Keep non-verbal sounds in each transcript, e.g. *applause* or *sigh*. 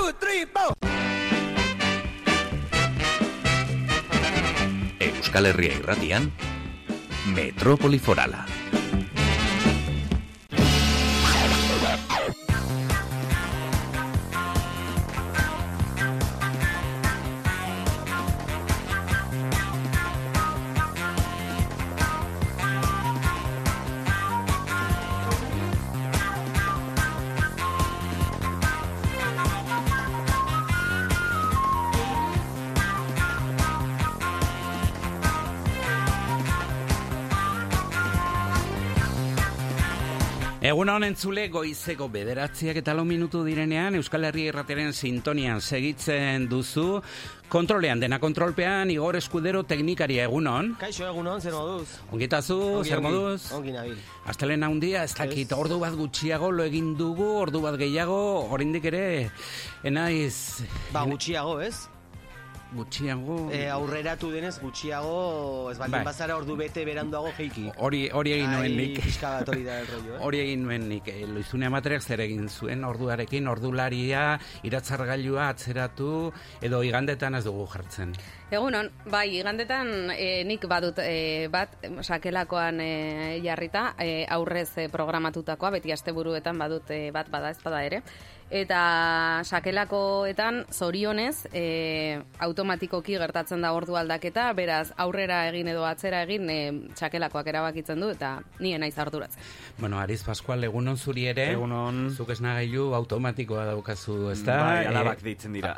two, three, four. Euskal Herria irratian, Metrópoli Forala. Egun honen zule goizeko bederatziak eta lau minutu direnean Euskal Herria irrateren sintonian segitzen duzu Kontrolean, dena kontrolpean, Igor Eskudero teknikaria egunon. Kaixo egunon, zer moduz? Ongitazu, Ongi, zer ongi, moduz? Ongi nabil. Astelena handia, ez dakit, ordu bat gutxiago lo egin dugu, ordu bat gehiago, oraindik ere, enaiz... Ba, gutxiago, ez? Gutxiago... E, aurreratu denez gutxiago, ez baldin Bai. bazara ordu bete beranduago jeiki. Hori, hori egin nuen Ai, nik. pixka bat hori da el rollo, eh? *laughs* Hori egin nuen nik, e, loizune amaterek zer egin zuen orduarekin, ordularia, iratzargailua atzeratu, edo igandetan ez dugu jartzen. Egunon, bai, igandetan e, nik badut e, bat sakelakoan e, jarrita, e, aurrez e, programatutakoa, beti asteburuetan badut e, bat bada ez bada ere. Eta sakelakoetan zorionez e, automatikoki gertatzen da ordu aldaketa, beraz aurrera egin edo atzera egin e, sakelakoak erabakitzen du eta nien naiz arduratzen. Bueno, Ariz Pascual, egunon zuri ere. Egunon. Zuk esnagailu automatikoa daukazu, ez da? Bai, alabak deitzen dira.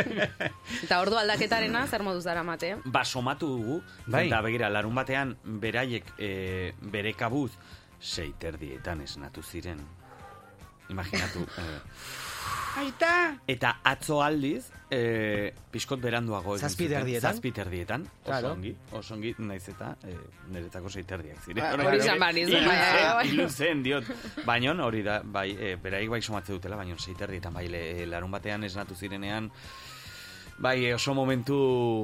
*laughs* Eta ordu aldaketarena zer moduz dara mate? ba, somatu dugu, Bai. eta begira, larun batean, beraiek e, bere kabuz, seiterdietan esnatu ziren. Imaginatu. e, Aita! eta atzo aldiz, e, piskot beranduago. Zazpi terdietan? Zazpi terdietan, oso Claro. ongi, oso ongi, naiz eta e, niretako seiterdiak ziren. Ah, Orain hori izan behar izan, iluzen, diot. Baina hori da, bai, e, beraik bai somatze dutela, baina seiterdietan, bai, le, larun batean esnatu zirenean, Bai, e, oso momentu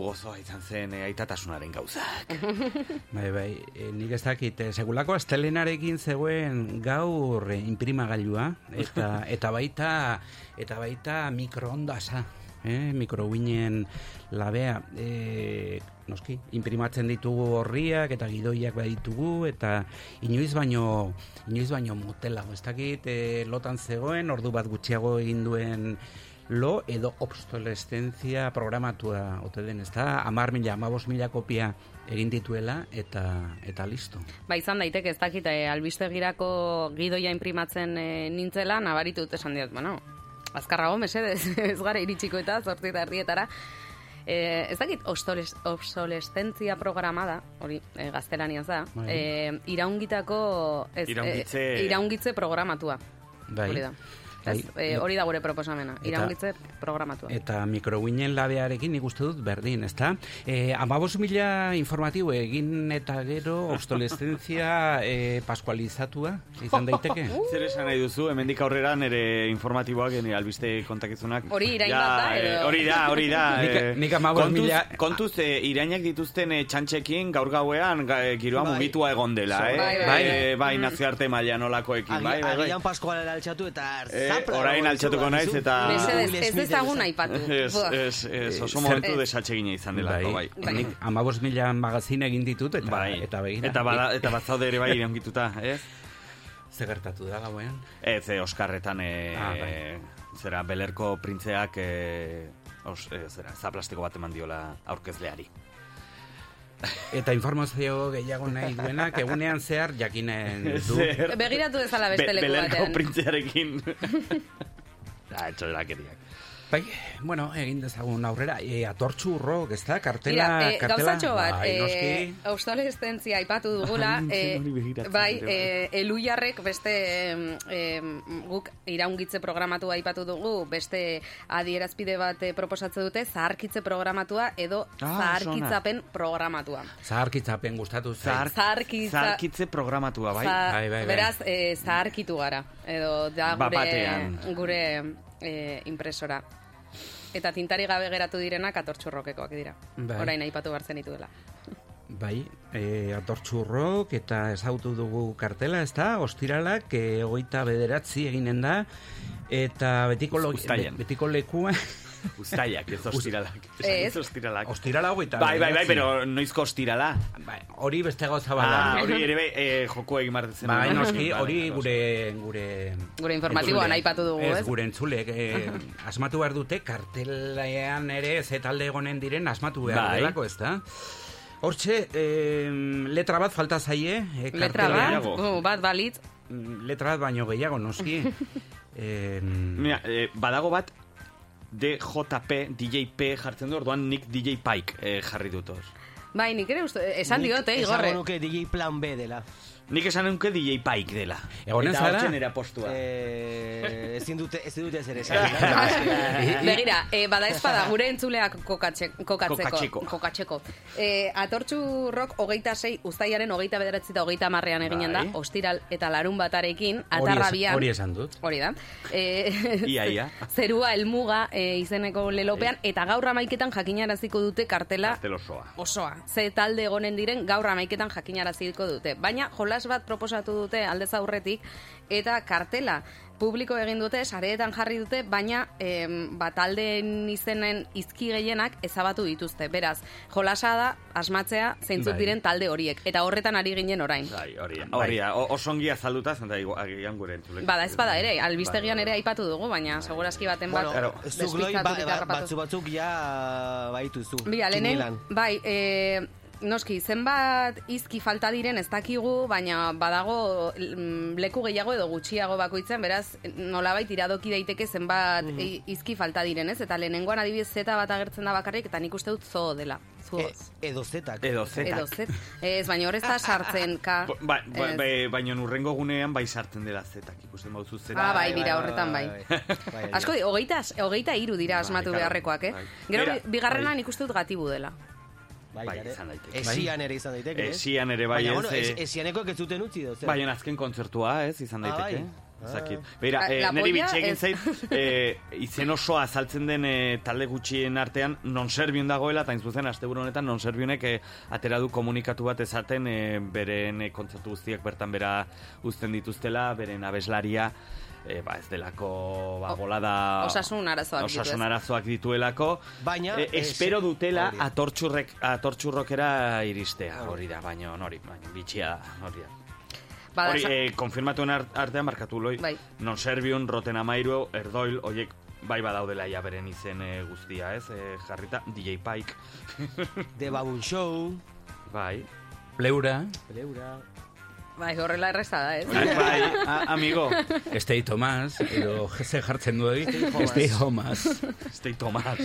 gozoa izan zen e, aitatasunaren gauzak. *laughs* Bai, bai, e, nik ez dakit, e, segulako astelenarekin zegoen gaur imprimagailua, eta, *laughs* eta baita, eta baita mikroondasa, eh? mikrowinen labea, e, noski, imprimatzen ditugu horriak eta gidoiak baditugu, eta inoiz baino, inoiz baino motelago, ez dakit, e, lotan zegoen, ordu bat gutxiago egin duen lo edo obsolescentzia programatua ote den, ez da? Amar mila, amabos mila kopia egin dituela eta eta listo. Ba, izan daiteke, ez dakit, e, albistegirako gidoia imprimatzen e, nintzela, nabaritu dut esan diot, bueno, azkarrago, mesedez, *laughs* ez gara iritsiko eta zortzi eta erdietara. E, ez dakit, obsoles, obsolescentzia programada, hori e, gaztelaniaz da, Bai. e, iraungitako... Ez, Iraungitze- E, iraungitze programatua. Bai. Hori da. Bai. Ez, e, hori da gure proposamena, iraungitze programatua. Eta mikrowinen labearekin nik uste dut berdin, ezta? E, amabos mila informatibo egin eta gero obsolescentzia *laughs* e, paskualizatua izan daiteke. *laughs* Zer esan nahi duzu, hemendik aurrera nire informatiboak, nire albiste kontakizunak. Hori irain Ja, bat da, eh, edo? hori da, hori da. *laughs* Nik- eh, nik hamabost kontuz, mila- Kontuz, eh, irainak dituzten eh, txantxekin gaur gauean ga, eh, giroa Bai. mugitua egon dela, eh? Bai, bai. Eh, bai, nazioarte maila nolakoekin, bai, bai, bai. Agian Paskoala altxatu eta... Eh, zapla orain altxatuko naiz eta- Mesedez, ez dezagun aipatu. Ez, ez, ez, oso Eh, momentu desatsegina izan delako, bai. Bai. Nik amabos mila magazin egin ditut eta, Bai. eta begira. Eta, bada, eta batzaude ere bai iraungituta, ez? Ze gertatu da gauean? Ez, e, Oskarretan, e, Ah, bai. zera, belerko printzeak, e, os, e, zera, zaplastiko bat eman diola aurkezleari. Eta informazio gehiago nahi duenak egunean zehar jakinen *laughs* du. Zer? Begiratu dezala beste Be- leku batean. printzearekin. *laughs* ah, etxorakeriak. Bai, bueno, egin dezagun aurrera. E, atortxu urrok, ez da? Kartela, Mira, eh, kartela. gauzatxo bat, Bai, eh, noski. obsolescentzia aipatu dugula, *laughs* eh, begiratzen bai, eh, elujarrek beste em, guk iraungitze programatu aipatu dugu, beste adierazpide bat eh, proposatze dute, zaharkitze programatua edo Ah, zaharkitzapen programatua. Zaharkitzapen gustatu zait. Zahar, Zaharkitza- zaharkitze programatua, bai? Za- Bai, bai, bai. Beraz, eh, zaharkitu gara, edo da gure, gure eh, impresora. Eta tintari gabe geratu direnak atortxurrokekoak dira. Bai. Orain aipatu behar zenituela. Bai, e, atortxurrok eta ezautu dugu kartela, ez da? Ostiralak, e, hogeita bederatzi eginen da, eta betiko, lo, betiko lekua... Uztaiak, ez ostiralak. Ez. Ez ostiralak. Ostirala hogeita Bai, bai, bai, pero noizko ostirala. Bai, hori beste gauza Ah, bada. hori ere bai, eh, joko egin martetzen. Bai, noski, hori gure gure Gure informatiboan aipatu dugu, ez? gure entzulek eh, asmatu behar dute kartelean ere ze talde egonen diren asmatu behar Bai. delako, ez da? Hortxe, eh, letra bat falta zaie, eh, Letra bat, uh, bat balitz, Mm, letra bat baino gehiago, noski. *laughs* eh, Mira, eh, badago bat DJP, DJP jartzen du, orduan nik DJ Pike eh, jarri dut hor. bai, nik ere uste, esan Nik diote, esango igorre. nuke DJ Plan B dela. Nik esan nuke DJ Pike dela. Egonen Eta zara? hortzen era postua. Eh, ezin dute, ezin dute zer esan. *laughs* *laughs* Begira, e, bada espada gure entzuleak kokatxe, kokatzeko. Kokatzeko. Kokatzeko. E, atortxu rock hogeita sei, ustaiaren hogeita bederatzi eta hogeita marrean eginen da, Bai. ostiral eta larun batarekin, atarrabian. hori esan dut. Hori da. E, Ia, ia. *laughs* Zerua elmuga e, izeneko lelopean, eta gaur amaiketan jakinaraziko dute kartela Kartel osoa. osoa. Ze talde egonen diren gaur amaiketan jakinaraziko dute. Baina jolas bat proposatu dute aldez aurretik eta kartela publiko egin dute, sareetan jarri dute, baina em, ba, taldeen izenen izki gehienak ezabatu dituzte. Beraz, jolasa da asmatzea zeintzuk Bai. diren talde horiek. Eta horretan ari ginen orain. Bai, hori da. Hori da. O- Oso ongi azalduta, zenta agian gure entzulek. Bada ez bada ere, albistegian ere aipatu dugu, baina segurazki baten bat Bueno, ba, ba, batzu batzuk ja baituzu. Bi, alenen, Kinilan. bai, e, noski, zenbat izki falta diren ez dakigu, baina badago mm, leku gehiago edo gutxiago bakoitzen, beraz, nolabait iradoki daiteke zenbat Mhm. i- izki falta diren, ez? Eta lehenengoan adibidez zeta bat agertzen da bakarrik, eta nik uste dut zo dela. Zu, E, edo zetak. Edo zetak. edo zet. Ez, baina hor ez da sartzen, ka. Ba, ba, ba, baina urrengo gunean bai sartzen dela zetak, ikusten bauzu zetak. Ah, bai, bira, horretan bai. bai. Asko, di, hogeita, hogeita iru dira Bai, asmatu beharrekoak, eh? bai. Gero, Bera, bigarrena bai. nik uste dut gatibu dela. Bai, Bai, izan daiteke. Esian ere izan daiteke, ez? Esian ere bai Baina, ez. bueno, eh, esianeko ez zuten utzi doz. Baina azken kontzertua, ez, izan Ah, daiteke. bai. Zakit. Ah. Beira, La- eh, polla bitxegin ez- zait, eh, izen osoa azaltzen den eh, talde gutxien artean non serbion dagoela, eta zuzen asteburu honetan non serbionek eh, atera du komunikatu bat ezaten eh, beren eh, kontzertu guztiak bertan bera uzten dituztela, beren abeslaria, eh, ba ez delako ba, bolada... osasun arazoak Osasun arazoak dituelako. Baina, ez- espero dutela hori atortxurrek, atortxurrokera iristea, hori da, baina hori, baina bitxia da, hori da. Bada, Hori, eh, konfirmatuen art- artean markatu loi. Bai. Non Serbion, Roten Amairu, Erdoil, oiek bai badaudela ja beren izen eh, guztia, ez? Eh, jarrita, DJ Pike. The Baboon Show. Bai. Pleura, Pereura. Bai, horrela erreza da, ez? Bai, bai, a- amigo. Stay Thomas, edo ze jartzen du Stay Stay Thomas. Stay Tomás.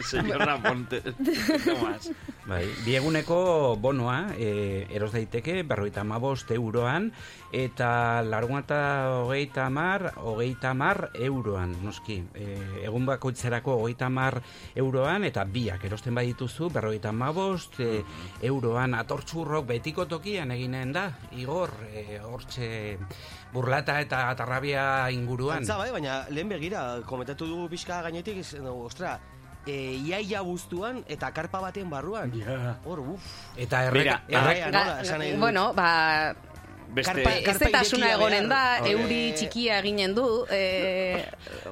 Señora Ponte. Stay Tomás. *laughs* Bai, bieguneko bonoa, e, eros daiteke, berroita mabost euroan, eta largun eta hogeita mar, hogeita mar euroan, noski. E, egun bakoitzerako hogeita mar euroan, eta biak erosten badituzu, berroita mabost e, euroan atortxurrok betiko tokian eginen da, igor, e, hortxe burlata eta atarrabia inguruan. Antza, bai, baina lehen begira, komentatu dugu pixka gainetik, ostra, e, iaia guztuan eta karpa baten barruan. Hor, uf. Eta errek, Mira, errek, Ga- nola, esan nahi dut. bueno, ba, Beste... Karpa- ez Karpa eta asuna irekia egonen da, euri txikia eginen du, e,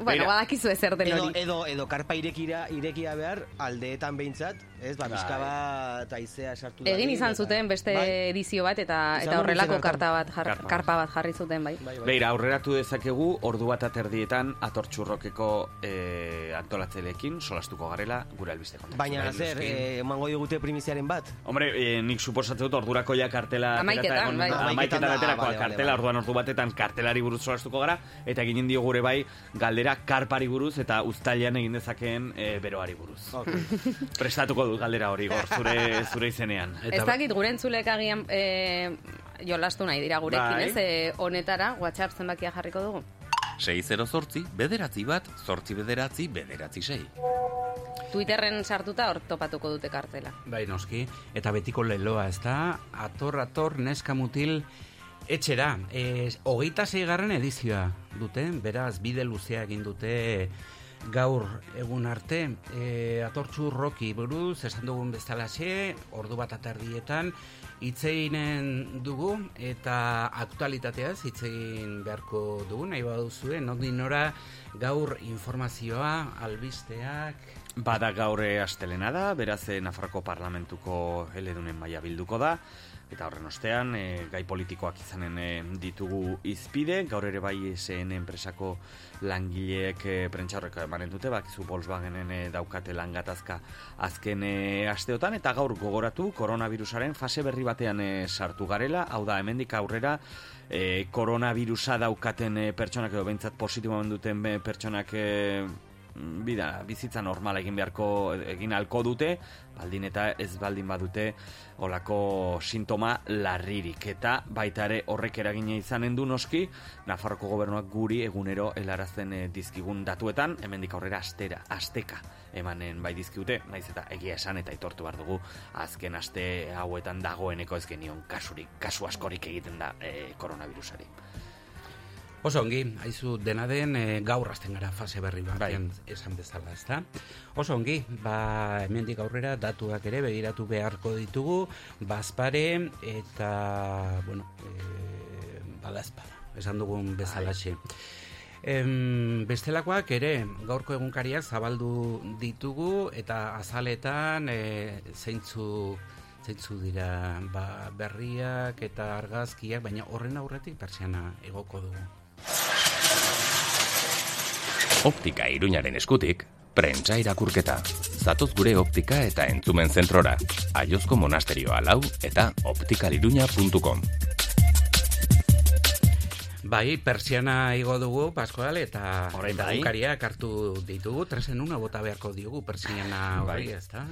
bueno, badakizu ezer den Edo, hori. edo, edo karpa irekira, irekia behar aldeetan behintzat, ez, ba, pixka bat aizea sartu Egin dadin, izan zuten beste Bai. edizio bat eta eta horrelako karta bat jar, Karpa. karpa bat jarri zuten bai. Bai, bai. Beira, aurreratu dezakegu, ordu bat aterdietan atortxurrokeko eh, antolatzaileekin solastuko garela gure albiste kontaktu. Baina Bai, zer, eh, emango digute primiziaren bat? Hombre, eh, nik suposatzen dut ordurako ja kartela egon- bai. Hamaiketan Hamaiketan da, aterako bale, bale, kartela, bale. orduan ordu batetan kartelari buruz solastuko gara, eta eginen dio gure bai galdera karpari buruz eta uztailean egin dezakeen eh, beroari buruz. Okay. *laughs* Prestatuko dut galdera hori gor, zure, *laughs* zure izenean. Eta- Ez dakit gure entzulek agian e, jolastu nahi dira gurekin, Bai. ez? E, honetara, WhatsApp zenbakia jarriko dugu. 608 bederatzi bat, zortzi bederatzi, bederatzi sei. Twitterren sartuta hor topatuko dute kartela. Bai, noski. Eta betiko leloa, ez da? Ator, ator, neska mutil, etxera. E, hogeita zeigarren edizioa dute, beraz, bide luzea egin dute gaur egun arte. E, atortxu roki buruz, esan dugun bezalaxe, ordu bat atardietan, itzeinen dugu eta aktualitateaz itzein beharko dugu, nahi baduzue, nondin nora gaur informazioa, albisteak... Bada gaurre astelena da, beraz eh, Nafarroko parlamentuko eledunen maila bilduko da, Eta horren ostean, e, gai politikoak izanen e, ditugu izpide, gaur ere bai esen enpresako langileek e, prentxaurreko emanen dute, bak zu Volkswagenen e, daukate langatazka azken e, asteotan, eta gaur gogoratu koronavirusaren fase berri batean e, sartu garela, hau da, hemendik aurrera, e, koronavirusa daukaten e, pertsonak edo behintzat positiboan duten e, pertsonak e, bida, bizitza normal egin beharko egin alko dute, baldin eta ez baldin badute olako sintoma larririk. Eta baita ere horrek eragina izanen du noski, Nafarroko gobernuak guri egunero helarazten e, dizkigun datuetan, hemendik aurrera astera, asteka emanen bai dizkiute, naiz eta egia esan eta itortu behar dugu, azken aste hauetan dagoeneko ez genion kasurik, kasu askorik egiten da e, koronavirusari. Oso ongi, haizu dena den e, gaur hasten gara fase berri bat Bai. esan bezala, ezta? Oso ongi, ba hemendik aurrera datuak ere begiratu beharko ditugu, bazpare eta bueno, e, badazpada, esan dugun bezalaxe. Em, bestelakoak ere gaurko egunkariak zabaldu ditugu eta azaletan e, zeintzu zeintzu dira ba, berriak eta argazkiak, baina horren aurretik pertsiana egoko dugu. Optika iruñaren eskutik, prentsa irakurketa. Zatoz gure optika eta entzumen zentrora. Aiozko monasterioa lau eta optikaliruña.com. Bai, persiana igo dugu, Pascual, eta Orain eta bai. hartu ditugu, tresen una bota beharko diogu persiana hori, Bai. ezta?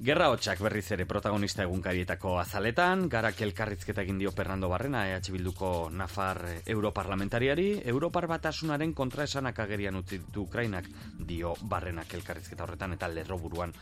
Gerra hotxak berriz ere protagonista egunkarietako azaletan, garak elkarrizketa egin dio Fernando Barrena, EH Bilduko Nafar Europarlamentariari, Europar batasunaren kontraesanak agerian utzi ditu Ukrainak, dio Barrenak elkarrizketa horretan eta lerroburuan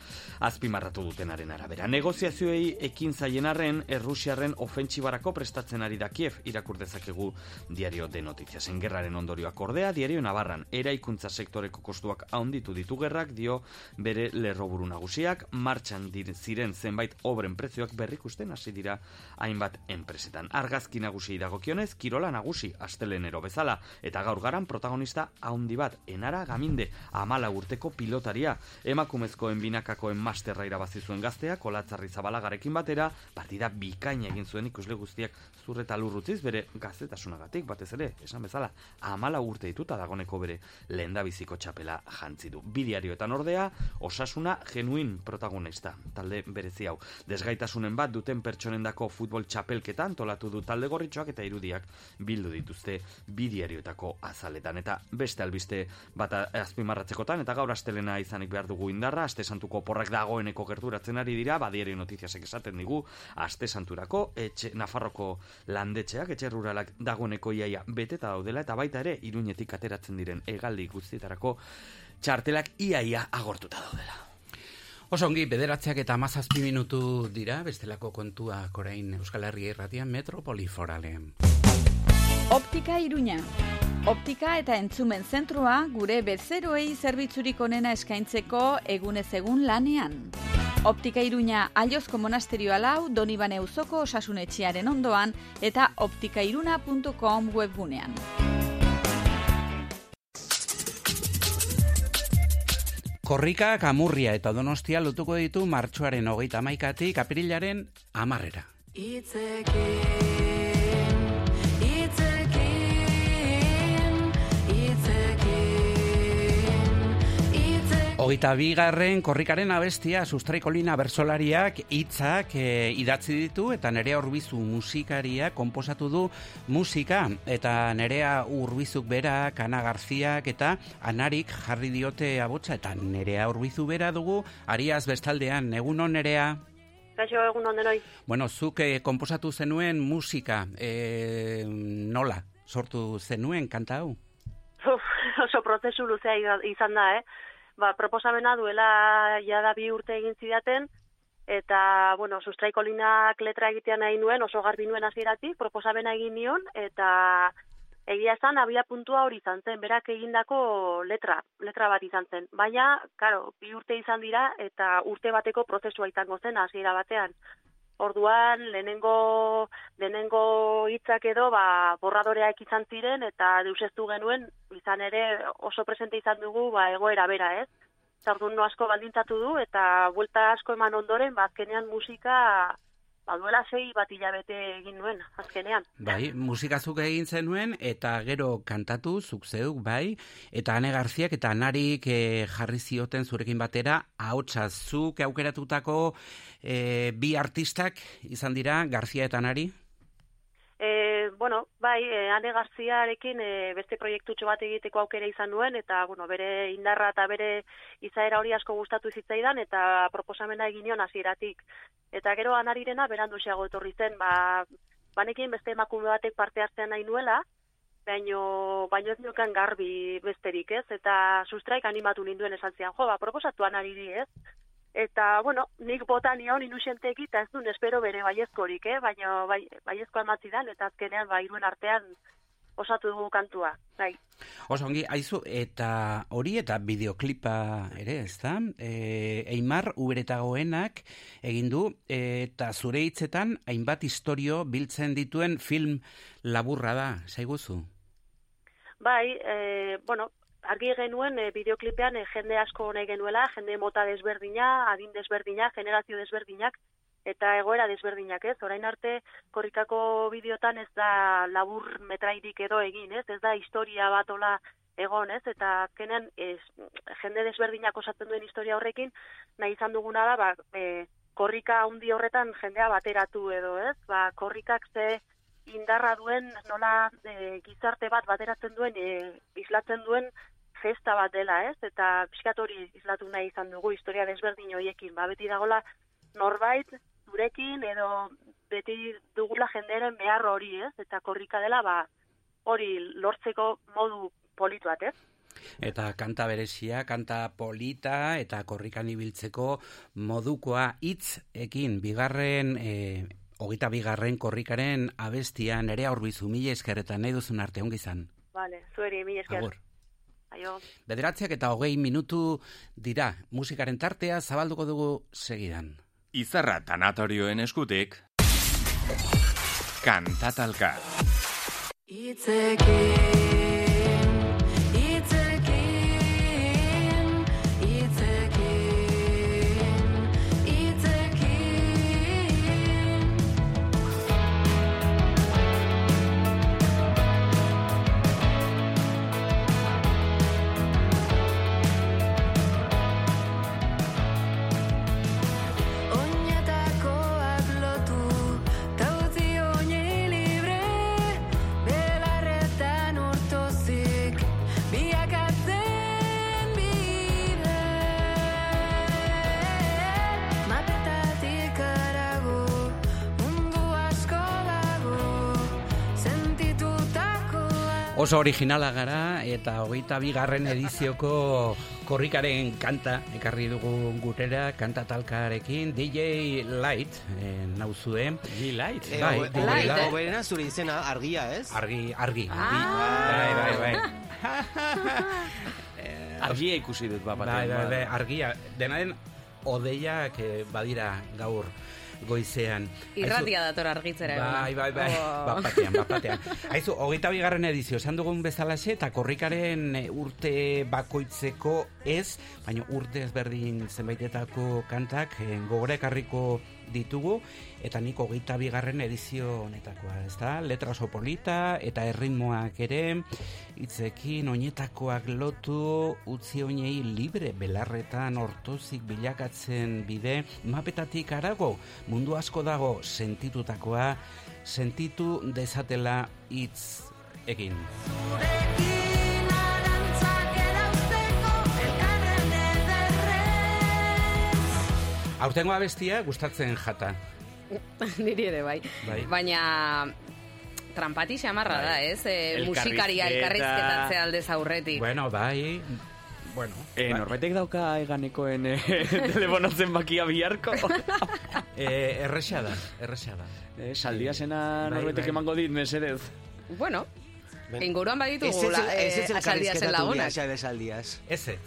azpimarratu dutenaren arabera. Negoziazioei ekin zaien arren, Errusiarren ofentsibarako prestatzen ari da Kiev, irakur dezakegu diario de notiziasen gerraren ondorioak ordea, diario Navarran, eraikuntza sektoreko kostuak haunditu ditu gerrak, dio bere lerroburu nagusiak, martxan ziren zenbait obren prezioak berrikusten hasi dira hainbat enpresetan. Argazki nagusi dagokionez, kirola nagusi astelenero bezala, eta gaur garan protagonista haundi bat, enara gaminde, amala urteko pilotaria, emakumezkoen binakakoen masterra irabazi zuen gaztea, kolatzarri zabalagarekin batera, partida bikaina egin zuen ikusle guztiak zurreta lurrutziz bere gaztetasunagatik, batez ere, esan bezala, amala urte dituta dagoneko bere lehendabiziko txapela jantzi du. Bidiarioetan ordea, osasuna genuin protagonista, talde berezi hau. Desgaitasunen bat duten pertsonendako futbol txapelketa antolatu du talde gorritxoak eta irudiak bildu dituzte bidiarioetako azaletan. Eta beste albiste bat azpimarratzekotan, eta gaur astelena izanik behar dugu indarra, aste santuko porrak dagoeneko gerturatzen ari dira, badiario notiziasek esaten digu, aste santurako, etxe, Nafarroko landetxeak, etxe ruralak dagoeneko iaia beteta daudela, eta baita ere, iruñetik ateratzen diren hegaldi guztietarako txartelak iaia agortuta daudela. Oso ongi, bederatzeak eta amazazpi minutu dira, bestelako kontuak orain Euskal Herria irratian metropoliforalean. Optika Iruña. Optika eta entzumen zentroa gure bezeroei zerbitzurik onena eskaintzeko egunez egun lanean. Optika Iruña Aliozko Monasterioa lau Donibane Uzoko osasunetxearen ondoan eta optikairuna.com webgunean. Korrikak amurria eta donostia lotuko ditu martxoaren hogeita maikatik aprilaren amarrera. Itzekin, Hogeita bigarren korrikaren abestia sustraikolina bersolariak hitzak e, idatzi ditu eta nerea urbizu musikaria komposatu du musika eta nerea urbizuk bera, Ana Garziak eta anarik jarri diote abotsa eta nerea urbizu bera dugu ariaz bestaldean, egun on nerea? Kaixo egun ondenoi. Bueno, zuk eh, komposatu zenuen musika, eh, nola sortu zenuen kanta hau? Uf, *laughs* oso prozesu luzea iza- izan da, eh? Ba, proposamena duela jada bi urte egin zidaten, eta, bueno, sustraikolinak letra egitea nahi nuen, oso garbi nuen hasieratik proposamena egin nion, eta egia esan abia puntua hori izan zen, berak egindako letra, letra bat izan zen. Baina, karo, bi urte izan dira eta urte bateko prozesua izango zen hasiera batean. Orduan, lehenengo, lehenengo hitzak edo, ba, borradoreak izan ziren, eta deuseztu genuen, izan ere oso presente izan dugu, ba, egoera bera, ez? Zardun no asko baldintzatu du, eta buelta asko eman ondoren, ba, azkenean musika, ba, duela sei bat hilabete egin nuen, azkenean. Bai, musikazuk egin zenuen, eta gero kantatu, zuk zeuk, bai, eta Ane Garziak eta Anarik eh, jarri zioten zurekin batera, ahotsa zuk aukeratutako eh, bi artistak izan dira, Garzia eta Anari? E, bueno, bai, e, Ane Garziarekin e, beste proiektutxo bat egiteko aukera izan nuen, eta, bueno, bere indarra eta bere izaera hori asko gustatu zitzaidan, eta proposamena egin nion hasieratik. Eta gero anarirena berandu xeago etorri zen, ba, banekin beste emakume batek parte hartzen nahi nuela, baino, baino ez niokan garbi besterik, ez? Eta sustraik animatu ninduen esan zian, jo, ba, proposatu anariri, ez? Eta, bueno, nik bota nion inusenteki, eta ez duen espero bere baiezkorik, eh? Baina bai, baiezkoa ematzidan, eta azkenean, ba, iruen artean osatu dugu kantua, bai. Oso ongi, aizu, eta hori eta bideoklipa ere, ez da? E, Eimar uberetagoenak egin du, eta zure hitzetan hainbat historio biltzen dituen film laburra da, zaiguzu? Bai, e, bueno, argi genuen e, bideoklipean e, jende asko nahi genuela, jende mota desberdina, adin desberdina, generazio desberdinak, eta egoera desberdinak, ez? Orain arte korrikako bideotan ez da labur metrairik edo egin, ez? Ez da historia bat ola egon, ez? Eta azkenean ez, jende desberdinak osatzen duen historia horrekin, nahi izan duguna da, ba, e, korrika handi horretan jendea bateratu edo, ez? Ba, korrikak ze indarra duen, nola e, gizarte bat bateratzen duen, e, islatzen duen festa bat dela, ez? Eta pixkat hori islatu nahi izan dugu historia desberdin horiekin. Ba, beti dagola norbait zurekin edo beti dugula jenderen behar hori, ez? Eta korrika dela, ba, hori lortzeko modu politu bat, ez? Eta kanta berezia, kanta polita eta korrikan ibiltzeko modukoa hitz ekin bigarren e, hogeita bigarren korrikaren abestia nerea horbizu mila esker eta nahi duzun arte ongi. Vale, zueri, mila esker. Agur. Aio. Bederatziak eta hogei minutu dira musikaren tartea zabalduko dugu segidan. Izarra tanatorioen eskutik, kantatalka. Itzekin, Oso originala gara eta hogeita bigarren edizioko korrikaren kanta ekarri dugu gutera, kanta talkarekin, DJ Light, eh, nauzue. G-Light. Eh, Bai, hobe- DJ hobe- Light. hoberena zure izena argia, ez? Argi, argi. Ah. Bai, bai, bai. *laughs* Argia ikusi dut, ba, Bai, batean, bai, ba. bai, argia. Dena den, odeiak eh, badira gaur goizean. Irratia dator argitzera. Bai, bai, bai, Oh. *laughs* bat batean, bat batean. Aizu, hogeita bigarren edizio, esan dugun bezalaxe, eta korrikaren eh, urte bakoitzeko ez, baina urte ezberdin zenbaitetako kantak eh, gogora ekarriko ditugu, eta nik hogeita bigarren edizio honetakoa, ez da? Letra oso polita, eta erritmoak ere, hitzekin oinetakoak lotu, utzi oinei libre belarretan ortozik bilakatzen bide, mapetatik arago, mundu asko dago sentitutakoa, sentitu dezatela hitz egin. Aurtengo abestia gustatzen jata. *laughs* Niri ere bai. Bai. Baina trampati xamarra da, ez? E, Elkarrizketa. musikaria elkarrizketatze aldez aurretik. Bueno, bai, bueno. Eh, bai. norbetek dauka eganekoen eh, *laughs* telefono zenbakia biharko? *laughs* Eh, erresa da, erresa da. eh, saldia zena Bai, norbetek bai. emango dit, mesedez. Bueno, Inguruan baditu Ez ez eh, ez ez asaldia zen lagunak. Saldias. Ez ez.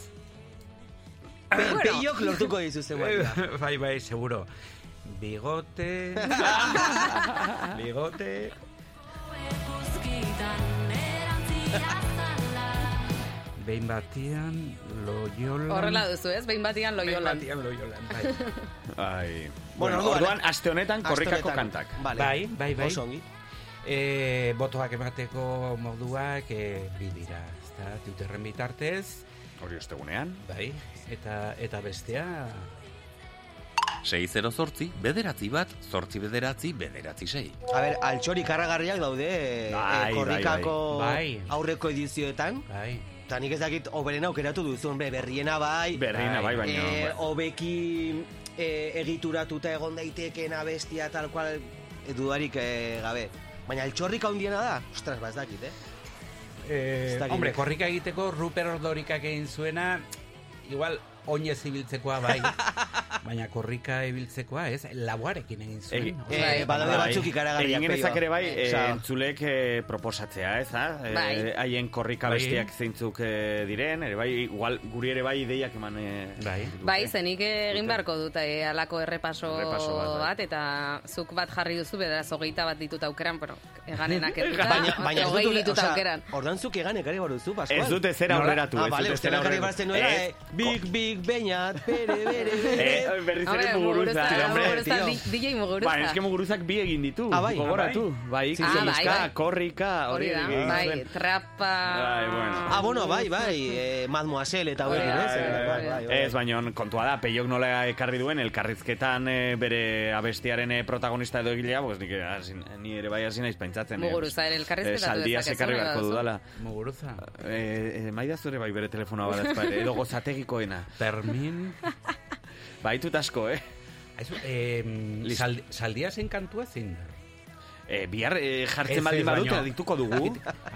Pe- Peiok lortuko dituzte guatia. bai, bai, seguro. Bigote... *laughs* Bigote... Behin batian, loiolan... Horrela duzu, ez? Behin batian Behin loiolan. batian loiolan, bai. *laughs* Ai. Bueno, Bueno, orduan, orduan, aste honetan korrikako kantak. Vale. Bai, bai, bai. Oso ongi. E, botoak emateko moduak e, bi dira, ezta, Twitterren bitartez, Hori ostegunean. bai, eta eta bestea 6 zortzi, bederatzi bat, zortzi bederatzi, bederatzi sei. A ber, altxori karragarriak daude eh, Bai, eh, korrikako bai, bai. aurreko edizioetan. bai, Eta nik ez dakit oberena aukeratu duzu, hombre, berriena bai. Berriena bai, baino. eh, hobeki eh, egituratuta egon daitekeena bestia tal cual eh, dudarik eh, gabe. Baina altxorrik handiena da? Ostras, ba ez dakit, eh? Eh, dakit. hombre, korrika egiteko Ruper Ordorikak egin zuena, igual oinez ibiltzekoa bai, *laughs* baina korrika ibiltzekoa ez, laboarekin egin zuen. Egi- Osea, Eh, badaude Bai. batzuk ikaragarriak, Egin genezak ere bai, Osea, entzulek eh, proposatzea, ez da? Eh, Bai. Haien korrika Bai. bestiak zeintzuk eh, diren, ere bai, igual guri ere bai ideiak eman eh, Bai. dute. Bai, zenik egin beharko dut eh, alako errepaso, Errepaso bat, bai. bat, eta zuk bat jarri duzu, beraz, hogeita bat ditut aukeran, bueno, eganenak *laughs* eduta, Baina, baina hogei ditut aukeran. ordan zuk egan ekarri baruzu, Pascual. Ez dute zera Nola? aurreratu, Ah, dute uste aurreratu. barazten nuela, eh, big, big, beñat, bere, bere, *laughs* bere. Eh, berriz ere muguruza, muguruza, DJ muguruza. Ba, eske muguruzak bi egin ditu, Ah, bai? gogoratu. Bai, Ah, bai, bai. korrika, hori da, bai, trapa... Bai, bueno. Ah, bueno, bai, bai, eh, mademoiselle eta hori, ez? Bai, bai, bai. Ez, baina kontua da, peiok nola ekarri duen, elkarrizketan eh, bere abestiaren eh, protagonista edo egilea, pues, nik, ni ere bai hasi naiz pentsatzen. eh, Muguruza ere eh, elkarrizketatu dezakezu, ekarri nahi beharko dudala. Muguruza. Eh, eh, maidazu ere bai bere telefonoa badazpa edo gozategikoena. Termin... Baitut asko, eh? Aizu, eh, saldi, saldia zen kantua zein da? Eh, bihar eh, jartzen baldin badute, dituko dugu.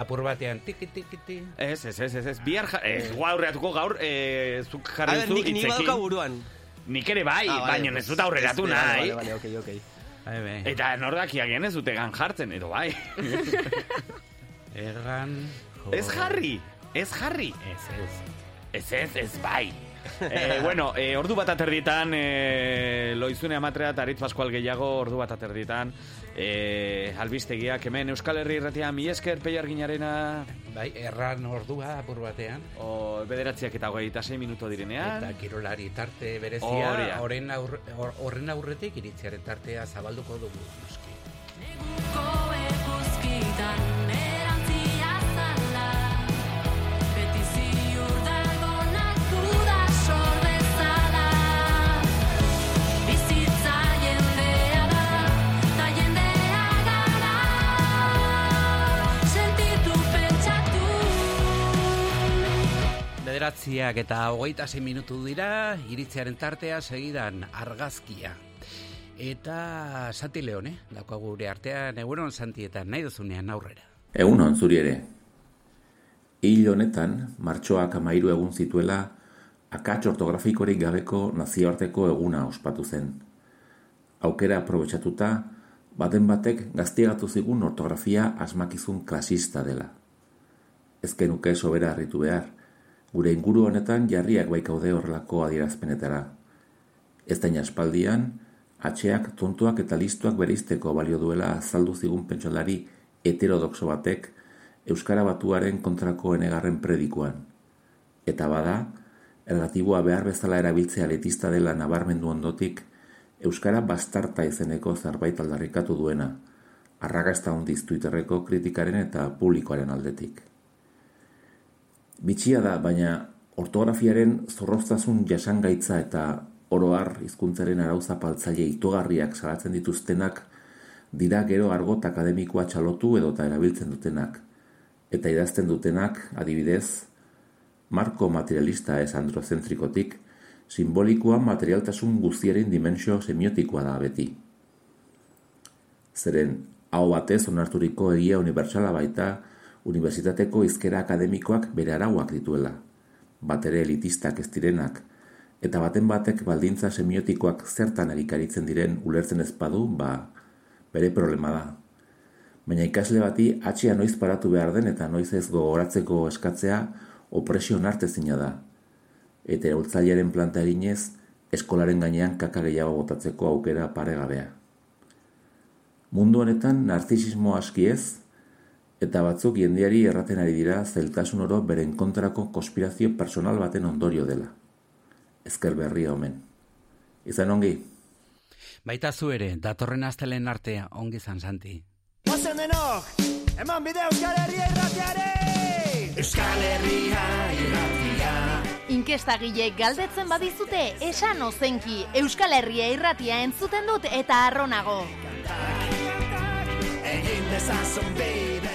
Apur batean, tiki, tiki, tiki. Ez, ez, ez, ez, ez, bihar, ja, ez, aurreatuko gaur, eh, zuk jarri duzu nik ni badauka hitzekin. buruan. Nik ere bai, Ah, vale, baina ez dut aurreratu nahi. Vale, vale, ok, ok. Bai, bai. Eta nordak agian ez dute gan jartzen, edo bai. *laughs* Erran... jo- ez jarri, ez jarri. Ez, ez. Ez ez, ez bai. *laughs* eh, bueno, eh, ordu bat aterditan, eh, loizune amatrea eta aritz paskual gehiago, ordu bat aterditan, eh, albistegiak hemen Euskal Herri irratia mi esker peiarginarena, Bai, erran ordua apur batean. o bederatziak eta hogeita sei minuto direnean. Eta kirolari tarte berezia, horren horren aurretik iritziaren tartea zabalduko dugu. noski. Bederatziak eta hogeita zein minutu dira, iritziaren tartea segidan argazkia. Eta Santi Leone, daukagu gure artean, egunon Santi eta nahi duzunean aurrera. Egunon zuri ere. Hil honetan, martxoak amairu egun zituela, akats ortografikorik gabeko nazioarteko eguna ospatu zen. Aukera aprobetxatuta, baten batek gaztiagatu zigun ortografia asmakizun klasista dela. Ezken uke sobera harritu behar, gure inguru honetan jarriak baikaude horrelako adierazpenetara. Ez da aspaldian, atxeak tontuak eta listuak bereizteko balio duela azaldu zigun pentsolari heterodoxo batek Euskara batuaren kontrako enegarren predikuan. Eta bada, ergatiboa behar bezala erabiltzea letista dela nabarmendu ondotik, Euskara bastarta izeneko zerbait aldarrikatu duena, arrakasta hondiz Twitterreko kritikaren eta publikoaren aldetik. Bitxia da, baina ortografiaren zorroztasun jasangaitza eta oroar hizkuntzaren arauza paltzaile itogarriak salatzen dituztenak dira gero argot akademikoa txalotu edota erabiltzen dutenak. Eta idazten dutenak, adibidez, marko materialista ez androzentrikotik, simbolikoa materialtasun guztiaren dimensio semiotikoa da beti. Zeren, hau batez onarturiko egia unibertsala baita, unibertsitateko izkera akademikoak bere arauak dituela, bat ere elitistak ez direnak, eta baten batek baldintza semiotikoak zertan erikaritzen diren ulertzen ezpadu, ba, bere problema da. baina ikasle bati atxia noiz paratu behar den eta noiz ez gogoratzeko eskatzea opresio nartezina da. Eta eraultzailearen planta eginez, eskolaren gainean kaka gehiago botatzeko aukera paregabea. Mundu honetan narzisismo aski ez, eta batzuk jendeari erraten ari dira zeltasun oro beren kontrako konspirazio personal baten ondorio dela. Ezker berria omen. Izan ongi? Baita zu ere, datorren astelen artea, ongi zan santi. Ozen denok, eman bide Euskal Herria irratiare! Euskal Herria irratia. Inkestagile galdetzen badizute, esan ozenki Euskal Herria irratia entzuten dut eta arronago. Egin dezazun bidea.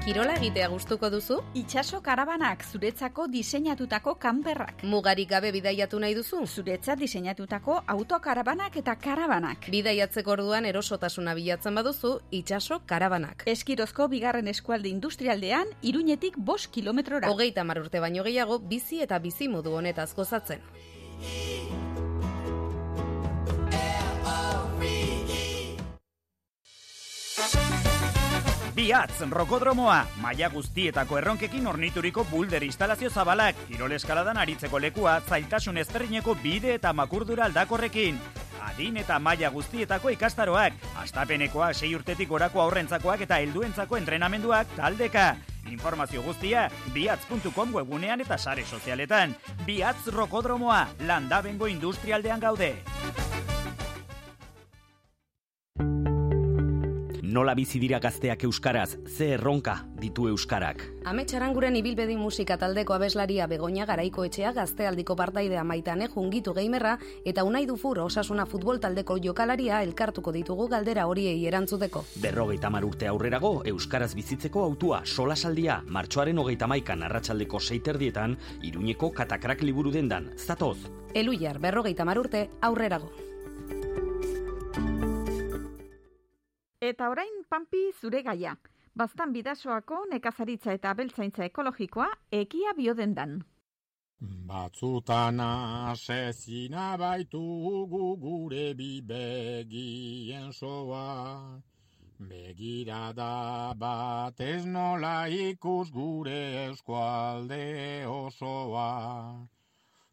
Kirola egitea gustuko duzu? Itxaso karabanak zuretzako diseinatutako kanperrak. Mugarik gabe bidaiatu nahi duzu? Zuretzat diseinatutako autokarabanak eta karabanak. Bidaiatzeko orduan erosotasuna bilatzen baduzu, itxaso karabanak. Eskirozko bigarren eskualde industrialdean, iruñetik bost kilometrora. Hogeita mar urte baino gehiago, bizi eta bizi modu honetaz gozatzen. Biatz, rokodromoa, maila guztietako erronkekin ornituriko bulder instalazio zabalak, kirol eskaladan aritzeko lekua, zailtasun ezberdineko bide eta makurdura aldakorrekin. Adin eta maila guztietako ikastaroak, astapenekoak sei urtetik gorako aurrentzakoak eta helduentzako entrenamenduak taldeka. Informazio guztia, biatz.com webunean eta sare sozialetan. Biatz rokodromoa, landabengo industrialdean gaude. Nola bizi dira gazteak euskaraz, ze erronka ditu euskarak. Ametxaranguren ibilbedi musika taldeko abeslaria Begoña Garaiko etxea gaztealdiko partaidea maitane jungitu geimerra eta unai dufur osasuna futbol taldeko jokalaria elkartuko ditugu galdera horiei erantzuteko. Berrogeita mar urte aurrerago, euskaraz bizitzeko autua solasaldia, martxoaren hogeita maikan arratsaldeko seiterdietan, iruñeko katakrak liburu dendan, zatoz. Eluiar berrogeita mar urte aurrerago. Eta orain panpi zure gaia. Baztan bidasoako nekazaritza eta abeltzaintza ekologikoa ekia biodendan. Batzutan asezina baitugu gure bibegien soa. Begirada bat ez nola ikus gure eskualde osoa.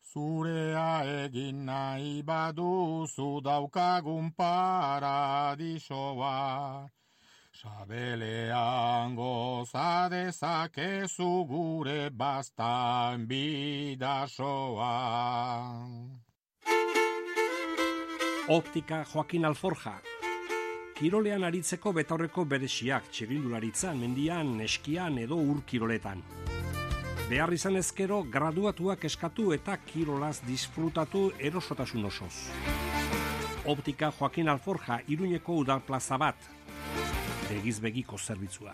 Zurea egin nahi baduzu daukagun paradisoa. Sabelean goza dezakezu gure bastan bidasoa. Optika Joaquin Alforja. Kirolean aritzeko betaurreko beresiak txirindularitzan, mendian, eskian edo ur kiroletan. Behar izan ezkero graduatuak eskatu eta kirolaz disfrutatu erosotasun osoz. Optika Joaquin Alforja iruñeko udal plaza bat. Begiz begiko zerbitzua.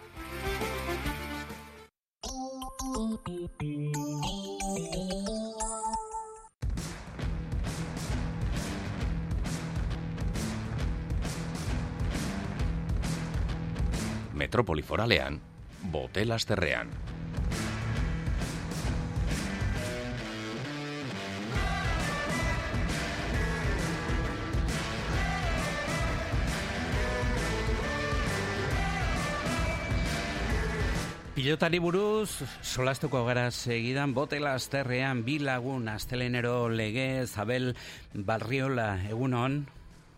Metropoli foralean, bote lasterrean. Pilotari buruz, solastuko gara segidan, botela asterrean, bi lagun, astelenero lege, Zabel Barriola, egunon?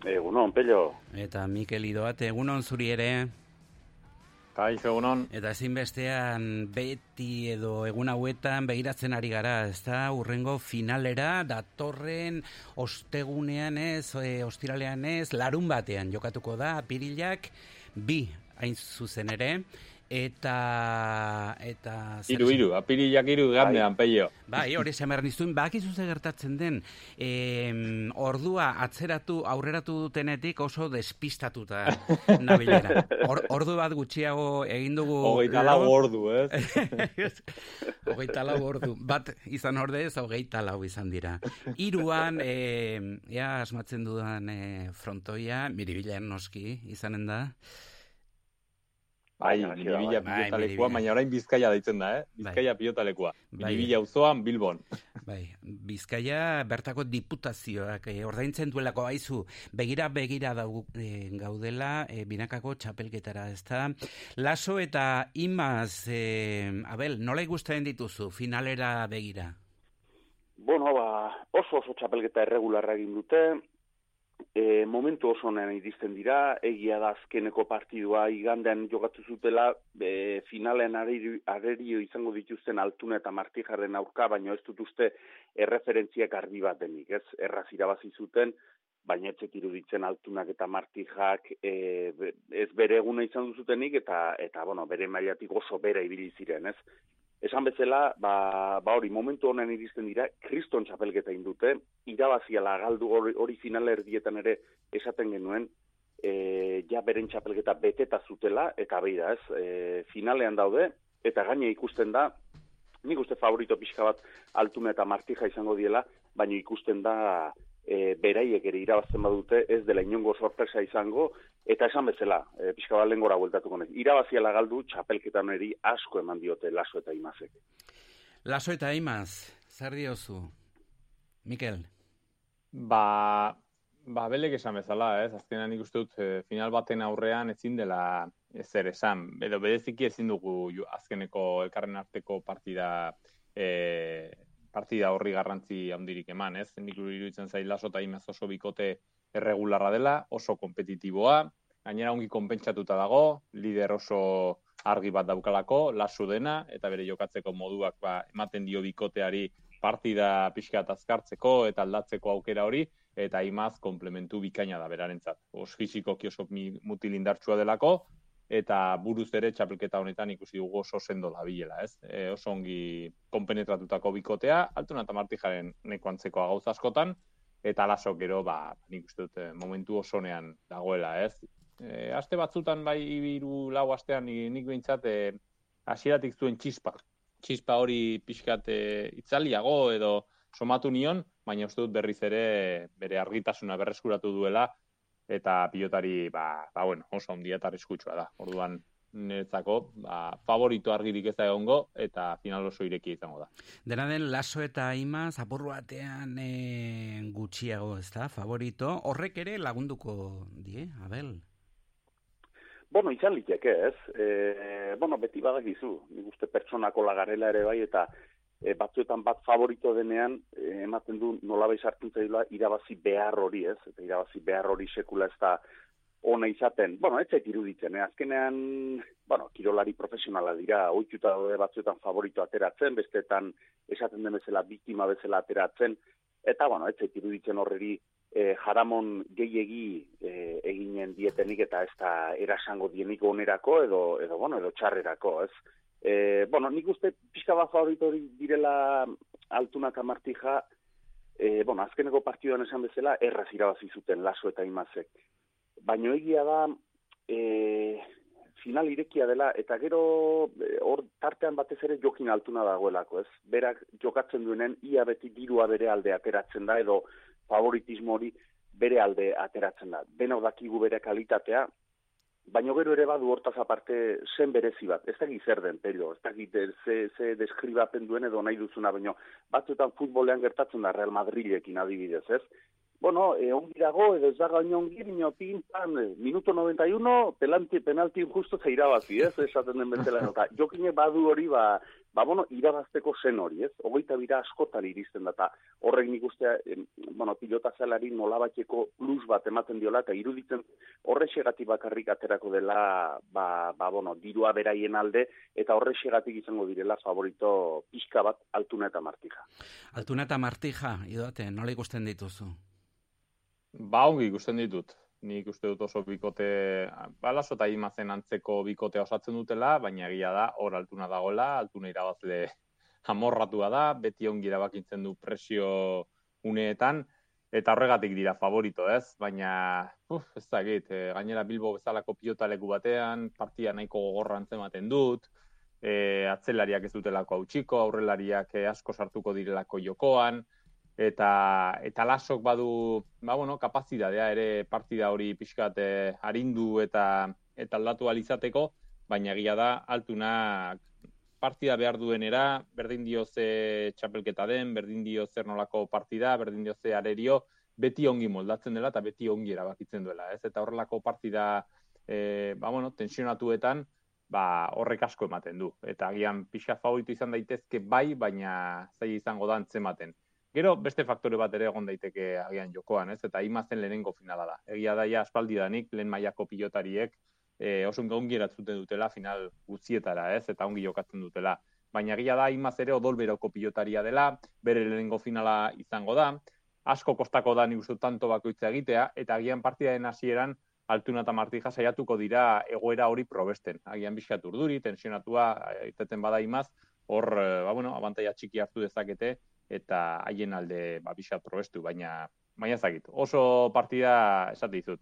Egunon, pello. Eta Mikel Idoate, egunon zuri ere? Kaixo, egunon. Eta ezinbestean beti edo egun hauetan begiratzen ari gara, ez da, urrengo finalera, datorren ostegunean ez, e, ostiralean ez, larun batean jokatuko da, pirilak, bi hain zuzen ere, eta eta... zer Iru, iru, apirilak iru gandean, peio. Bai, hori esan behar nizuen, bakizu ze gertatzen den, em, ordua atzeratu, aurreratu dutenetik oso despistatuta nabilera. Or, ordu bat gutxiago egin dugu... Hogeita lau lo- ordu, ez? *laughs* hogeita lau ordu. Bat izan ordez, hogeita lau izan dira. Hiruan, e, ea asmatzen dudan e, frontoia, miribilan noski izanen da. Bai, Bai, miribila bai, pilotalekua, baina orain bizkaia deitzen da, eh? Bizkaia pilotalekua. Miribila auzoan Bilbon. *laughs* Bai, Bizkaia bertako diputazioak e, ordaintzen duelako baizu. Begira begira dau, e, gaudela e, binakako txapelketara, ezta? Laso eta Imaz, e, Abel, nola ikusten dituzu finalera begira? Bueno, ba, oso oso txapelketa erregularra egin dute, e, momentu oso onean iristen dira, egia da azkeneko partidua igandean jokatu zutela, e, finalean arerio, izango dituzten altuna eta martijarren aurka, baina ez dut uste erreferentziak argi bat denik, ez? Erraz irabazi zuten, baina etxek iruditzen altunak eta martijak e, ez bere eguna izan duzutenik eta eta bueno, bere mailatik oso bera ibili ziren, ez? Esan bezala, ba, ba hori, momentu honen iristen dira, kriston txapelketa indute, irabaziala galdu hori, hori final erdietan ere esaten genuen, e, ja beren txapelketa beteta zutela, eta beira ez, e, finalean daude, eta gaine ikusten da, nik uste favorito pixka bat altuna eta martija izango diela, baina ikusten da e, beraiek ere irabazten badute, ez dela inongo sorpresa izango, eta esan bezala, e, pixka bat lehen gora bueltatuko nahi. Irabaziala galdu, txapelketan eri asko eman diote laso eta imazek. Laso eta Imaz, zer diozu? Mikel. Ba, ba belek esan bezala, ez? Azkenean nik uste dut eh, final baten aurrean ezin dela ezer esan. Edo bereziki ezin dugu ju- azkeneko elkarren arteko partida eh, partida horri garrantzi handirik eman, ez? Nik iruditzen zait laso eta imaz oso bikote erregularra dela, oso kompetitiboa, gainera ongi konpentsatuta dago, lider oso argi bat daukalako, lasu dena, eta bere jokatzeko moduak ba, ematen dio bikoteari partida pixka azkartzeko eta aldatzeko aukera hori, eta imaz komplementu bikaina da berarentzat. Os fisikoki oso mi- mutilindartsua delako, eta buruz ere txapelketa honetan ikusi dugu oso sendo labilela, ez? E, oso ongi konpenetratutako bikotea, altuna eta martijaren neko antzekoa gauza askotan, eta laso gero, ba, nik uste dut, eh, momentu osonean dagoela, ez? E, aste batzutan, bai, hiru lau astean, ni- nik behintzat, e, hasieratik zuen txispa. Txispa hori pixkat e, itzaliago edo somatu nion, baina uste dut berriz ere bere argitasuna berreskuratu duela, eta pilotari, ba, ba bueno, oso ondia eta da. Orduan, niretzako, ba, favorito argirik ez da egongo, eta final oso ireki izango da. Dena den Laso eta Imaz apur batean e, gutxiago, ez da, favorito. Horrek ere lagunduko die, Abel. Bueno, izan liteke, ez? E, bueno, beti badakizu, nik uste pertsonako lagarela ere bai, eta e, batzuetan bat favorito denean, e, ematen du nolabait sartzen zaila irabazi behar hori, ez? Eta irabazi behar hori sekula ez da ona izaten. Bueno, ez zait iruditzen, eh? azkenean, bueno, kirolari profesionala dira, oituta daude batzuetan favorito ateratzen, besteetan esaten den bezala biktima bezala ateratzen, eta, bueno, ez zait iruditzen horreri e, jaramon gehiegi e, eginen dietenik eta ez da erasango dienik onerako edo, edo, bueno, edo txarrerako, ez? E, bueno, nik uste pixka bat favorito direla altuna eta martija, e, bueno, azkeneko partiduan esan bezala, erraz irabazi zuten laso eta imazek. Baina egia da, e, final irekia dela, eta gero e, hor tartean batez ere jokin altuna dagoelako, ez? Berak jokatzen duenen, ia beti dirua bere alde ateratzen da, edo favoritismo hori bere alde ateratzen da. Denok dakigu bere kalitatea, baina gero ere badu hortaz aparte zen berezi bat. Ez dakit zer den, pello, ez dakit eh, ze, ze deskribapen duen edo nahi duzuna, baina batzuetan futbolean gertatzen da Real Madrilekin adibidez, ez? Bueno, e, ongi dago, edo ez dago ongi, bino pin, pan, eh, minuto 91, penalti, penalti injusto ze irabazi, ez? *laughs* Esaten den bezala. Eta jokine badu hori, ba, ba, bueno, irabazteko zen hori, ez? Hogeita bira askotan iristen da, eta horrek nik ustea, em, bueno, pilota zelari nolabateko plus bat ematen diola, eta iruditzen horrexegatik bakarrik aterako dela, ba, ba, bueno, dirua beraien alde, eta horrexegatik izango direla favorito pixka bat altuna eta martija. Altuna eta Martija, idate, nola ikusten dituzu? Ba, ongi ikusten ditut. nik uste dut oso bikote, balaso eta imazen antzeko bikote osatzen dutela, baina egia da, hor altuna dagoela, altuna irabazle *laughs* amorratua da, beti ongi erabakitzen du presio uneetan, eta horregatik dira favorito, ez? Baina, uf, ez dakit, e, gainera Bilbo bezalako pilotaleku batean, partia nahiko gogorra antzematen dut, e, atzelariak ez dutelako hautsiko, aurrelariak e, asko sartuko direlako jokoan, eta eta lasok badu, ba bueno, kapazitatea ere partida hori pixkat e, arindu eta eta aldatu alizateko, baina egia da altunak partida behar duenera, berdin dio ze txapelketa den, berdin dio zer nolako partida, berdin dio ze arerio, beti ongi moldatzen dela eta beti ongi erabakitzen duela, ez? Eta horrelako partida, e, ba, bueno, tensionatuetan, ba, horrek asko ematen du. Eta agian pixa favoritu izan daitezke bai, baina zai izango da antzematen. Gero beste faktore bat ere egon daiteke agian jokoan, ez? Eta imazen lehenengo finala da. Egia daia aspaldi danik, lehen mailako pilotariek, e, oso ongi eratzuten dutela final guztietara, ez? Eta ongi jokatzen dutela. Baina gila da, imaz ere odolberoko pilotaria dela, bere lehenengo finala izango da, asko kostako da ni tanto bakoitza egitea, eta agian partidaren hasieran altuna eta martija saiatuko dira egoera hori probesten. Agian bizkat urduri, tensionatua, iteten bada imaz, hor, eh, ba, bueno, abantaia txiki hartu dezakete, eta haien alde ba, bizkat probestu, baina, baina zakit. Oso partida esate dizut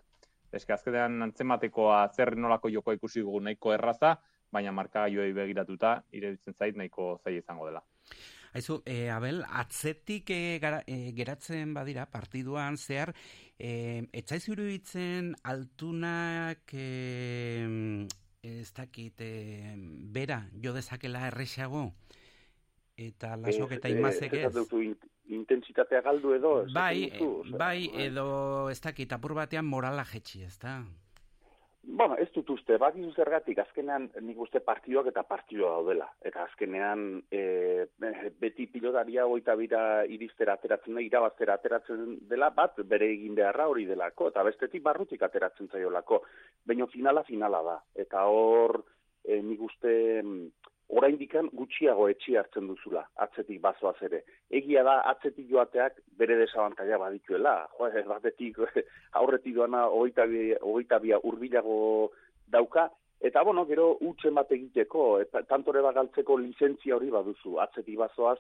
eske azkenean antzematekoa zer nolako joko ikusi dugu nahiko erraza, baina markagailuei begiratuta irebitzen zait nahiko zai izango dela. Aizu, e, Abel, atzetik e, gara, e, geratzen badira partiduan zehar, e, etzaiz iruditzen altunak e, ez dakit e, bera jo dezakela errexago eta lasok eta imazek ez intensitatea galdu edo bai, duzu, bai, edo ez dakit apur batean morala jetxi, ez da? Bueno, ez dut uste, bak zergatik, azkenean nik uste partioak eta partioa daudela. Eta azkenean e, beti pilotaria goita bira iristera ateratzen da, irabaztera ateratzen dela, bat bere egin beharra hori delako, eta bestetik barrutik ateratzen zaiolako. Baina finala finala da. Eta hor, e, nik uste orain dikan gutxiago etxi hartzen duzula, atzetik bazoaz ere. Egia da, atzetik joateak bere desabantaia badituela. Jo, batetik *laughs* aurretik doana hogeita bia urbilago dauka, eta bueno, gero utzen bat egiteko, eta tantore bagaltzeko lizentzia hori baduzu, atzetik bazoaz,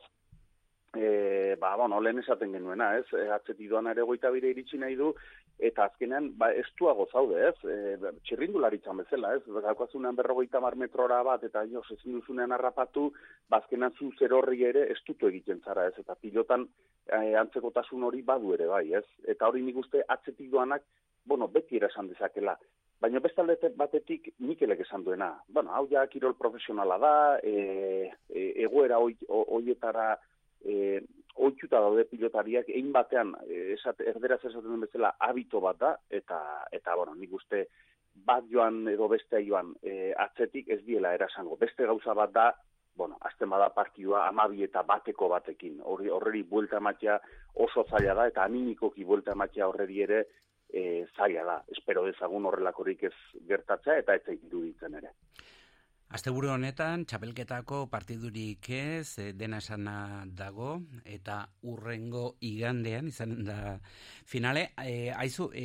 e, ba, bueno, lehen esaten genuena, ez? E, atzeti doan ere goita bire iritsi nahi du, eta azkenean, ba, estuago zaude, ez? E, txirrindularitzan bezala, ez? Gaukazunean berrogeita mar metrora bat, eta jo, ezin duzunean harrapatu, ba, azkenean zu zer horri ere estutu egiten zara, ez? Eta pilotan e, antzekotasun hori badu ere, bai, ez? Eta hori nik uste atzetik doanak, bueno, beti era esan dezakela. Baina bestalde batetik Mikelek esan duena. Bueno, hau ja kirol profesionala da, e, e, egoera hoietara e, oitxuta daude pilotariak, egin batean, e, esat, erderaz esaten den bezala, habito bat da, eta, eta bueno, nik uste, bat joan edo beste joan e, atzetik ez diela erasango. Beste gauza bat da, bueno, azten bada partidua amabi eta bateko batekin. Horri, horreri buelta ematea oso zaila da, eta animikoki buelta ematea horreri ere e, zaila da. Espero dezagun horrelakorik ez gertatzea, eta ez iruditzen ere. Asteburu honetan, txapelketako partidurik ez, eh, dena esana dago, eta urrengo igandean, izan da finale, e, aizu, e,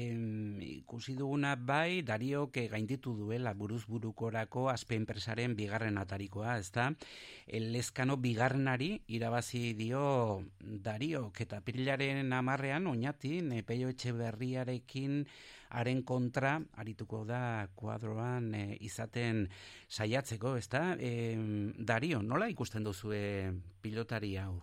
ikusi duguna bai, Dario, ke gainditu duela buruz burukorako azpe enpresaren bigarren atarikoa, ez da? Lezkano bigarrenari irabazi dio Dario, eta pirilaren amarrean, oinatin, peio etxe berriarekin, haren kontra arituko da kuadroan e, izaten saiatzeko, ez da? E, Dario, nola ikusten duzu pilotari hau,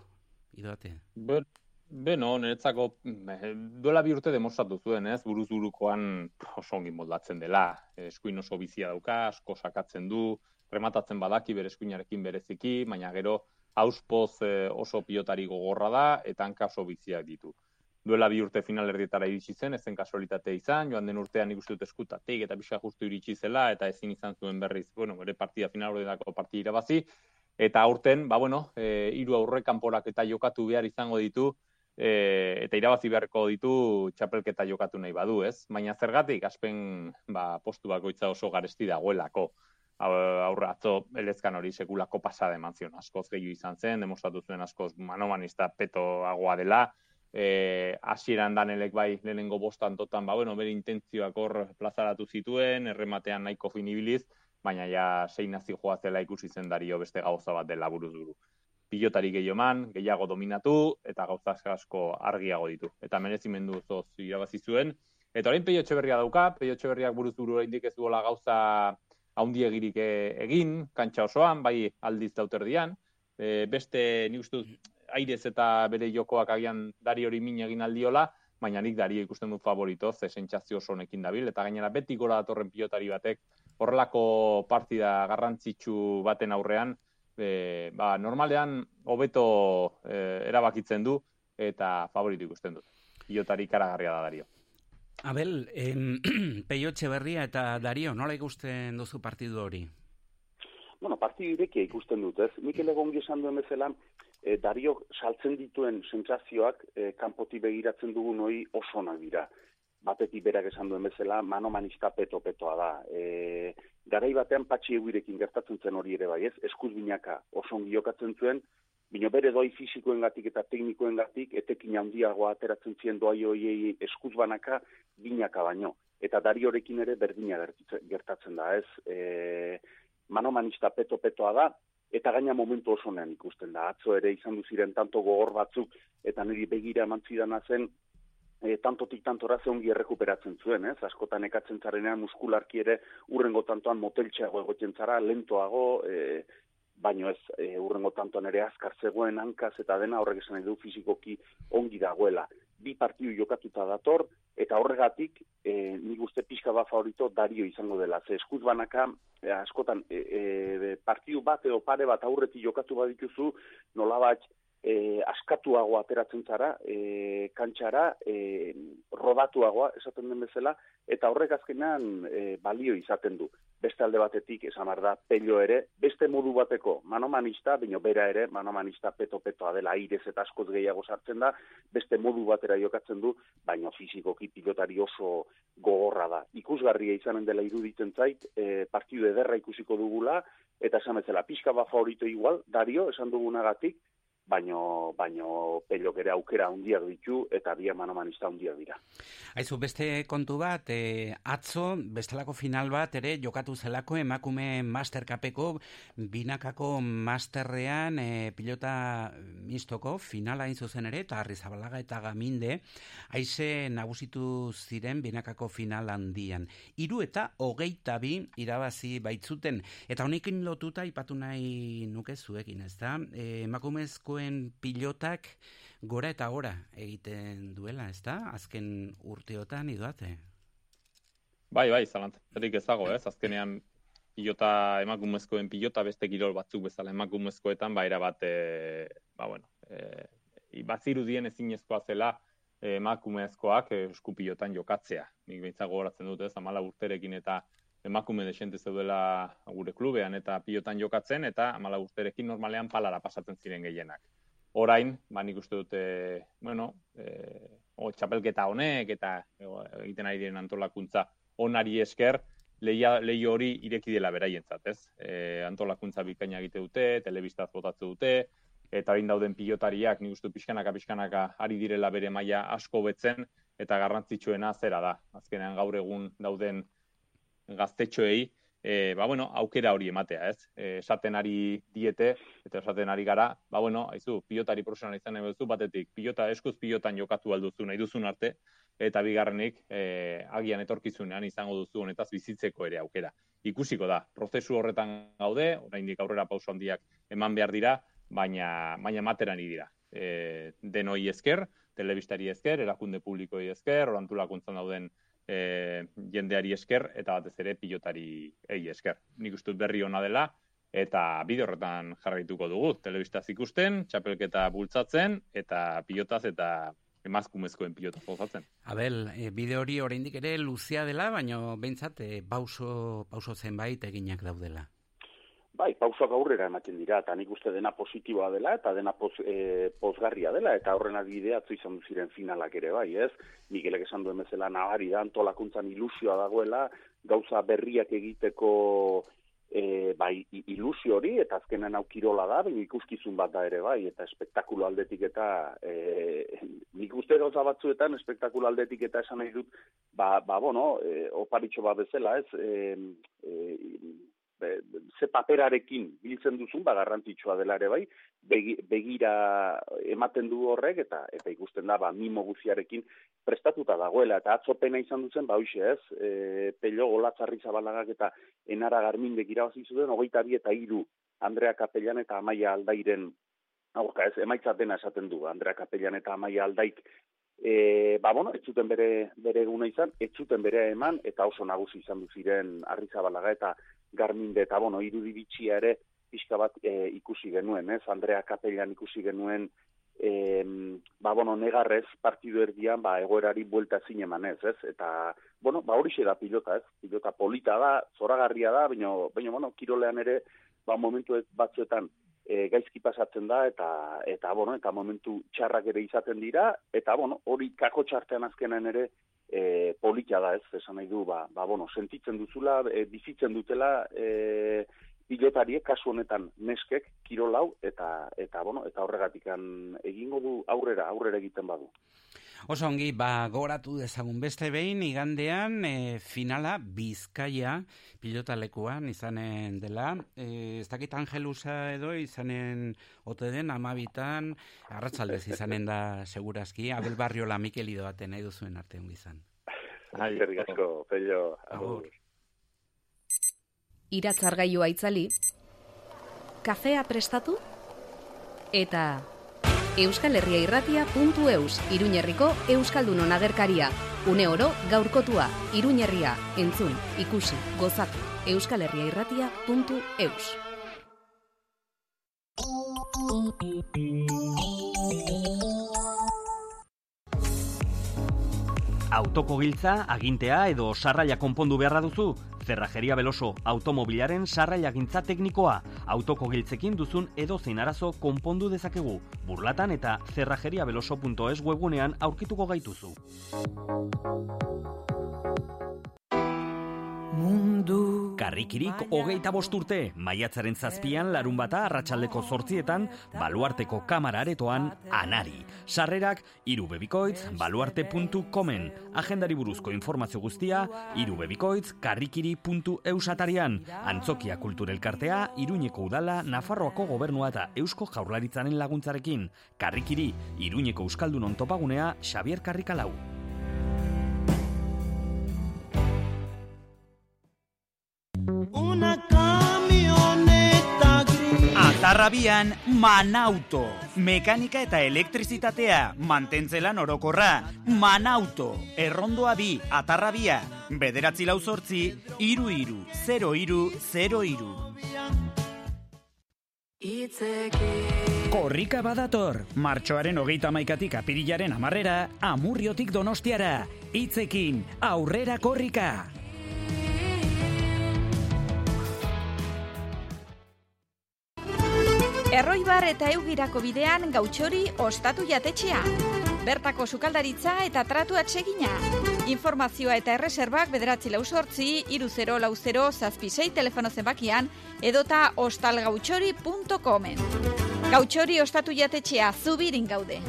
idoate? Ber, beno, niretzako duela bi urte demostratu zuen, ez? Buruz burukoan oso ongi moldatzen dela. Eskuin oso bizia dauka, asko sakatzen du, rematatzen badaki bere eskuinarekin bereziki, baina gero auspoz eh, oso pilotari gogorra da, eta hanka oso biziak ditu duela bi urte final erdietara iritsi zen, ezen kasualitate izan, joan den urtean ikustu dut eskuta eta bisa justu iritsi zela, eta ezin izan zuen berriz, bueno, bere partida final ordenako partida irabazi, eta aurten, ba bueno, e, hiru aurre kanporak eta jokatu behar izango ditu, e, eta irabazi beharko ditu txapelketa jokatu nahi badu, ez? Baina zergatik, aspen ba, postu bakoitza oso garesti dagoelako. Aurra atzo, elezkan hori sekulako pasada eman zion, askoz gehiu izan zen, demostratu zuen askoz manomanista petoagoa dela, e, hasieran danelek bai lehenengo bostan totan, ba, bueno, bere intentzioak hor plazaratu zituen, errematean nahiko finibiliz, baina ja zein nazi joa zela ikusi zen dario beste gauza bat dela buruz buru. Pilotari gehioman, gehiago dominatu, eta gauza asko argiago ditu. Eta merezimendu zoz irabazi zuen. Eta orain Peio Etxeberria dauka, Peio Etxeberriak buruz buru oraindik ez duela gauza haundiegirik e- egin, kantxa osoan, bai aldiz dauterdian. E, beste, nik uste airez eta bere jokoak agian dari hori min egin aldiola, baina nik dario ikusten dut favorito, ze sentsazio oso honekin dabil, eta gainera beti gora datorren pilotari batek, horrelako partida garrantzitsu baten aurrean, e, ba, normalean hobeto e, erabakitzen du, eta favorito ikusten dut. Pilotari karagarria da dario. Abel, em, *clears throat* Peio Etxeberria eta Dario, nola ikusten duzu partidu hori? Bueno, partidu irekia ikusten dut, ez? Mikel Egongi esan duen bezala, e, Dario saltzen dituen sentsazioak e, kanpoti begiratzen dugun hori oso onak dira. Batetik berak esan duen bezala, manomanista peto-petoa da. E, garai batean patxi eguirekin gertatzen zen hori ere bai, ez? Eskuz binaka oso ongi jokatzen zuen, bino bere doi fizikoen gatik eta teknikoen gatik, etekin handiagoa ateratzen zien doai hoiei eskuz banaka, binaka baino. Eta dariorekin ere berdina gertatzen da, ez? E, manomanista peto-petoa da, eta gaina momentu oso onean ikusten da. Atzo ere izan du ziren tanto gogor batzuk, eta niri begira eman zidana zen, e, tantotik tantora ze ongi errekuperatzen zuen, ez? Askotan ekatzen zarenean muskularki ere urrengo tantoan moteltxeago egoten zara, lentoago, e, baino ez e, urrengo tantoan ere azkar zegoen hankaz eta dena horrek esan du fizikoki ongi dagoela. Bi partidu jokatuta dator, eta horregatik, e, nik uste pixka bat favorito dario izango dela. Ze eskuz banaka, e, askotan, e, e, partidu bat edo pare bat aurretik jokatu badituzu, nolabait, e, askatuago ateratzen zara, e, kantxara, e, rodatuagoa, esaten den bezala, eta horrek azkenan e, balio izaten du. Beste alde batetik, esan da, pello ere, beste modu bateko manomanista, baino bera ere, manomanista peto-petoa dela, airez eta askoz gehiago sartzen da, beste modu batera jokatzen du, baino fizikoki pilotari oso gogorra da. Ikusgarria izanen dela iruditzen zait, e, partidu ederra ikusiko dugula, eta esan bezala, pixka bat favorito igual, Dario, esan dugunagatik, baino, baino pelok ere aukera handiak ditu eta bi manomanista handiak dira. Aizu, beste kontu bat, e, atzo, bestelako final bat ere jokatu zelako emakume masterkapeko binakako masterrean e, pilota mistoko finala hain zuzen ere, eta Arrizabalaga eta Gaminde, haize nagusitu ziren binakako final handian. Hiru eta hogeita bi irabazi baitzuten, eta honekin lotuta ipatu nahi nuke zuekin, ez da? E, emakumezkoen pilotak gora eta gora egiten duela, ez da? Azken urteotan idoate. Bai, bai, zalantzarik ez dago, ez? Azkenean pilota emakumezkoen pilota beste kirol batzuk bezala emakumezkoetan ba bat e, ba bueno, e, bazirudien ezinezkoa zela e, emakumezkoak eskupilotan jokatzea. Nik behintzat gogoratzen dut, ez? 14 urterekin eta emakume desente zeudela gure klubean eta pilotan jokatzen eta 14 urterekin normalean palara pasatzen ziren gehienak. Orain, ba nik uste dute, bueno, e, o, txapelketa honek eta e, egiten ari diren antolakuntza onari esker, leia, leio hori ireki dela beraientzat, ez? E, antolakuntza bikaina egite dute, telebistaz botatze dute, eta hain dauden pilotariak, nik uste dut pixkanaka pixkanaka ari direla bere maila asko betzen, eta garrantzitsuena zera da. Azkenean gaur egun dauden gaztetxoei, e, ba, bueno, aukera hori ematea, ez? E, esaten ari diete, eta esaten ari gara, ba, bueno, haizu, pilotari profesional izan nahi duzu, batetik, pilota eskuz pilotan jokatu alduzu nahi duzun arte, eta bigarrenik, e, agian etorkizunean izango duzu honetaz bizitzeko ere aukera. Ikusiko da, prozesu horretan gaude, oraindik aurrera pauso handiak eman behar dira, baina, baina materan dira. E, denoi esker, telebistari esker, erakunde publikoi esker, orantulakuntzan dauden e, jendeari esker eta batez ere pilotari ei esker. Nik uste dut berri ona dela eta bide horretan jarraituko dugu. Telebistaz ikusten, txapelketa bultzatzen eta pilotaz eta emazkumezkoen pilota jozatzen. Abel, e, bide hori oraindik ere luzea dela, baina behintzat e, pauso, pauso zenbait eginak daudela. Bai, pausoak aurrera ematen dira, eta nik uste dena positiboa dela, eta dena poz, e, pozgarria dela, eta horren adibidea atzo izan ziren finalak ere bai, ez? Miguelek esan duen bezala nabari da, antolakuntzan ilusioa dagoela, gauza berriak egiteko e, bai ilusio hori eta azkenan hau kirola da, baina ikuskizun bat da ere bai eta espektakulo aldetik eta e, nik uste gauza batzuetan espektakulo aldetik eta esan nahi dut ba, ba bueno, e, oparitxo bat bezala, ez? E, e, be, ze paperarekin biltzen duzun, ba garrantzitsua dela ere bai, begi, begira ematen du horrek eta eta ikusten da ba mimo guziarekin prestatuta dagoela eta atzo pena izan duzen ba hoixe, ez? E, Pello Golatzarri Zabalagak eta Enara Garmindek irabazi zuten 22 eta 3 Andrea Kapellan eta Amaia Aldairen aurka, ez? Emaitza dena esaten du Andrea Kapellan eta Amaia Aldaik E, ba, bueno, ez zuten bere, bere eguna izan, ez zuten bere eman, eta oso nagusi izan du ziren Arrizabalaga eta Garminde, eta, bueno, irudi bitxia ere, pixka bat e, ikusi genuen, ez? Andrea Kapellan ikusi genuen, e, ba, bueno, negarrez partidu erdian, ba, egoerari buelta zin emanez, ez? Eta, bueno, ba, hori da pilota, ez? Pilota polita da, zoragarria da, baina, baina, bueno, kirolean ere, ba, momentu batzuetan, e, gaizki pasatzen da eta eta bueno, eta momentu txarrak ere izaten dira eta bueno, hori kako txartean azkenan ere e, polita da, ez? Esan nahi du, ba, ba bueno, sentitzen duzula, e, bizitzen dutela e, pilotariek kasu honetan neskek kirolau eta eta bueno, eta horregatikan egingo du aurrera, aurrera egiten badu. Oso ongi, ba, gogoratu dezagun beste behin, igandean e, finala Bizkaia pilotalekuan izanen dela. E, ez dakit Angelusa edo izanen ote den amabitan, arratzaldez izanen da segurazki, Abel Barriola Mikel Ido baten nahi duzuen arte ongi izan. Eskerrik asko, pello. Agur. iratzargailua itzali, kafea prestatu, eta Euskal Herria irratia.eus, Iruñerriko Euskaldunon agerkaria. Une oro gaurkotua, Iruñerria, entzun, ikusi, gozatu, Euskal Herria Autoko giltza, agintea edo sarraila konpondu beharra duzu? Zerrajeria Beloso, automobilaren sarraila gintza teknikoa. Autoko giltzekin duzun edo zein arazo konpondu dezakegu. Burlatan eta zerrajeriabeloso.es webgunean aurkituko gaituzu. Mundu Karrikirik hogeita bost urte, maiatzaren zazpian larun bata arratsaldeko zortzietan, baluarteko kamara aretoan, anari. Sarrerak, irubebikoitz, baluarte.comen. Agendari buruzko informazio guztia, irubebikoitz, karrikiri.eus atarian. Antzokia kulturelkartea, Iruñeko udala, Nafarroako gobernua eta Eusko jaurlaritzaren laguntzarekin. Karrikiri, Iruñeko Euskaldunon topagunea, Xavier Karrikalau. Una camioneta gris. Atarrabian Manauto. Mekanika eta elektrizitatea, mantentzelan orokorra. Manauto. Errondoa bi, atarrabia. Bederatzi lau zortzi, iru iru, zero iru, zero iru. Korrika badator, martxoaren hogeita maikatik apirilaren amarrera, amurriotik donostiara. Itzekin, aurrera korrika. Erroibar eta eugirako bidean gautxori ostatu jatetxea. Bertako sukaldaritza eta tratu atsegina. Informazioa eta erreserbak bederatzi lau sortzi, iru zero lau zero zazpi sei telefono zenbakian edota ostalgautxori.comen. Gautxori ostatu jatetxea zubirin gaude.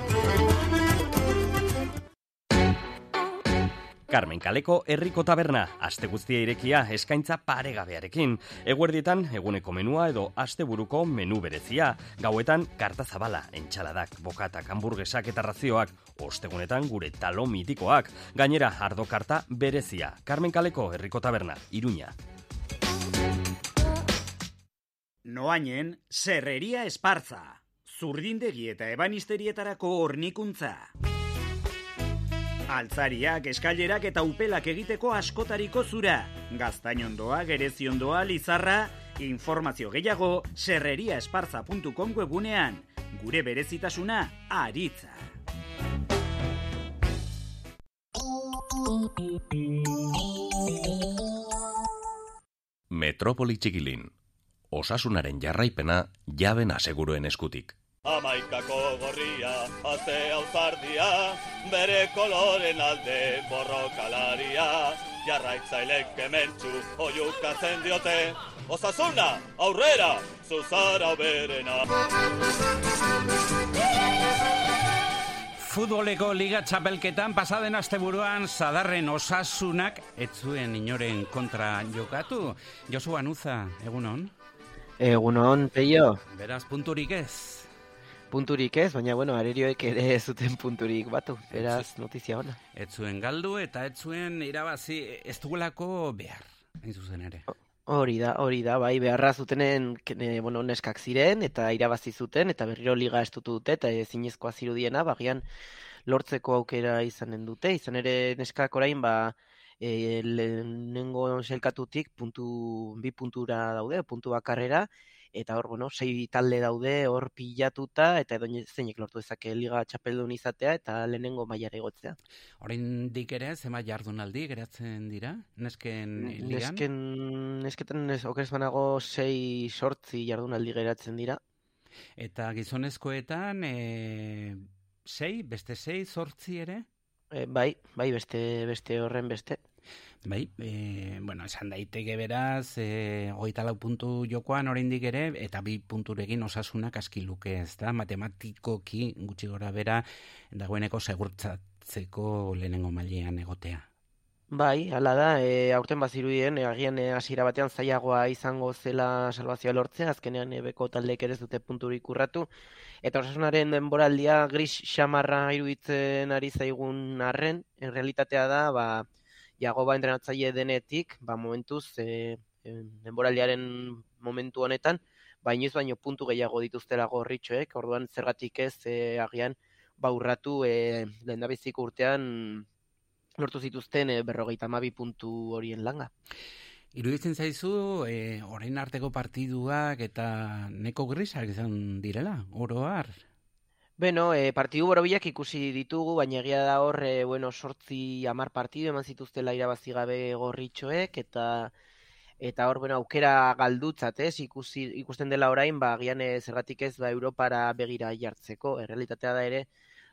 Carmen Kaleko herriko taberna, aste guztia irekia eskaintza paregabearekin. Eguerdietan eguneko menua edo asteburuko menu berezia. Gauetan karta zabala, entxaladak, bokatak, hamburguesak eta razioak. Ostegunetan gure talo mitikoak. Gainera, ardo karta berezia. Carmen Kaleko herriko taberna, Iruña. Noainen, serreria espartza. Zurdindegi eta ebanisterietarako hornikuntza. Altzariak, eskailerak eta upelak egiteko askotariko zura. Gaztainondoa, gereziondoa, lizarra, informazio gehiago serreriaesparza.com webunean. Gure berezitasuna, aritza. Metropoli txikilin. Osasunaren jarraipena jaben aseguruen eskutik. Amaikako gorria, azte auzardia, bere koloren alde borrokalaria, jarraitzailek kementxu oiukatzen diote, osasuna, aurrera, zuzara berena. Futboleko liga txapelketan pasaden asteburuan zadarren osasunak ez zuen inoren kontra jokatu. Josu Anuza, egunon? Egunon, peio. Beraz, punturik ez. Punturik ez, baina bueno, arerioek ere ez zuten punturik batu. Beraz, notizia ona. Ez zuen galdu eta ez zuen irabazi ez dugulako behar, hain zuzen ere. Hori da, hori da, bai, beharra zutenen e, bueno, neskak ziren eta irabazi zuten eta berriro liga estutu dute eta ezinezkoa zirudiena, bagian lortzeko aukera izanen dute, izan ere neskak orain, ba, e, lehenengo selkatutik puntu, bi puntura daude, puntu bakarrera, eta hor, bueno, sei talde daude hor pilatuta, eta edo zeinek lortu dezake liga txapeldun izatea, eta lehenengo mailara igotzea. Orain dik ere, zema jardunaldi geratzen dira, nesken ligan? Nesken, nesketan nes, okeres banago sei sortzi jardunaldi geratzen dira. Eta gizonezkoetan, e, sei, beste sei, sortzi ere? E, bai, bai, beste, beste horren beste. Bai, e, bueno, esan daiteke beraz, e, hogeita lau puntu jokoan oraindik ere, eta bi punturekin osasunak askiluke ez da, matematikoki gutxi gora bera, dagoeneko segurtzatzeko lehenengo mailean egotea. Bai, hala da, e, aurten bazirudien, e, agian hasiera batean zailagoa izango zela salvazioa lortzea, azkenean e, beko taldeek ere dute punturik urratu, eta osasunaren denboraldia gris xamarra iruditzen ari zaigun arren, en realitatea da, ba, Jagoba entrenatzaile denetik, ba, momentuz, e, denboraliaren momentu honetan, bainoz baino puntu gehiago dituztela gorritxoek, orduan zergatik ez e, agian baurratu e, lehen urtean lortu zituzten e, berrogeita mabi puntu horien langa. Iruditzen zaizu, e, orain arteko partiduak eta neko grisak izan direla, oroar? Beno, e, partidu borobilak ikusi ditugu, baina egia da hor, e, bueno, sortzi amar partidu eman zituztela irabazi gabe gorritxoek, eta eta hor, bueno, aukera galdutzat, ez, ikusi, ikusten dela orain, ba, gian e, zergatik ez, ba, Europara begira jartzeko, errealitatea da ere,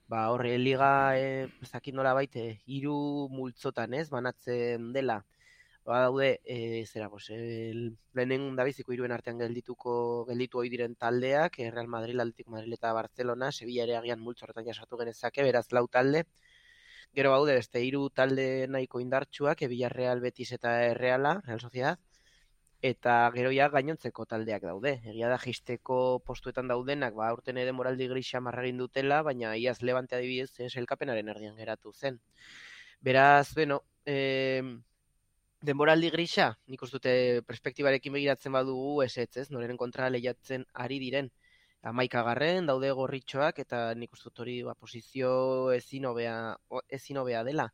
ba, horre, liga, e, zakit nola baite, iru multzotan, ez, banatzen dela, ba daude e, zera pues el lenen dabiziko hiruen artean geldituko gelditu ohi diren taldeak e, Real Madrid, Atlético Madrid eta Barcelona, Sevilla ere agian multzo horretan jasatu genezake, beraz lau talde. Gero baude beste hiru talde nahiko indartsuak, e, Villarreal, Betis eta Reala, Real Sociedad eta gero ja gainontzeko taldeak daude. Egia da jisteko postuetan daudenak, ba urten ere moraldi grisa marragin dutela, baina iaz Levante adibidez, elkapenaren erdian geratu zen. Beraz, bueno, eh denboraldi grisa, nik uste dute perspektibarekin begiratzen badugu ez ez, noren kontra lehiatzen ari diren. Amaika garren, daude gorritxoak, eta nik uste dut hori ba, posizio ezin hobea, ezin hobea dela.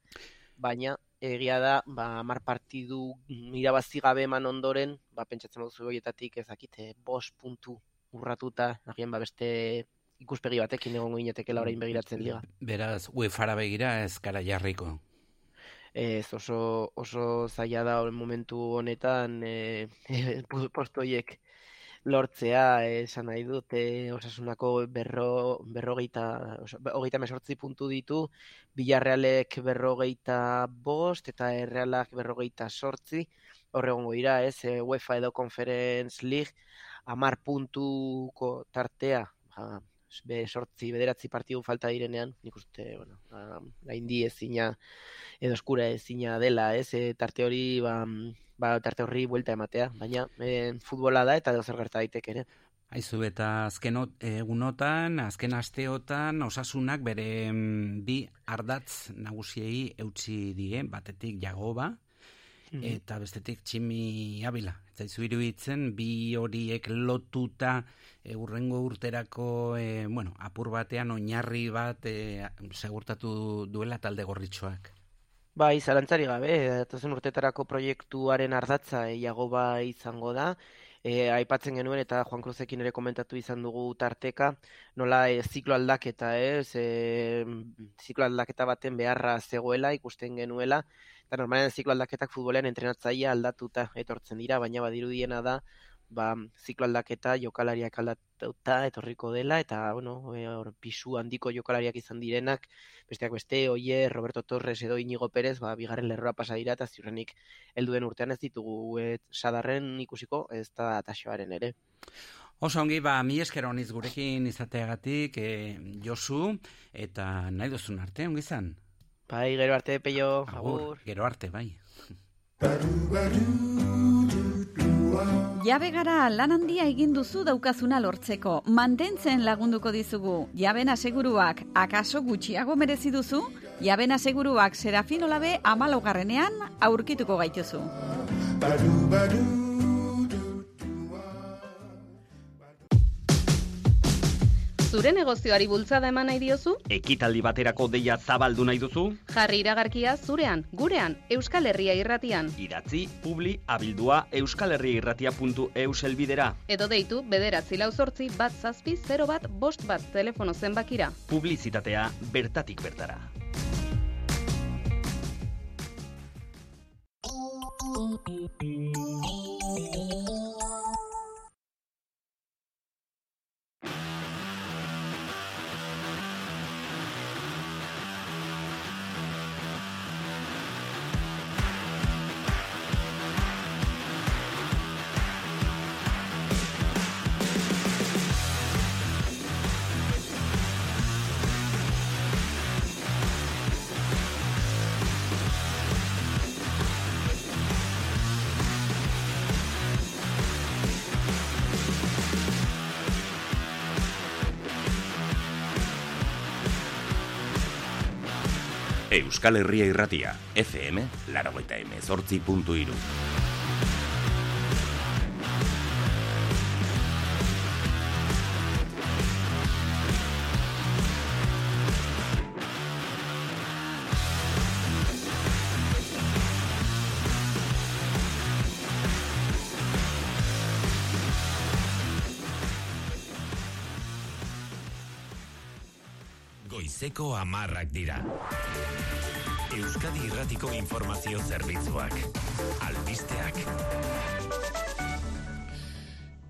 Baina, egia da, ba, mar partidu irabazi gabe eman ondoren, ba, pentsatzen baduzu goietatik ezakite, bos puntu urratuta, agian ba, beste ikuspegi batekin egongo inatekela orain begiratzen liga. Beraz, UEFA begira ez kara jarriko ez oso, oso zaila da momentu honetan e, *laughs* postoiek lortzea esan nahi dut e, osasunako berro, berrogeita hogeita mesortzi puntu ditu bilarrealek berrogeita bost eta errealak berrogeita sortzi. Horregongo dira ez e, UEFA edo Conference League amar puntuko tartea ba, be sortzi bederatzi partidu falta direnean, nik uste, bueno, ba, gaindi ezina edo eskura ezina dela, ez, e, tarte hori, ba, ba, tarte horri buelta ematea, baina e, futbola da eta zer gerta daiteke ere. Aizu, eta azken egunotan, azken asteotan, osasunak bere mm, bi ardatz nagusiei eutxi die, batetik jagoba, mhm. eta bestetik tximi abila. Zaizu iruditzen, bi horiek lotuta e, urrengo urterako e, bueno, apur batean oinarri bat e, segurtatu duela talde gorritxoak. Bai, zalantzari gabe, zen urtetarako proiektuaren ardatza eiago bai izango da, e, aipatzen genuen eta Juan Cruzekin ere komentatu izan dugu tarteka, nola e, ziklo aldaketa, ez, e, ziklo aldaketa baten beharra zegoela ikusten genuela, eta normalen ziklo aldaketak futbolean entrenatzaia aldatuta etortzen dira, baina badirudiena da, ba, ziklo aldaketa jokalariak aldatuta etorriko dela, eta, bueno, e, hor, pisu handiko jokalariak izan direnak, besteak beste, Oier, Roberto Torres edo Inigo Perez, ba, bigarren lerroa pasa dira, eta ziurrenik helduen urtean ez ditugu et, sadarren ikusiko, ez da taxoaren ere. Oso ongi, ba, mi esker honiz gurekin izateagatik, e, Josu, eta nahi duzun arte, ongi zan? Bai, gero arte, peio, agur. Gero arte, bai. Jabe gara lan handia egin duzu daukazuna lortzeko. Mantentzen lagunduko dizugu. Jaben aseguruak akaso gutxiago merezi duzu? Jaben aseguruak Serafin Olabe amalogarrenean aurkituko gaituzu. Zure negozioari bultzada eman nahi diozu? Ekitaldi baterako deia zabaldu nahi duzu? Jarri iragarkia zurean, gurean, Euskal Herria irratian. Idatzi, publi, abildua, euskalherriairratia.eus elbidera. Edo deitu, bederatzi lau sortzi, bat zazpi, 0 bat, bost bat, telefono zenbakira. Publizitatea bertatik bertara. Euskal Herria Irratia, FM, laragoita emezortzi puntu iru. Goizeko amarrak dira. Euskadi Irratiko Informazio Zerbitzuak. Albisteak.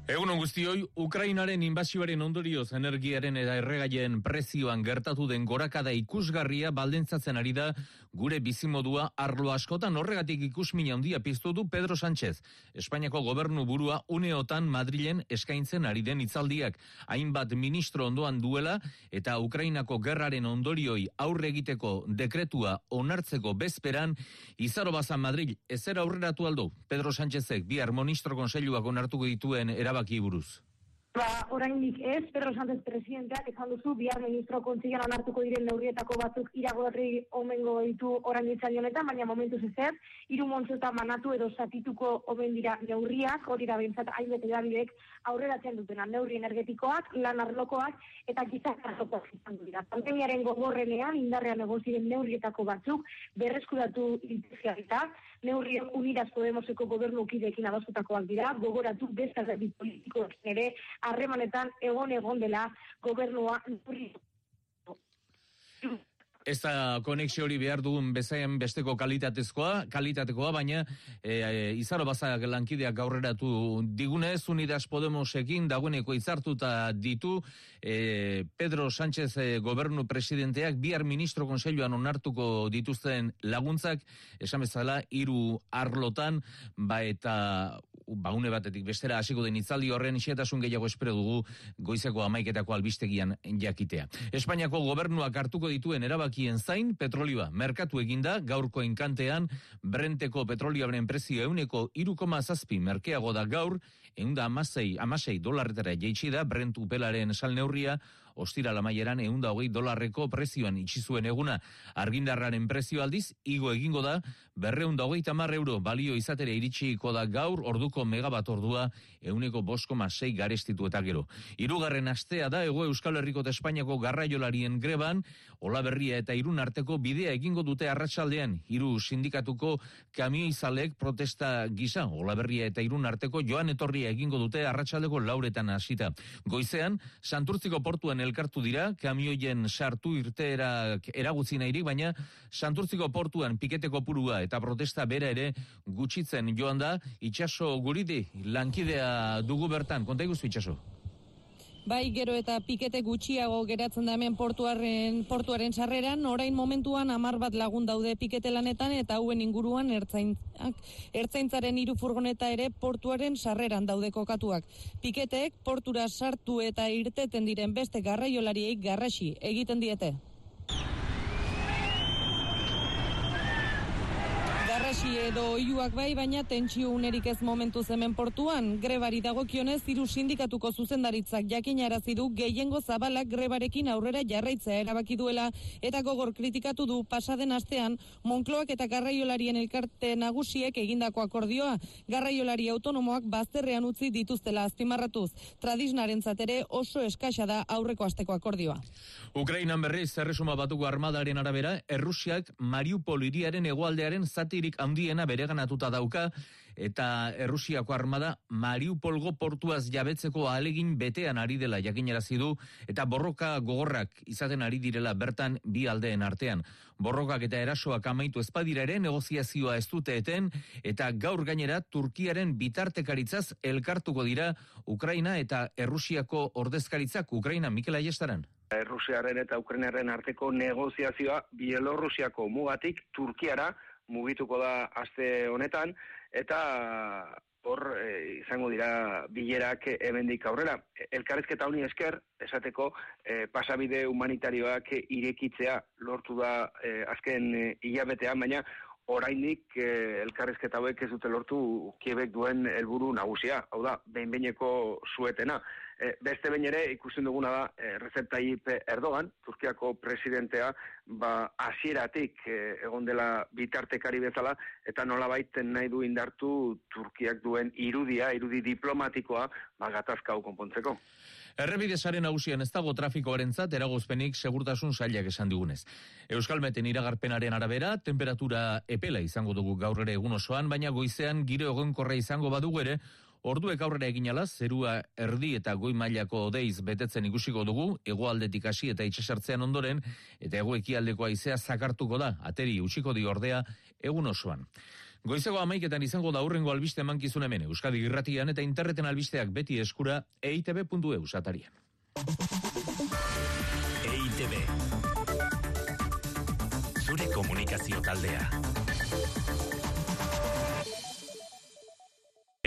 Egun guztioi, Ukrainaren inbasioaren ondorioz energiaren eta erregaien prezioan gertatu den gorakada ikusgarria baldentzatzen ari da gure bizimodua arlo askotan horregatik ikusmina handia piztu du Pedro Sánchez. Espainiako gobernu burua uneotan Madrilen eskaintzen ari den itzaldiak hainbat ministro ondoan duela eta Ukrainako gerraren ondorioi aurre egiteko dekretua onartzeko bezperan izaro bazan Madrid ezer aurreratu aldo Pedro Sánchezek bihar ministro konseiluak onartuko dituen erabaki buruz. Ba, oraindik ez, Pedro Sánchez presidenteak esan duzu, bihar ministro kontzilian onartuko diren neurrietako batzuk iragorri omengo ditu orain itzali honetan, baina momentu ez hiru montzuta manatu edo zatituko omen dira neurriak, hori da bintzat hainbete edabidek aurreratzen dutena neurri energetikoak, lan arlokoak eta gizak arlokoak izan dira. Pandemiaren gogorrenean, indarrean egoziren neurrietako batzuk, berreskuratu iltezia neurriak unidas Podemoseko gobernu kidekin adostutakoak dira, gogoratu besta politikoak ere harremanetan egon egon dela gobernua neurri Ez da konexio hori behar dugun bezaien besteko kalitatezkoa, kalitatekoa, baina e, izaro bazak lankideak gaurreratu digunez, Unidas Podemosekin dagoeneko izartuta ditu e, Pedro Sánchez e, gobernu presidenteak bihar ministro konseiluan onartuko dituzten laguntzak, esan bezala, hiru arlotan, ba eta ba une batetik bestera hasiko den itzaldi horren xetasun gehiago espero dugu goizeko amaiketako albistegian jakitea. Espainiako gobernuak hartuko dituen erabakien zain petrolioa merkatu eginda gaurko enkantean brenteko petrolioaren prezio euneko iruko zazpi merkeago da gaur eunda amasei, amasei dolarretara jeitsi da brent upelaren sal neurria ostira lamaieran eunda hogei dolarreko prezioan itxizuen eguna argindarraren prezio aldiz, igo egingo da, berreunda hogei tamar euro balio izatere iritsiko da gaur orduko megabat ordua euneko boskoma sei garestitu eta gero. Hirugarren astea da ego Euskal Herriko eta Espainiako garraiolarien greban, Olaberria eta Irun arteko bidea egingo dute arratsaldean hiru sindikatuko kamioizalek protesta gisa Olaberria eta Irun arteko joan etorria egingo dute arratsaldeko lauretan hasita. Goizean, Santurtziko portuan elkartu dira, kamioien sartu irteera eragutzi nahirik, baina Santurtziko portuan piketeko purua eta protesta bera ere gutxitzen joan da, itxaso guridi, lankidea dugu bertan, konta iguzu itxaso? Bai, gero eta pikete gutxiago geratzen da hemen portuaren, portuaren sarreran, orain momentuan amar bat lagun daude pikete lanetan eta hauen inguruan ertzaintzak, ertzaintzaren hiru furgoneta ere portuaren sarreran daude kokatuak. Piketeek portura sartu eta irteten diren beste garraiolariei garrasi egiten diete. Garrasi edo oiuak bai, baina tentsio unerik ez momentu hemen portuan. Grebari dagokionez, hiru sindikatuko zuzendaritzak jakinarazi du gehiengo zabalak grebarekin aurrera jarraitzea erabaki duela eta gogor kritikatu du pasaden astean Monkloak eta garraiolarien elkarte nagusiek egindako akordioa. Garraiolari autonomoak bazterrean utzi dituztela azpimarratuz. Tradisnarentzat ere oso eskasa da aurreko asteko akordioa. Ukrainan berriz erresuma batuko armadaren arabera, Errusiak Mariupol hiriaren hegoaldearen zatirik handiena bereganatuta dauka, eta Errusiako armada Mariupolgo portuaz jabetzeko ahalegin betean ari dela jakinarazi du eta borroka gogorrak izaten ari direla bertan bi aldeen artean. Borrokak eta erasoak amaitu ezpadira ere negoziazioa ez dute eten eta gaur gainera Turkiaren bitartekaritzaz elkartuko dira Ukraina eta Errusiako ordezkaritzak Ukraina Mikel Aiestaran. Errusiaren eta Ukrainaren arteko negoziazioa Bielorrusiako mugatik Turkiara mugituko da aste honetan eta hor e, izango dira bilerak hemendik aurrera. Elkarrezketa honi esker, esateko, e, pasabide humanitarioak irekitzea lortu da e, azken hilabetean, baina oraindik e, elkarrezketa hauek ez dute lortu kiebek duen helburu nagusia, hau da, behin-behineko zuetena. E, beste behin ere ikusten duguna da e, Recep Tayyip Erdogan, Turkiako presidentea, ba hasieratik e, egon dela bitartekari bezala eta nolabait nahi du indartu Turkiak duen irudia, irudi diplomatikoa, ba gatazka hau konpontzeko. Errebide sare nagusian ez dago trafikoarentzat eragozpenik segurtasun sailak esan digunez. Euskalmeten iragarpenaren arabera, temperatura epela izango dugu gaur ere egun osoan, baina goizean giro egonkorra izango badugu ere, Orduek aurrera egin alaz, zerua erdi eta goi mailako odeiz betetzen ikusiko dugu, hegoaldetik hasi eta itxasartzean ondoren, eta hego ekialdeko aizea zakartuko da, ateri utziko di ordea egun osoan. Goizego amaiketan izango da hurrengo albiste mankizun hemen, Euskadi irratian eta interneten albisteak beti eskura eitb.eu satarian. EITB Zure komunikazio taldea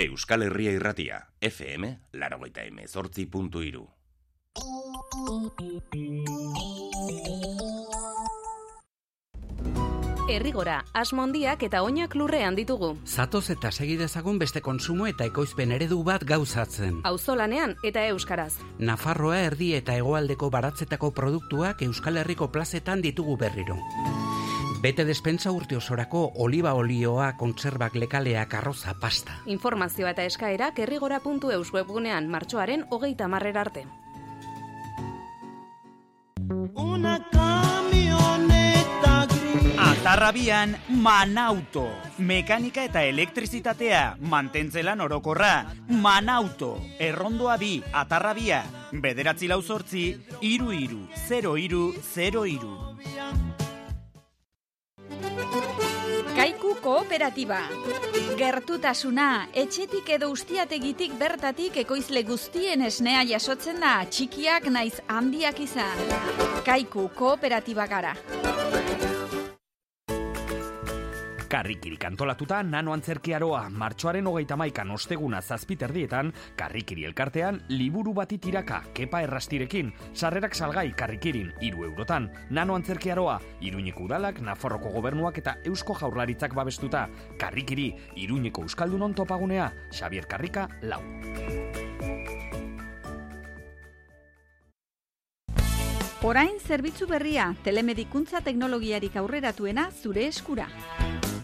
Euskal Herria irratia, FM, laragoita emezortzi puntu iru. Errigora, asmondiak eta oinak lurrean ditugu. Zatoz eta segidezagun beste konsumo eta ekoizpen eredu bat gauzatzen. Auzolanean eta euskaraz. Nafarroa erdi eta hegoaldeko baratzetako produktuak Euskal Herriko plazetan ditugu berriro. Bete despensa urte osorako oliba olioa, kontserbak lekaleak arroza pasta. Informazioa eta eskaerak errigora.eus webgunean martxoaren hogeita marrera arte. Una. Atarrabian Manauto. Mekanika eta elektrizitatea, mantentzelan orokorra. Manauto. Errondoa bi, atarrabia. Bederatzi lau sortzi, iru iru, 0 iru, 0 iru. Kaiku kooperatiba. Gertutasuna, etxetik edo ustiategitik bertatik ekoizle guztien esnea jasotzen da, txikiak naiz handiak izan. Kaiku kooperatiba gara. Karrikiri kantolatuta nano antzerkiaroa martxoaren hogeita maikan osteguna zazpiterdietan, karrikiri elkartean liburu bati tiraka, kepa errastirekin, sarrerak salgai karrikirin, iru eurotan, nano antzerkiaroa, iruñeko udalak, Nafarroko gobernuak eta eusko jaurlaritzak babestuta, karrikiri, iruñeko euskaldunon topagunea, Xavier Karrika, lau. Orain zerbitzu berria, telemedikuntza teknologiarik aurreratuena zure eskura.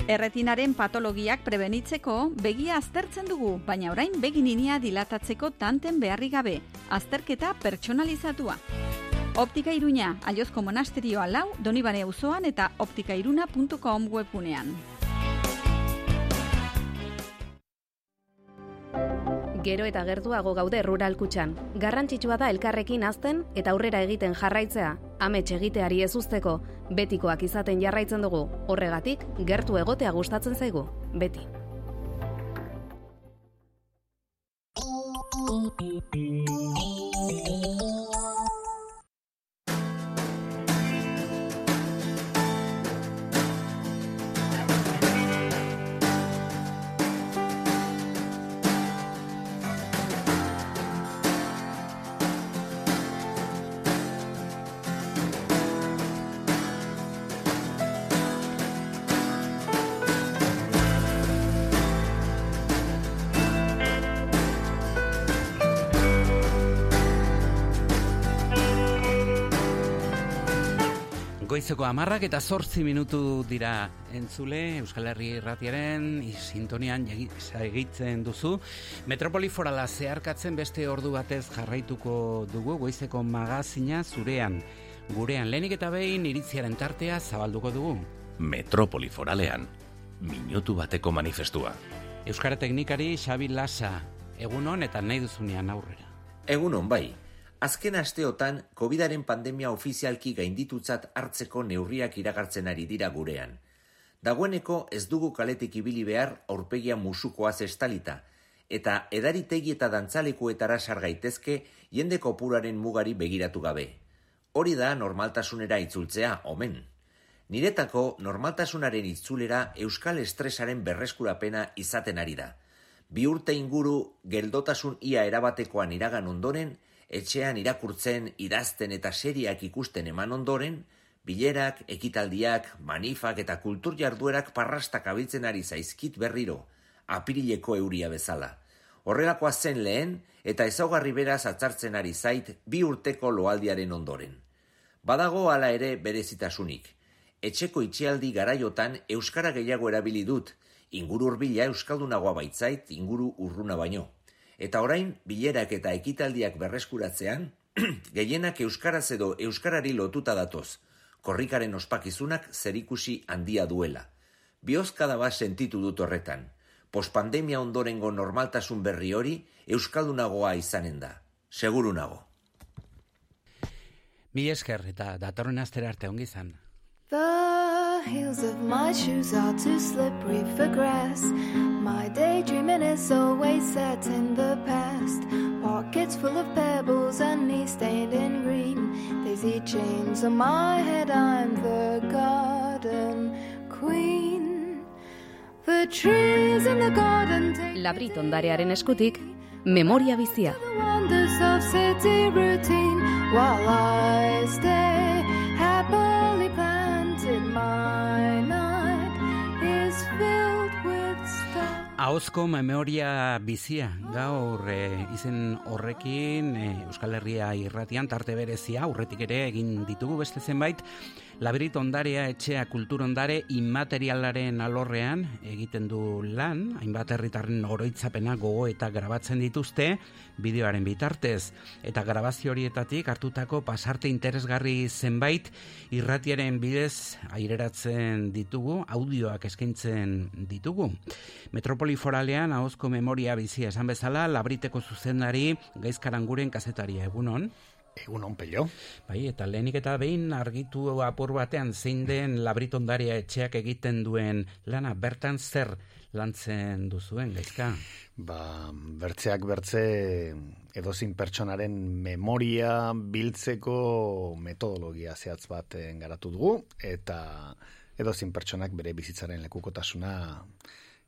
Erretinaren patologiak prebenitzeko begia aztertzen dugu, baina orain begininia dilatatzeko tanten beharri gabe, azterketa pertsonalizatua. Optika Iruña, Aiozko Monasterioa lau, Donibane auzoan eta optikairuna.com webgunean. Gero eta gertuago gaude rural kutxan. Garrantzitsua da elkarrekin azten eta aurrera egiten jarraitzea. Amets egiteari ez usteko, betikoak izaten jarraitzen dugu. Horregatik, gertu egotea gustatzen zaigu. Beti. Goizeko amarrak eta zortzi minutu dira entzule Euskal Herri irratiaren sintonian egitzen duzu. Metropoli forala zeharkatzen beste ordu batez jarraituko dugu goizeko magazina zurean. Gurean lehenik eta behin iritziaren tartea zabalduko dugu. Metropoli foralean, minutu bateko manifestua. Euskara teknikari Xabi Lasa, egunon eta nahi duzunean aurrera. Egunon bai, azken asteotan COVIDaren pandemia ofizialki gainditutzat hartzeko neurriak iragartzen ari dira gurean. Dagoeneko ez dugu kaletik ibili behar aurpegia musukoaz estalita, eta edaritegi eta dantzalekuetara sar gaitezke jende kopuraren mugari begiratu gabe. Hori da normaltasunera itzultzea, omen. Niretako normaltasunaren itzulera euskal estresaren berreskurapena izaten ari da. Bi urte inguru geldotasun ia erabatekoan iragan ondoren, etxean irakurtzen, idazten eta seriak ikusten eman ondoren, bilerak, ekitaldiak, manifak eta kultur jarduerak parrastak abiltzen ari zaizkit berriro, apirileko euria bezala. Horrelakoa zen lehen eta ezaugarri beraz atzartzen ari zait bi urteko loaldiaren ondoren. Badago hala ere berezitasunik. Etxeko itxialdi garaiotan euskara gehiago erabili dut, inguru hurbila euskaldunagoa baitzait inguru urruna baino. Eta orain, bilerak eta ekitaldiak berreskuratzean, *clears throat* gehienak euskaraz edo euskarari lotuta datoz, korrikaren ospakizunak zerikusi handia duela. Biozkada bat sentitu dut horretan. Pospandemia ondorengo normaltasun berri hori euskaldunagoa izanen da. Seguru nago. Mi esker eta datorren astera arte ongi izan. The heels of my shoes are too slippery for grass. My daydreaming is always set in the past. Pockets full of pebbles and knees stained in green. Daisy chains on my head, I'm the garden queen. The trees in the garden take Labrit ondarearen eskutik, memoria bizia. the wonders of city routine while I stay happily Ahozko memoria bizia, gaur e, izen horrekin e, Euskal Herria irratian tarte berezia, aurretik ere egin ditugu beste zenbait, Labirit ondarea etxea kultur ondare immaterialaren alorrean egiten du lan, hainbat herritarren oroitzapena gogo eta grabatzen dituzte bideoaren bitartez. Eta grabazio horietatik hartutako pasarte interesgarri zenbait irratiaren bidez aireratzen ditugu, audioak eskaintzen ditugu. Metropoli foralean ahozko memoria bizia esan bezala, labriteko zuzendari gaizkaranguren kazetaria egunon. Egun on pello. Bai, eta lehenik eta behin argitu apur batean zein den labritondaria etxeak egiten duen lana bertan zer lantzen duzuen gaizka. Ba, bertzeak bertze edozin pertsonaren memoria biltzeko metodologia zehatz bat eh, garatu dugu eta edozin pertsonak bere bizitzaren lekukotasuna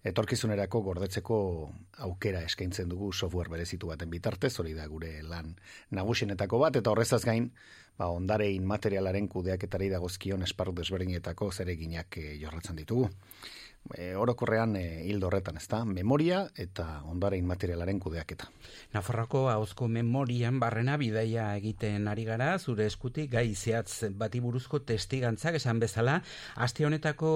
etorkizunerako gordetzeko aukera eskaintzen dugu software berezitu baten bitartez, hori da gure lan nagusienetako bat, eta horrezaz gain, ba, ondare inmaterialaren kudeaketari dagozkion esparru desberdinetako zereginak e, jorratzen ditugu. E, orokorrean e, hildo horretan, ezta? Memoria eta ondare inmaterialaren kudeaketa. Nafarroko ahozko memorian barrena bidaia egiten ari gara, zure eskutik gai zehatz bati buruzko testigantzak esan bezala, aste honetako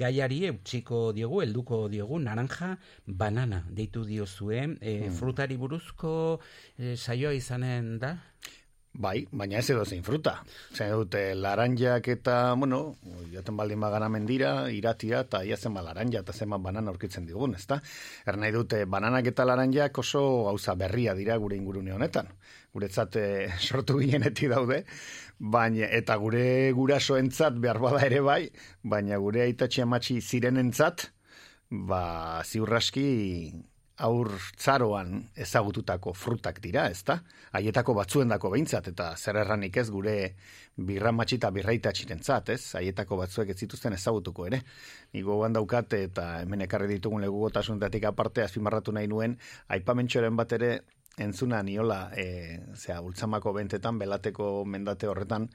gaiari eutxiko diogu, helduko diogu, naranja banana deitu diozue, e, Hmm. frutari buruzko e, saioa izanen da? Bai, baina ez edo zein fruta. Zain dute, laranjak eta, bueno, jaten baldin bagana mendira, iratira, eta ia zenba laranja eta zenba banana aurkitzen digun, ezta? Er nahi dute, bananak eta laranjak oso gauza berria dira gure ingurune honetan. Guretzat eh, *laughs* sortu ginenetik daude, baina eta gure gurasoentzat behar bada ere bai, baina gure aitatxe amatxi zirenentzat, ba, ziurraski aur tzaroan ezagututako frutak dira, ezta? Haietako batzuendako behintzat, eta zer erranik ez gure birra matxita birraita txirentzat, ez? Haietako batzuek ez zituzten ezagutuko ere. Nigo gogan daukat, eta hemen ekarri ditugun legugotasunetatik aparte, azpimarratu nahi nuen, aipamentxoren bat ere entzuna niola, e, zera, ultzamako bentetan, belateko mendate horretan,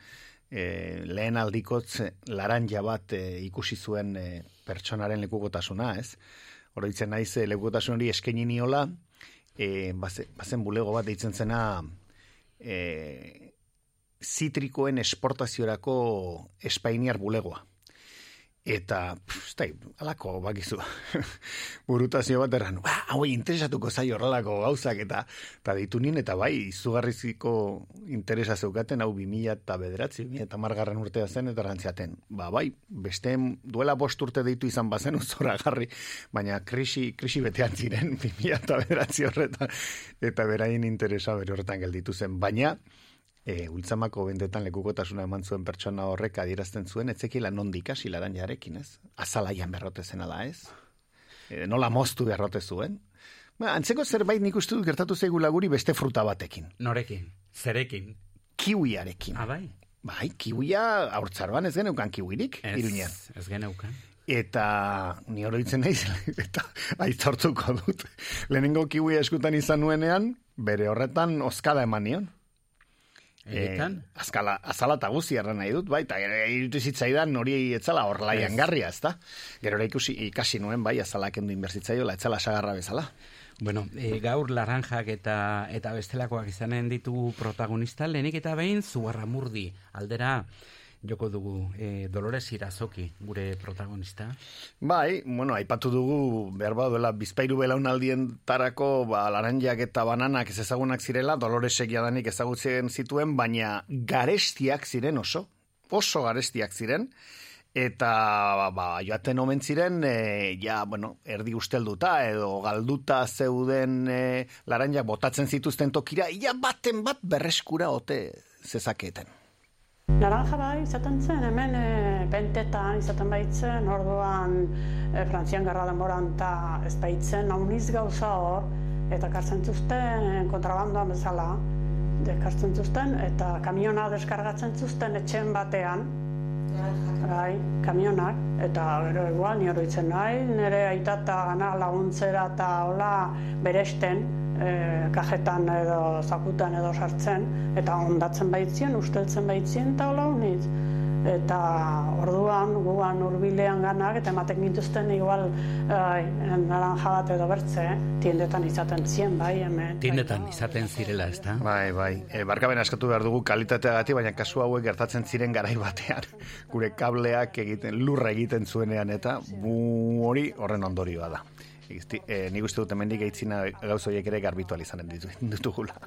e, lehen aldikotz laranja bat e, ikusi zuen e, pertsonaren lekugotasuna, ez? Oroitzen naiz e, lekukotasun hori eskaini niola, e, bazen, bulego bat deitzen zena e, zitrikoen esportaziorako espainiar bulegoa. Eta, pff, alako, bakizu, *laughs* burutazio bat erran, ba, hau interesatuko zai horrelako gauzak, eta, eta ditu nien, eta bai, izugarriziko interesa zeukaten, hau bimila eta bederatzi, bimila eta margarren urtea zen, eta rantziaten, ba, bai, beste duela bost urte ditu izan bazen uzora garri, baina krisi, krisi betean ziren, *laughs* bimila eta bederatzi horretan, eta berain interesa bere horretan gelditu zen, baina, e, ultzamako bendetan lekukotasuna eman zuen pertsona horrek adierazten zuen, etzekila nondik hasi laran jarekin, ez? Azalaian berrote zen ala, ez? E, nola moztu berrote zuen? Ba, antzeko zerbait nik uste dut gertatu zeigu laguri beste fruta batekin. Norekin? Zerekin? Kiwiarekin. Ah, bai? Kiwia aurtzaroan ez geneukan kiwirik, ez, iruñan. Ez geneukan. Eta ni oroitzen naiz *laughs* eta aitzortuko dut. Lehenengo kiwia eskutan izan nuenean, bere horretan oskada eman nion. Egitan? E, azkala, azala eta guzi erran nahi dut, bai, eta irutu zitzaidan hori etzala horlaian garria, ezta? Gero ikusi ikasi nuen, bai, azala kendu inberzitzaio, la etzala sagarra bezala. Bueno, e, gaur laranjak eta eta bestelakoak izanen ditu protagonista, lehenik eta behin, zugarra murdi, aldera, joko dugu e, Dolores Irazoki, gure protagonista. Bai, bueno, aipatu dugu, behar duela, bizpairu belaunaldien tarako, ba, laranjak eta bananak ez ezagunak zirela, Dolores egiadanik ezagutzen zituen, baina garestiak ziren oso, oso garestiak ziren, eta ba, joaten omen ziren, e, ja, bueno, erdi ustelduta edo galduta zeuden e, laranjak botatzen zituzten tokira, ia baten bat berreskura ote zezaketen. Naranja bai, izaten zen, hemen e, bentetan izaten baitzen, orduan e, Frantzian garra denboran eta ez baitzen, nauniz gauza hor, eta kartzen zuzten kontrabandoan bezala, dekartzen zuzten, eta kamiona deskargatzen zuzten etxen batean, bai, kamionak, eta gero igual, ni hori nahi, nire aitata gana laguntzera eta hola beresten, e, kajetan edo zakutan edo sartzen, eta ondatzen baitzien, usteltzen baitzien, eta hola unitz. Eta orduan, guan urbilean ganak, eta ematen gintuzten igual ai, naranja bat edo bertze, tiendetan izaten zien, bai, hemen. Tiendetan izaten zirela, ez da? Bai, bai. E, barkaben askatu behar dugu kalitateagatik, baina kasu hauek gertatzen ziren garai batean. *laughs* Gure kableak egiten, lurra egiten zuenean, eta bu hori horren ondorioa da e, nik uste dut emendik eitzina gauz horiek ere garbitual izanen *laughs* ditugula.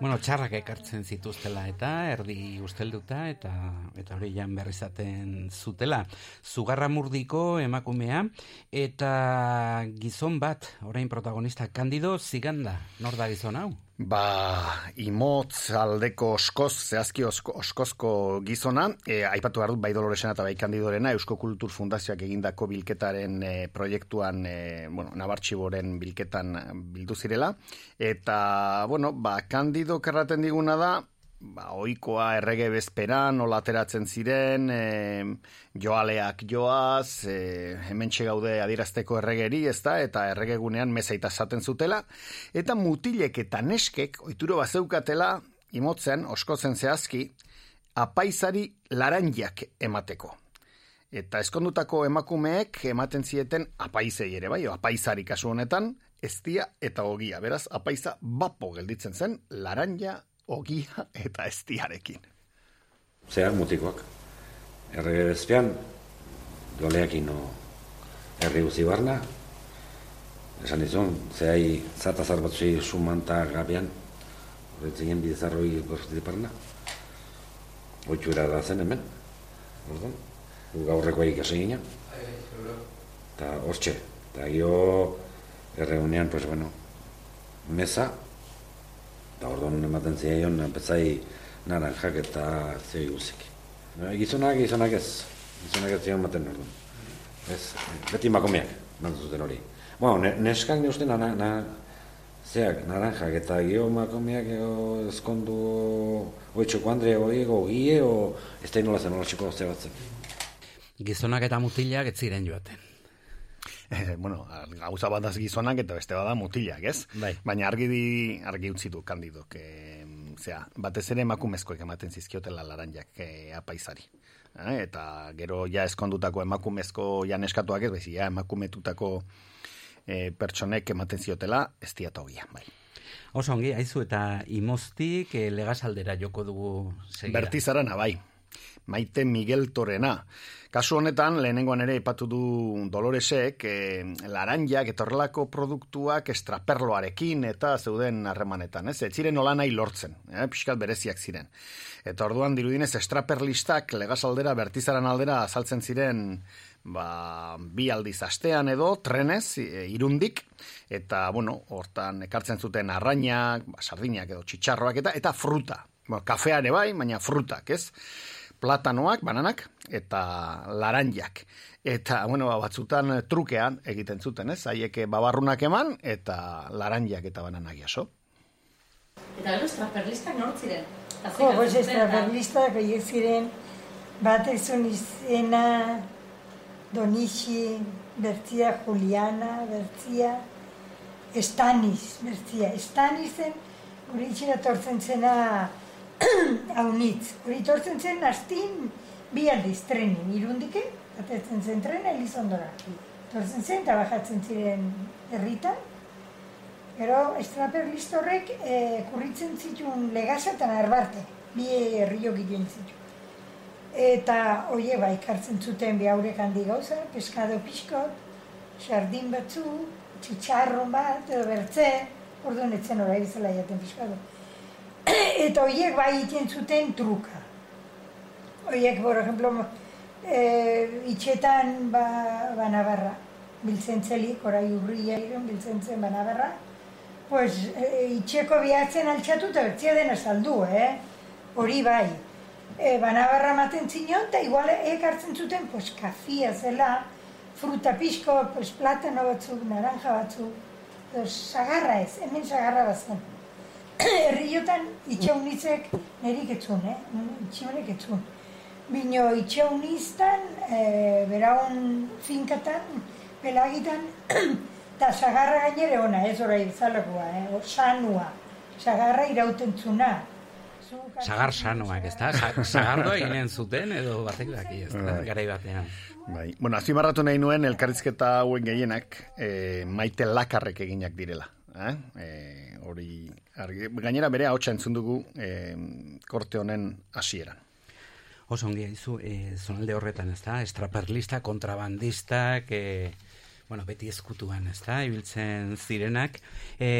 Bueno, txarrak ekartzen zituztela eta erdi ustelduta eta eta hori jan berrizaten zutela. Zugarra murdiko emakumea eta gizon bat, orain protagonista, kandido ziganda, nor da gizon hau? Ba, imotz aldeko oskoz, zehazki osko, oskozko gizona, e, aipatu behar dut bai doloresen eta bai kandidorena, Eusko Kultur Fundazioak egindako bilketaren e, proiektuan, e, bueno, nabartxiboren bilketan bildu zirela, eta, bueno, ba, kandido kerraten diguna da, ba, oikoa errege bezperan, nola ateratzen ziren, e, joaleak joaz, e, hemen gaude adirazteko erregeri, ez da, eta erregegunean mezaita zaten zutela, eta mutilek eta neskek, oituro bazeukatela, imotzen, oskozen zehazki, apaizari laranjak emateko. Eta eskondutako emakumeek ematen zieten apaizei ere, bai, apaizari kasu honetan, eztia eta ogia. Beraz, apaiza bapo gelditzen zen, laranja ogia eta estiarekin. Zehar mutikoak. Errege bezpean, doleakin no herri uzi barna, esan dizun, zehai zata zarbatzui sumanta gabian, horretzen bidezarroi bortziti parna, Oitxura da zen hemen. Orduan, gu gaurreko egik hasi ginen. Eta hortxe. Eta gio erreunean, pues bueno, meza. Eta orduan ematen zion, empezai naranjak eta zei guzik. Gizonak, gizonak ez. Gizonak ez zion maten orduan. Ez, beti makomeak, mantu zuten hori. Bueno, ne, neskak ne uste na, na, zeak, naranjak eta gio makomeak ego ezkondu oitxoko andre hori ego gie o ez da inola zen nola txiko ze batzek. Gizonak eta mutilak ez ziren joaten. *laughs* Eh, bueno, gauza bat gizonak eta beste bada mutilak, ez? Bai. Baina argi di, argi utzi du kandidok, eh, zera, batez ere emakumezkoek ematen zizkiotela laranjak eh, apaizari. Eh, eta gero ja eskondutako emakumezko ja neskatuak ez, bezi, ja emakumetutako eh, pertsonek ematen ziotela, ez diatogia, bai. Oso ongi, haizu eta imoztik eh, legasaldera joko dugu segira. Bertizarana, bai. Maite Miguel Torena. Kasu honetan, lehenengoan ere ipatu du Doloresek, e, laranjak eta horrelako produktuak estraperloarekin eta zeuden harremanetan, ez? Ez ziren nola nahi lortzen, eh? pixkat bereziak ziren. Eta orduan dirudinez estraperlistak legasaldera bertizaran aldera azaltzen ziren ba, bi aldiz astean edo, trenez, e, irundik, eta, bueno, hortan ekartzen zuten arrainak, ba, sardinak edo txitsarroak eta, eta fruta. Bueno, kafeare bai, baina frutak, ez? Platanoak, bananak, eta laranjak. Eta, bueno, ba, batzutan trukean egiten zuten, ez? Haiek babarrunak eman, eta laranjak eta bananak jaso. Eta gero estraperlistak nortziren? Jo, pues estraperlistak horiek ziren, bat ezun izena, Donixi, Bertzia, Juliana, Bertzia, Estanis, Bertzia. Estanizen, gure itxera tortzen zena, haunitz. Hori tortzen zen, astin, bi aldiz trenin, irundike, atetzen zen trena, elizondora. Tortzen zen, eta bajatzen ziren herritan. Gero, estraper listorrek e, kurritzen zituen legasa eta narbarte, bi herrio gilen zituen. Eta, oie, ba, ikartzen zuten bi haurek handi gauza, peskado pixkot, sardin batzu, txitsarron bat, edo bertze, orduan etzen orai bizala jaten peskado. *coughs* eta horiek bai egiten zuten truka. Horiek, por ejemplo, e, itxetan ba, banabarra, biltzen zelik, orai urria iron, biltzen zen banabarra, pues, e, itxeko bihatzen altxatu eta bertzia dena saldu, eh? Hori bai. E, banabarra maten zinon, eta igual ekartzen zuten, pues, kafia zela, fruta pixko, pues, platano batzuk, naranja batzuk, pues, sagarra ez, hemen sagarra bazen. *coughs* herriotan itxaunitzek nerik etzun, eh? itxaunek etzun. Bino itxauniztan, e, beraun finkatan, pelagitan, *coughs* eta sagarra gainere ona, ez orai bezalakoa, eh? sanua, sagarra irauten zuna. Sagar sanoak, ez da? *laughs* Sagardoa eginen zuten, edo batek daki, ez da? Bai. Garai batean. Bai. Bueno, azimarratu nahi nuen, elkarrizketa hauen gehienak, e, maite lakarrek eginak direla. Eh? E, hori gainera bere ahotsa entzun dugu e, korte honen hasieran. Oso ongi aizu, e, zonalde horretan, ez da, estraperlista, kontrabandista, que, bueno, beti eskutuan, ez da, ibiltzen zirenak. E,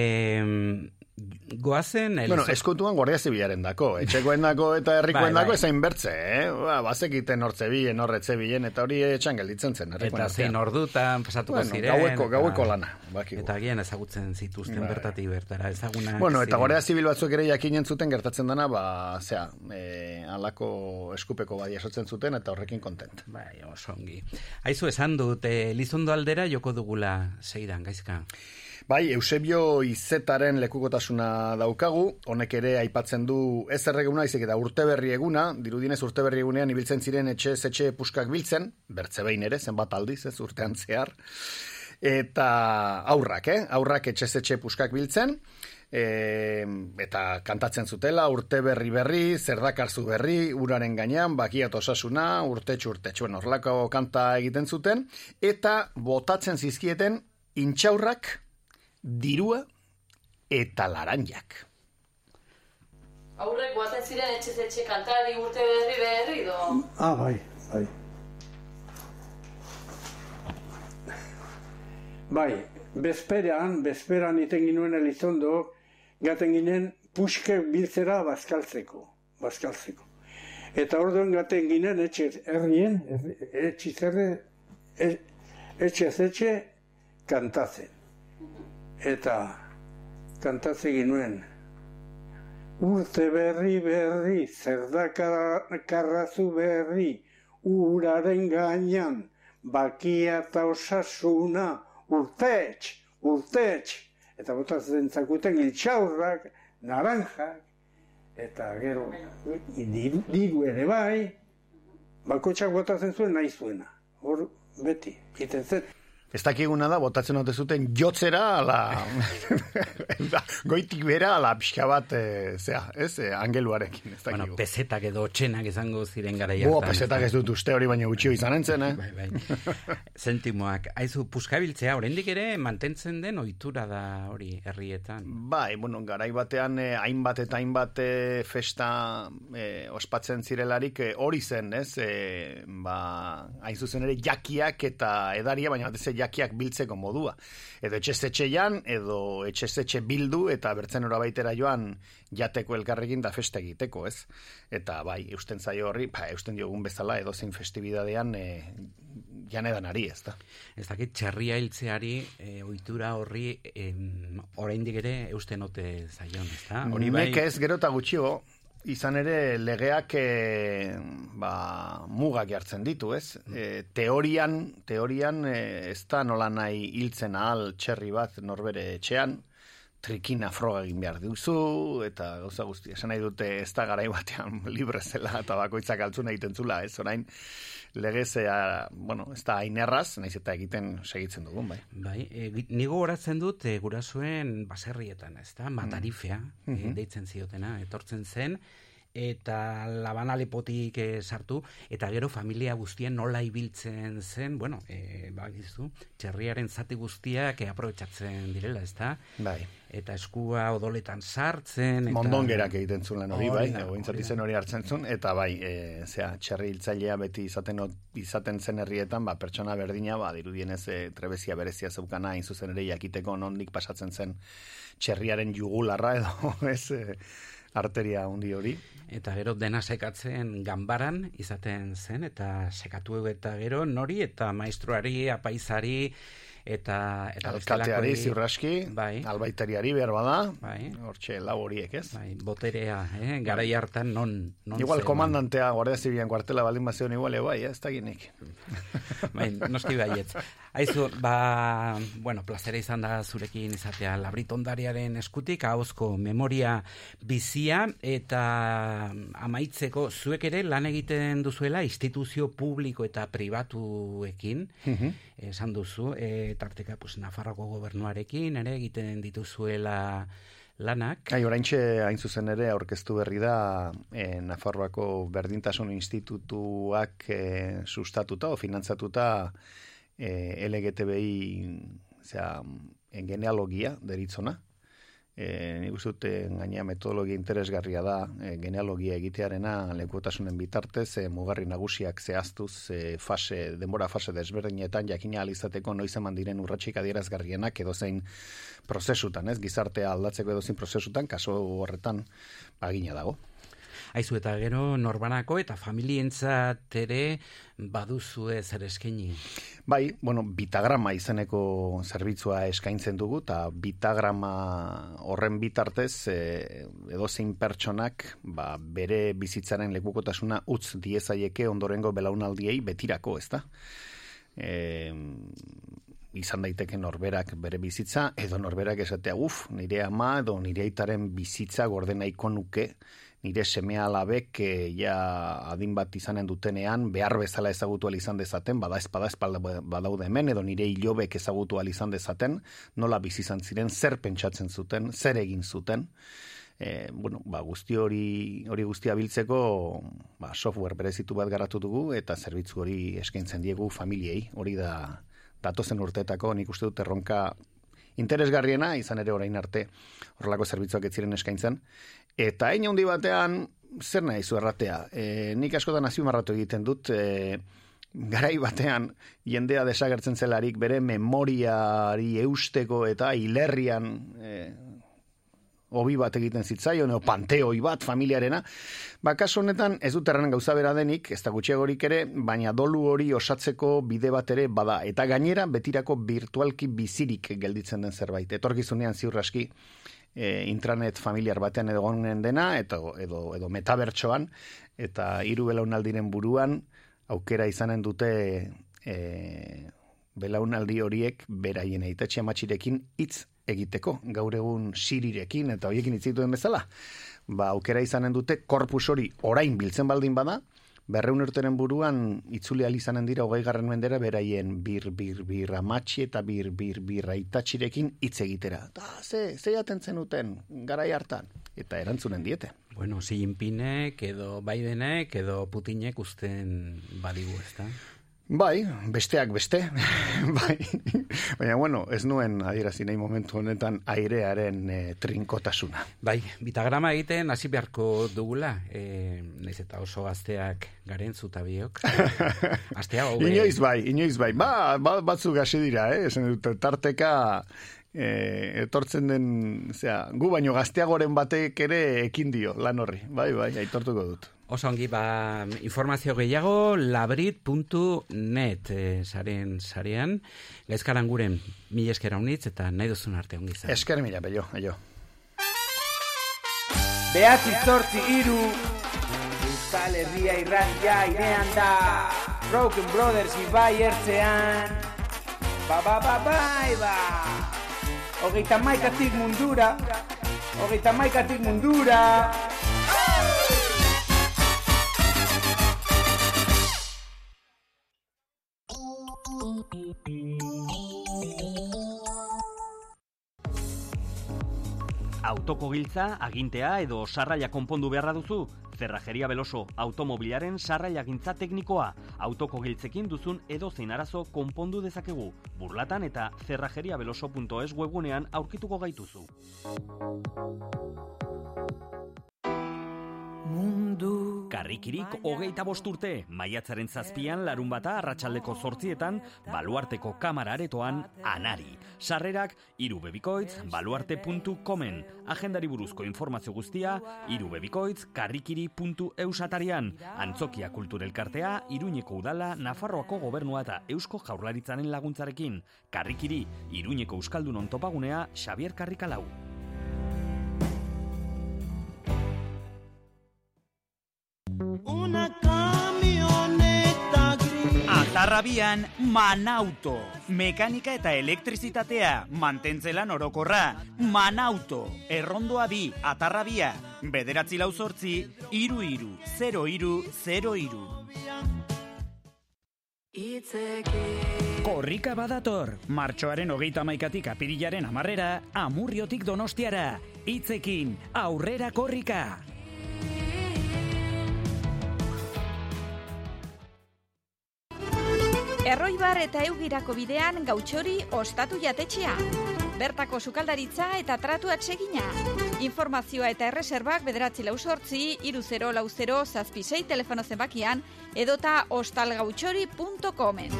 goazen... Bueno, eskutuan guardia zibilaren dako, etxekoen dako eta *laughs* herrikoen bai, dako bai. ezain bertze, eh? Ba, bazekiten hortze bilen, horretze bilen, eta hori etxan gelditzen zen. Eta zein ordutan pasatuko bueno, ziren. Gaueko, gaueko lana. Bakigu. Eta gian ezagutzen zituzten bai. bertatik bertara, ezagunak. Bueno, eta guardia zibil batzuk ere jakinen zuten gertatzen dana, ba, zea, e, alako eskupeko badia sotzen zuten, eta horrekin kontent. Bai, oso ongi. Aizu, esan dut, e, lizondo aldera joko dugula zeidan, gaizka. Bai, Eusebio Izetaren lekukotasuna daukagu, honek ere aipatzen du ez erreguna, izik eta urteberri eguna, dirudinez urteberri egunean ibiltzen ziren etxe etxe puskak biltzen, bertze behin ere, zenbat aldiz, ez urtean zehar, eta aurrak, eh? aurrak etxe etxe puskak biltzen, e, eta kantatzen zutela, urte berri berri, zerdakarzu berri, uraren gainean, bakiat osasuna, urte txurte, txuen horlako kanta egiten zuten, eta botatzen zizkieten intxaurrak, dirua eta laranjak. Aurrek guazen ziren etxe etxe kantari urte berri berri do? Ah, bai, bai. Bai, bezperan, bezperan iten ginuen elizondo, gaten ginen puske biltzera bazkaltzeko, bazkaltzeko. Eta orduan gaten ginen etxe herrien, etxe zerre, e- etxe etxe kantatzen. Eta kantatzen ginuen. Urte berri berri, zer da karrazu berri, uraren gainan, bakia eta osasuna, urtetx, urtetx. Eta botatzen zakuten iltsaurrak, naranjak, eta gero diru ere bai, bakotxak botatzen zuen nahi zuena. Hor, beti, egiten zen. Ez dakiguna da, botatzen ote zuten jotzera, ala, *laughs* goitik bera, ala, pixka bat, e, zea, ez, e, angeluarekin, ez dakigu. Bueno, pesetak edo txenak izango ziren gara Boa, pesetak ez dut uste hori baina gutxio izan entzen, eh? Bai, bai. *laughs* Zentimoak, aizu, puskabiltzea, oraindik ere, mantentzen den ohitura da hori herrietan. Bai, bueno, garai batean, eh, hainbat eta hainbat eh, festa eh, ospatzen zirelarik eh, hori zen, ez? Eh, ba, hain zuzen ere jakiak eta edaria, baina batez jakiak biltzeko modua. Edo etxezetxeian, edo etxezetxe bildu, eta bertzen ora baitera joan jateko elkarrekin da festa egiteko, ez? Eta bai, eusten zaio horri, ba, eusten diogun bezala, edo zein festibidadean e, janedan ari, ez da? Ez dakit, txerria hiltzeari, e, ohitura horri, em, oraindik ere eusten ote zaion, ez da? Hori bai... ez gero eta gutxio, izan ere legeak e, ba, mugak jartzen ditu, ez? E, teorian, teorian e, ez da nola nahi hiltzen ahal txerri bat norbere etxean, trikina froga egin behar duzu, eta gauza guzti, esan nahi dute ez da garai batean *laughs* libre zela, eta bakoitzak altzuna egiten zula, ez? Orain, legezea, bueno, ez da hain erraz, nahiz eta egiten segitzen dugun, bai. Bai, e, nigo horatzen dut, e, gurasoen baserrietan, ez da, matarifea, Mm. e, Mhm. deitzen ziotena, etortzen zen, eta labana lepotik e, sartu, eta gero familia guztien nola ibiltzen zen, bueno, e, bakizu, txerriaren zati guztiak e, aprobetsatzen direla, ez da? Bai. Eta eskua odoletan sartzen. Eta... Mondongerak egiten zuen hori, bai, da, egointzat hori da. izen hori hartzen zuen, eta bai, e, zea, txerri hiltzailea beti izaten, izaten zen herrietan, ba, pertsona berdina, ba, dirudienez e, trebezia berezia zeukana, hain zuzen ere jakiteko nondik pasatzen zen txerriaren jugularra edo, *laughs* ez, e, arteria hundi hori. Eta gero dena sekatzen ganbaran izaten zen, eta sekatu eta gero nori, eta maestruari, apaizari, eta... eta Alkateari, ziurraski, bai. albaitariari behar bada, bai. hortxe lau horiek, ez? Bai, boterea, eh? garai hartan non... non Igual zegoen. komandantea, guardia zibilan kuartela baldin bazion igual, e, bai, ez da ginek. *laughs* bai, noski baietz. Aizu, ba, bueno, plazera izan da zurekin izatea labritondariaren eskutik, ahozko memoria bizia, eta amaitzeko zuek ere lan egiten duzuela instituzio publiko eta pribatuekin, esan duzu, e, tarteka pues, Nafarroko gobernuarekin, ere egiten dituzuela lanak. Gai, oraintxe hain zuzen ere aurkeztu berri da e, Nafarroako Berdintasun Institutuak e, sustatuta o finantzatuta e, LGTBI zera, en genealogia deritzona. E, nik uste dut eh, gainea metodologia interesgarria da e, genealogia egitearena lekutasunen bitartez e, mugarri nagusiak zehaztuz e, fase, denbora fase desberdinetan jakina alizateko noiz eman diren urratxik adierazgarrienak edo zein prozesutan, ez? Gizartea aldatzeko edo zein prozesutan, kaso horretan bagina dago. Aizu eta gero norbanako eta familientzat ere baduzu zer eskaini. Bai, bueno, bitagrama izeneko zerbitzua eskaintzen dugu, eta bitagrama horren bitartez, e, edozein pertsonak, ba, bere bizitzaren lekukotasuna utz diezaieke ondorengo belaunaldiei betirako, ezta? E, izan daiteke norberak bere bizitza, edo norberak esatea, uf, nire ama edo nire aitaren bizitza gorde nahiko nuke, nire semea alabek e, ja adin bat izanen dutenean behar bezala ezagutu izan dezaten, bada espada espalda badaude hemen, edo nire hilobek ezagutu izan dezaten, nola bizi izan ziren, zer pentsatzen zuten, zer egin zuten, e, bueno, ba, guzti hori, hori guztia biltzeko ba, software berezitu bat garatu dugu eta zerbitzu hori eskaintzen diegu familiei, hori da datozen urteetako nik uste dut erronka interesgarriena, izan ere orain arte horrelako zerbitzuak ez ziren eskaintzen. Eta hain handi batean, zer nahi zu erratea? E, nik askotan azpimarratu egiten dut, e, garai batean jendea desagertzen zelarik bere memoriari eusteko eta hilerrian e, hobi bat egiten zitzaion, edo panteoi bat familiarena, ba, kasu honetan ez dut erran gauza bera denik, ez da gutxiagorik ere, baina dolu hori osatzeko bide bat ere bada, eta gainera betirako virtualki bizirik gelditzen den zerbait. Etorkizunean ziur aski, e, intranet familiar batean edo gonen dena, eta, edo, edo metabertsoan, eta hiru belaunaldiren buruan, aukera izanen dute e, belaunaldi horiek beraien eitatxe amatxirekin hitz egiteko, gaur egun sirirekin eta hoiekin hitz dituen bezala. Ba, aukera izanen dute korpus hori orain biltzen baldin bada, berreun urteren buruan itzuli izanen dira hogei garren mendera beraien bir, bir, bir amatxi eta bir, bir, bir aitatxirekin hitz egitera. Da, ze, ze jaten zenuten, garai hartan, eta erantzunen diete. Bueno, Xi Jinpingek edo Bidenek edo Putinek usten badigu, ezta? Bai, besteak beste, *laughs* bai. Baina, bueno, ez nuen adierazi nahi momentu honetan airearen e, trinkotasuna. Bai, bitagrama egiten hasi beharko dugula, e, naiz eta oso gazteak garen zuta biok. *laughs* Astea, hobe. Inoiz bai, inoiz bai. Ba, ba batzuk hasi dira, eh? Esan dut, tarteka e, etortzen den, zera, gu baino gazteagoren batek ere ekin dio, lan horri. Bai, bai, aitortuko dut. Oso ongi, ba, informazio gehiago, labrit.net e, saren sarean. Gaizkaran guren, mila eskera unitz eta nahi duzun arte ongi zan. Esker mila, bello, bello. Behatzi zortzi iru, Euskal Herria irratia irean da, Broken Brothers ibai ertzean, ba, ba, ba, bai, ba. Hogeita maikatik mundura, hogeita maikatik mundura, Autoko giltza, agintea edo sarraia konpondu beharra duzu? Zerrajeria Beloso, automobilaren sarraia gintza teknikoa. Autoko giltzekin duzun edo zein arazo konpondu dezakegu. Burlatan eta zerrajeriabeloso.es webunean aurkituko gaituzu. Mundu Karrikirik hogeita bosturte, maiatzaren zazpian larun bata arratsaldeko zortzietan, baluarteko kamara aretoan anari. Sarrerak, irubebikoitz, baluarte.comen. Agendari buruzko informazio guztia, irubebikoitz, karrikiri.eusatarian. Antzokia kulturelkartea, iruñeko udala, Nafarroako gobernua eta eusko jaurlaritzaren laguntzarekin. Karrikiri, iruñeko euskaldun topagunea, Xavier Karrikalau. Una camioneta gris Atarrabian Manauto. Mekanika eta elektrizitatea mantentzelan orokorra. Manauto. Errondoa bi, atarrabia. Bederatzi lau sortzi, iru iru, zero iru, zero iru. Korrika badator, martxoaren hogeita maikatik apirilaren amarrera, amurriotik donostiara. Itzekin, aurrera korrika. Erroibar eta eugirako bidean gautxori ostatu jatetxea. Bertako sukaldaritza eta tratu atsegina. Informazioa eta erreserbak bederatzi lau sortzi, iru zero lau zero zazpisei telefono zenbakian edota ostalgautxori.comen.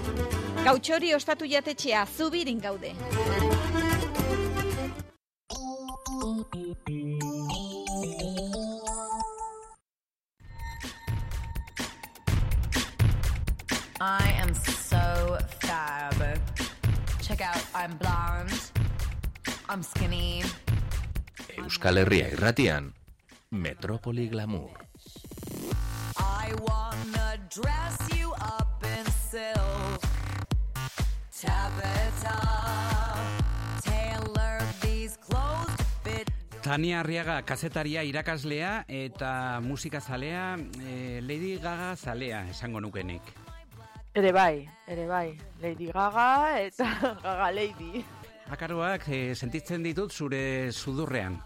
Gautxori ostatu jatetxea zubirin gaude. I'm blonde. I'm skinny. Euskal Herria irratian, Metropoli Glamour. I wanna dress you up in silk. Tabitha, tailor these clothes to fit. Tania Arriaga, kazetaria irakaslea eta musika zalea, eh, Lady Gaga zalea, esango nukenik. Ere bai, ere bai. Lady Gaga eta *laughs* Gaga Lady. Akaroak eh, sentitzen ditut zure sudurrean.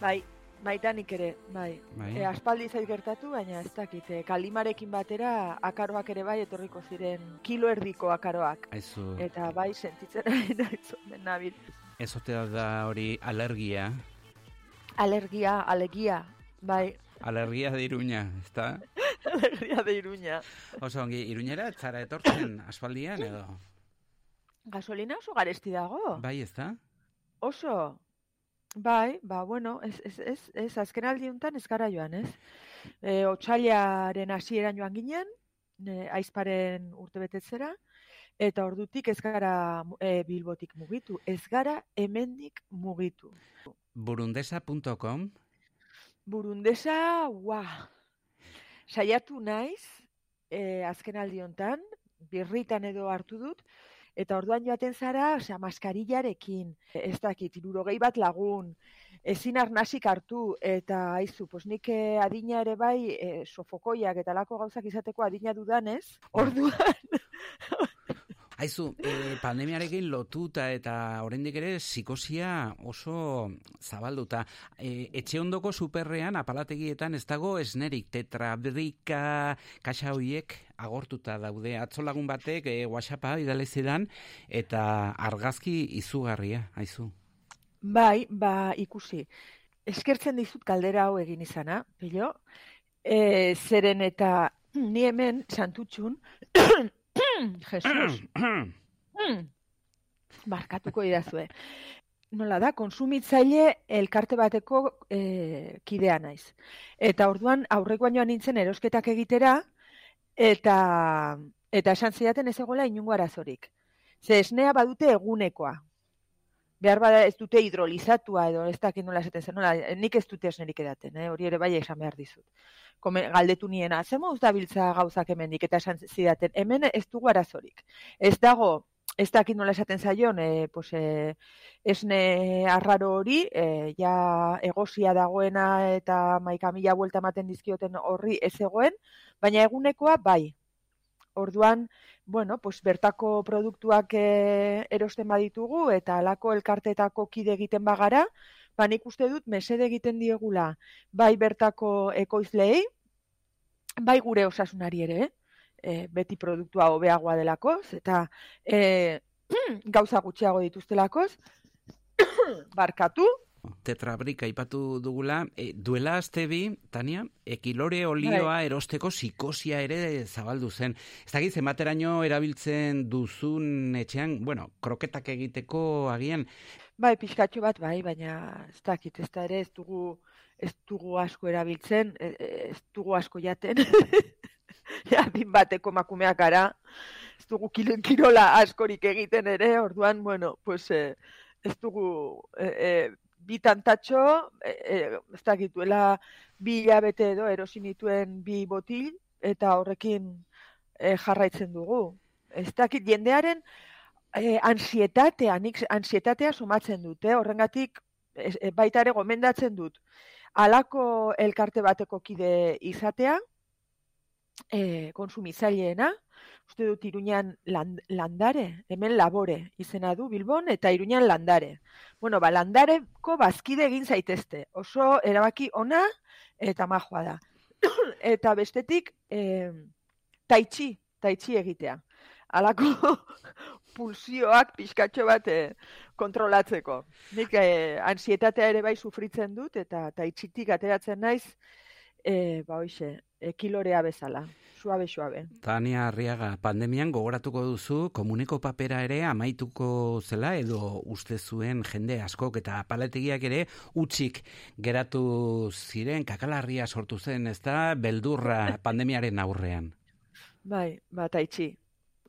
Bai, baitanik ere, bai. Bai. E, aspaldi zait gertatu, baina ez dakit. E, kalimarekin batera akaroak ere bai etorriko ziren kilo erdiko akaroak. Aizu, Eta bai sentitzen ari naiz nabil. ez da hori alergia, Alergia, alegia, bai. alergia de iruña, ezta? *laughs* *laughs* Alergia de Iruña. Oso ongi, iruñera ez zara etortzen aspaldian edo? Gasolina oso garesti dago. Bai, ezta? Oso. Bai, ba, bueno, ez, ez, ez, ez azken aldi honetan ez gara joan, ez? E, otxailaren hasieran joan ginen, e, aizparen urte betetzera, eta ordutik ez gara e, bilbotik mugitu, ez gara hemendik mugitu. Burundesa.com Burundesa, ua, saiatu naiz, e, azken aldi honetan, birritan edo hartu dut, eta orduan joaten zara, osea, maskarillarekin, ez dakit, irurogei bat lagun, ezin arnasik hartu, eta aizu, pos nik eh, adina ere bai, eh, sofokoiak eta lako gauzak izateko adina dudanez, orduan, Aizu, e, pandemiarekin lotuta eta oraindik ere psikosia oso zabalduta. E, etxe ondoko superrean apalategietan ez dago esnerik tetrabrika kaxa hoiek agortuta daude. Atzo lagun batek e, WhatsAppa bidale zidan eta argazki izugarria, aizu. bai, ba, ikusi. Eskertzen dizut kaldera hau egin izana, pilo, e, zeren eta ni hemen santutxun, *coughs* Jesus, *coughs* Mm. Barkatuko idazue. Nola da, konsumitzaile elkarte bateko e, kidea naiz. Eta orduan aurrekoan joan nintzen erosketak egitera, eta eta esan zidaten ez egola inungo arazorik. Ze esnea badute egunekoa. Behar bada ez dute hidrolizatua edo ez dakit nola esaten zen, nola, nik ez dute esnerik edaten, eh? hori ere bai esan behar dizut. Kome, galdetu niena, ze moduz dabiltza gauzak hemendik eta esan zidaten, hemen ez dugu arazorik. Ez dago, ez dakit nola esaten zaion, e, pues, e, esne arraro hori, e, ja egosia dagoena eta maikamila buelta ematen dizkioten horri ez egoen, baina egunekoa bai. Orduan, bueno, pues bertako produktuak e, erosten baditugu eta alako elkartetako kide egiten bagara, ba nik uste dut mesede egiten diegula bai bertako ekoizleei, bai gure osasunari ere, e, beti produktua hobeagoa delakoz, eta e, *clears throat* gauza gutxiago dituztelakoz, *clears throat* barkatu, Tetrabrika aipatu dugula, e, duela aste bi, Tania, ekilore olioa Bai. erosteko psikosia ere zabaldu zen. Ez dakit zenbateraino erabiltzen duzun etxean, bueno, kroketak egiteko agian, bai pixkatxo bat bai, baina ez dakit, ez da ere ez dugu, ez dugu asko erabiltzen, e- e- ez dugu asko jaten. *laughs* Adin bateko makumeak gara, ez dugu kirola askorik egiten ere, orduan, bueno, pues, eh, ez dugu e, e, bi tantatxo, e, e, ez dakit, duela bi hilabete edo erosi nituen bi botil, eta horrekin e, jarraitzen dugu. Ez dakit, jendearen e, ansietatea, nik ansietatea sumatzen dute, horrengatik ez- e, baita ere gomendatzen dut. Halako elkarte bateko kide izatea, e, konsumitzaileena, uste dut Iruñan land, landare, hemen labore izena du Bilbon, eta Iruñan landare. Bueno, ba, landareko bazkide egin zaitezte. Oso erabaki ona eta majoa da. *clears throat* eta bestetik, e, taitxi, taitxi egitea. Halako *laughs* pulsioak pixkatxo bat eh, kontrolatzeko. Nik eh, ansietatea ere bai sufritzen dut, eta taitxitik ateratzen naiz, eh, ba hoxe, ekilorea bezala, suabe, suabe. Tania Arriaga, pandemian gogoratuko duzu komuneko papera ere amaituko zela edo uste zuen jende askok eta paletegiak ere utzik geratu ziren kakalarria sortu zen, ezta beldurra pandemiaren aurrean. Bai, ba, taitxi.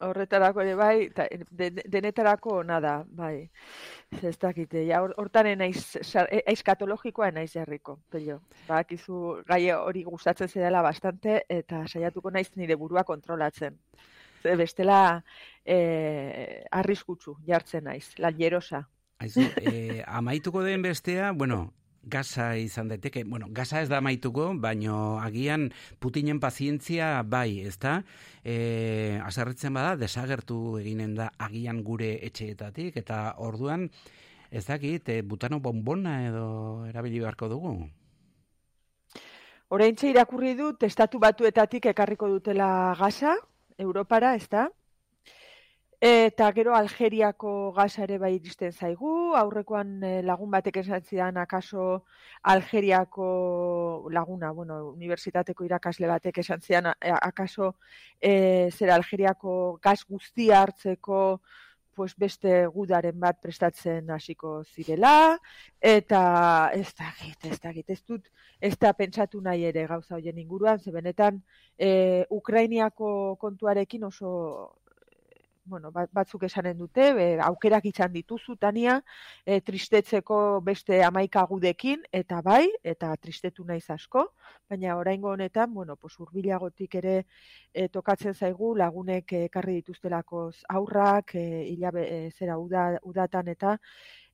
Horretarako ere bai, ta, de, de- denetarako nada, bai. Ez dakite, ja, hor- hortan naiz, sar- e- eskatologikoa naiz jarriko, pello. Badakizu gai hori gustatzen zedala bastante, eta saiatuko naiz nire burua kontrolatzen. Ze bestela, eh, arriskutsu jartzen naiz, lanjerosa. Aizu, e, amaituko den bestea, bueno, gaza izan daiteke, bueno, gaza ez da amaituko, baino agian Putinen pazientzia bai, ezta? E, azarritzen bada, desagertu eginen da agian gure etxeetatik, eta orduan, ez dakit, e, butano bonbona edo erabili beharko dugu. Oraintxe irakurri dut, estatu batuetatik ekarriko dutela gaza, Europara, ez da? Eta gero Algeriako gaza ere bai iristen zaigu, aurrekoan eh, lagun batek esan zidan akaso Algeriako laguna, bueno, unibertsitateko irakasle batek esan zidan eh, akaso eh, zera Algeriako gaz guztia hartzeko pues beste gudaren bat prestatzen hasiko zirela, eta ez dakit, ez dakit, ez dut, ez da pentsatu nahi ere gauza hoien inguruan, ze benetan e, Ukrainiako kontuarekin oso bueno, bat- batzuk esanen dute, e, aukerak izan dituzu, Tania, e, tristetzeko beste amaika gudekin, eta bai, eta tristetu naiz asko, baina oraingo honetan, bueno, pues urbilagotik ere e, tokatzen zaigu lagunek ekarri dituztelako aurrak, e, hilabe, e, zera uda, udatan eta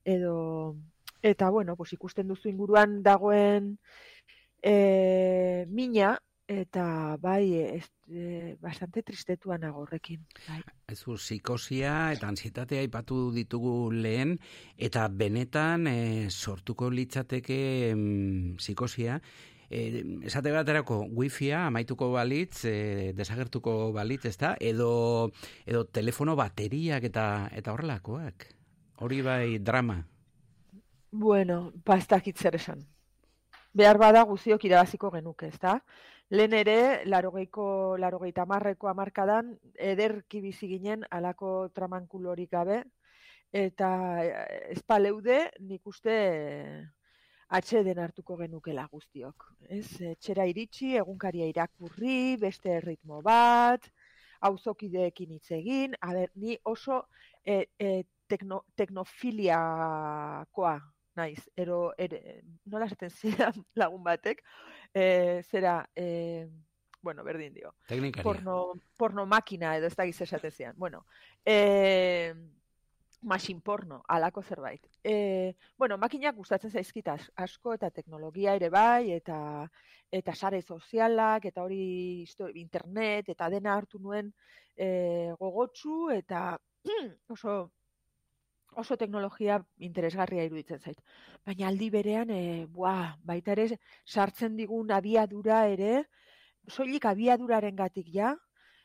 edo eta bueno, pues ikusten duzu inguruan dagoen e, mina eta bai, ez, e, bastante tristetua nago horrekin. Bai. Ezu, psikosia eta ansietatea aipatu ditugu lehen, eta benetan e, sortuko litzateke mm, psikosia, e, esate baterako wifia amaituko balitz, e, desagertuko balitz, ezta? Edo, edo telefono bateriak eta eta horrelakoak. Hori bai drama. Bueno, ba ez dakit zer esan. Behar bada guziok irabaziko genuke, ezta? Lehen ere, larogeiko, larogeita marreko amarkadan, ederki bizi ginen alako tramankulorik gabe, eta eh, espaleude nik uste eh, atxeden hartuko genukela guztiok. Ez, etxera iritsi, egunkaria irakurri, beste ritmo bat, auzokideekin hitz egin, a ber, ni oso e, e, tekno, teknofiliakoa naiz, ero, ere, nola esaten zidan *laughs* lagun batek, e, zera, e, bueno, berdin dio, Teknikaria. porno, porno makina edo ez da giz esaten zidan. Bueno, e, machine porno, alako zerbait. E, bueno, makinak gustatzen zaizkit as- asko eta teknologia ere bai, eta eta sare sozialak, eta hori internet, eta dena hartu nuen e, gogotsu, eta *clears throat* oso oso teknologia interesgarria iruditzen zait. Baina aldi berean, e, buah, baita ere sartzen digun abiadura ere, soilik abiaduraren gatik ja,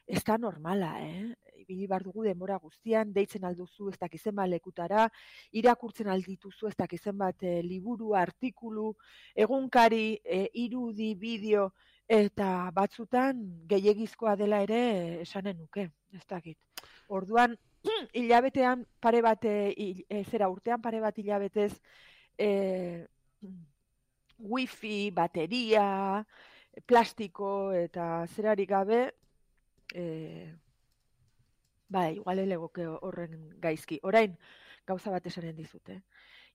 ez da normala, eh? Ibili behar dugu denbora guztian, deitzen alduzu ez dakizen bat lekutara, irakurtzen aldituzu ez dakizen bat e, liburu, artikulu, egunkari, e, irudi, bideo, eta batzutan gehiegizkoa dela ere esanen nuke, ez dakit. Orduan, *clears throat* hilabetean pare bat, e, hil- e, zera urtean pare bat hilabetez, e, wifi, bateria, plastiko eta zerarik gabe, e, bai, igual elegoke horren gaizki. Orain, gauza bat esanen dizute.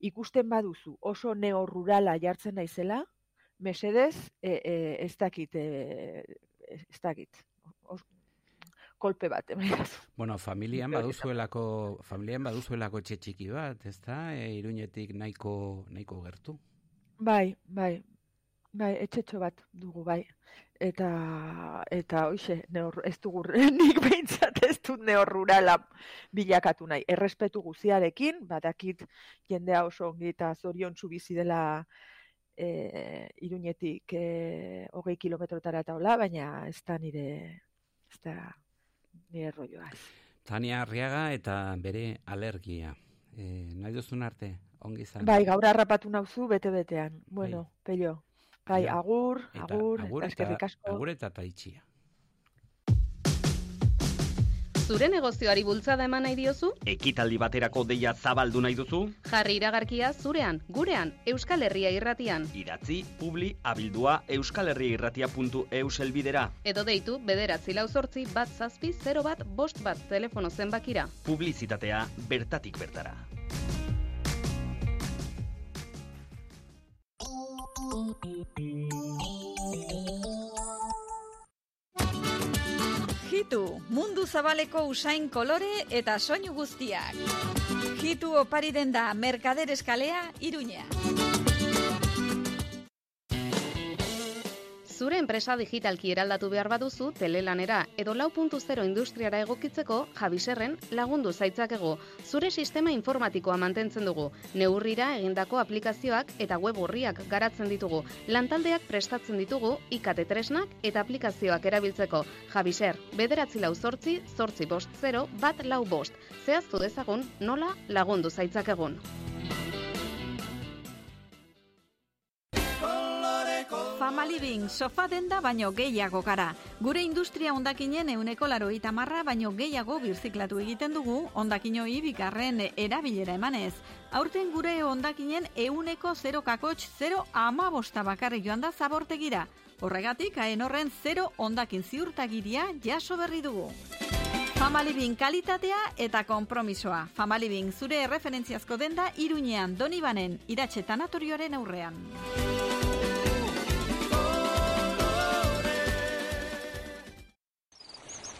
Ikusten baduzu oso neorurala jartzen naizela, mesedez, e, e, ez dakit, e, ez dakit, kolpe bat, emaidazu. Bueno, familian baduzuelako, familian baduzuelako etxe txiki bat, ezta? E, iruñetik nahiko, nahiko gertu. Bai, bai, bai, etxetxo bat dugu, bai. Eta, eta hoxe, neor, ez dugu, *laughs* nik behintzat ez dut neorrurala bilakatu nahi. Errespetu guziarekin, badakit jendea oso ongi eta zorion bizi dela e, iruñetik e, hogei kilometrotara eta hola, baina ez da nire, ez da nire rolloa. Tania Arriaga eta bere alergia. E, nahi duzun arte, ongi zan. Bai, gaur harrapatu nauzu bete-betean. Bueno, pello. Bai, agur, Eta agur, agur eta eskerrik asko. Agur eta taitxia. Zure negozioari bultzada eman nahi diozu? Ekitaldi baterako deia zabaldu nahi duzu? Jarri iragarkia zurean, gurean, Euskal Herria irratian. Idatzi, publi, abildua, euskalherriairratia.eus elbidera. Edo deitu bederatzi lau zortzi bat zazpi 0 bat bost bat telefono zenbakira. Publizitatea bertatik bertara. Hitu, mundu zabaleko usain kolore eta soinu guztiak. Hitu opari denda Merkader Eskalea, Iruña. Zure enpresa digitalki eraldatu behar baduzu telelanera edo lau puntu zero industriara egokitzeko Javiserren lagundu zaitzakegu. Zure sistema informatikoa mantentzen dugu. Neurrira egindako aplikazioak eta web orriak garatzen ditugu. Lantaldeak prestatzen ditugu IKT tresnak eta aplikazioak erabiltzeko. Javiser, bederatzi lau zortzi, zortzi bost zero, bat lau bost. Zehaztu dezagun nola lagundu zaitzakegun. Famalibing sofa denda baino gehiago gara. Gure industria ondakinen euneko laro marra baino gehiago birziklatu egiten dugu ondakinoi bigarren erabilera emanez. Aurten gure ondakinen euneko 0 kakotx 0 amabosta bakarri joan da zabortegira. Horregatik, haen horren 0 ondakin ziurtagiria jaso berri dugu. Famalibin kalitatea eta konpromisoa. Famalibin zure referentziazko denda iruñean donibanen iratxe tanatorioaren aurrean.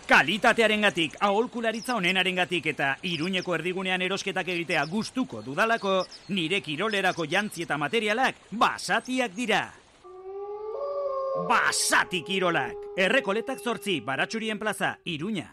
Kalitatearengatik, aholkularitza onenarengatik eta iruñeko erdigunean erosketak egitea gustuko dudalako, nire kirolerako jantzi eta materialak basatiak dira. Basati kirolak! Errekoletak zortzi, baratxurien plaza, iruña.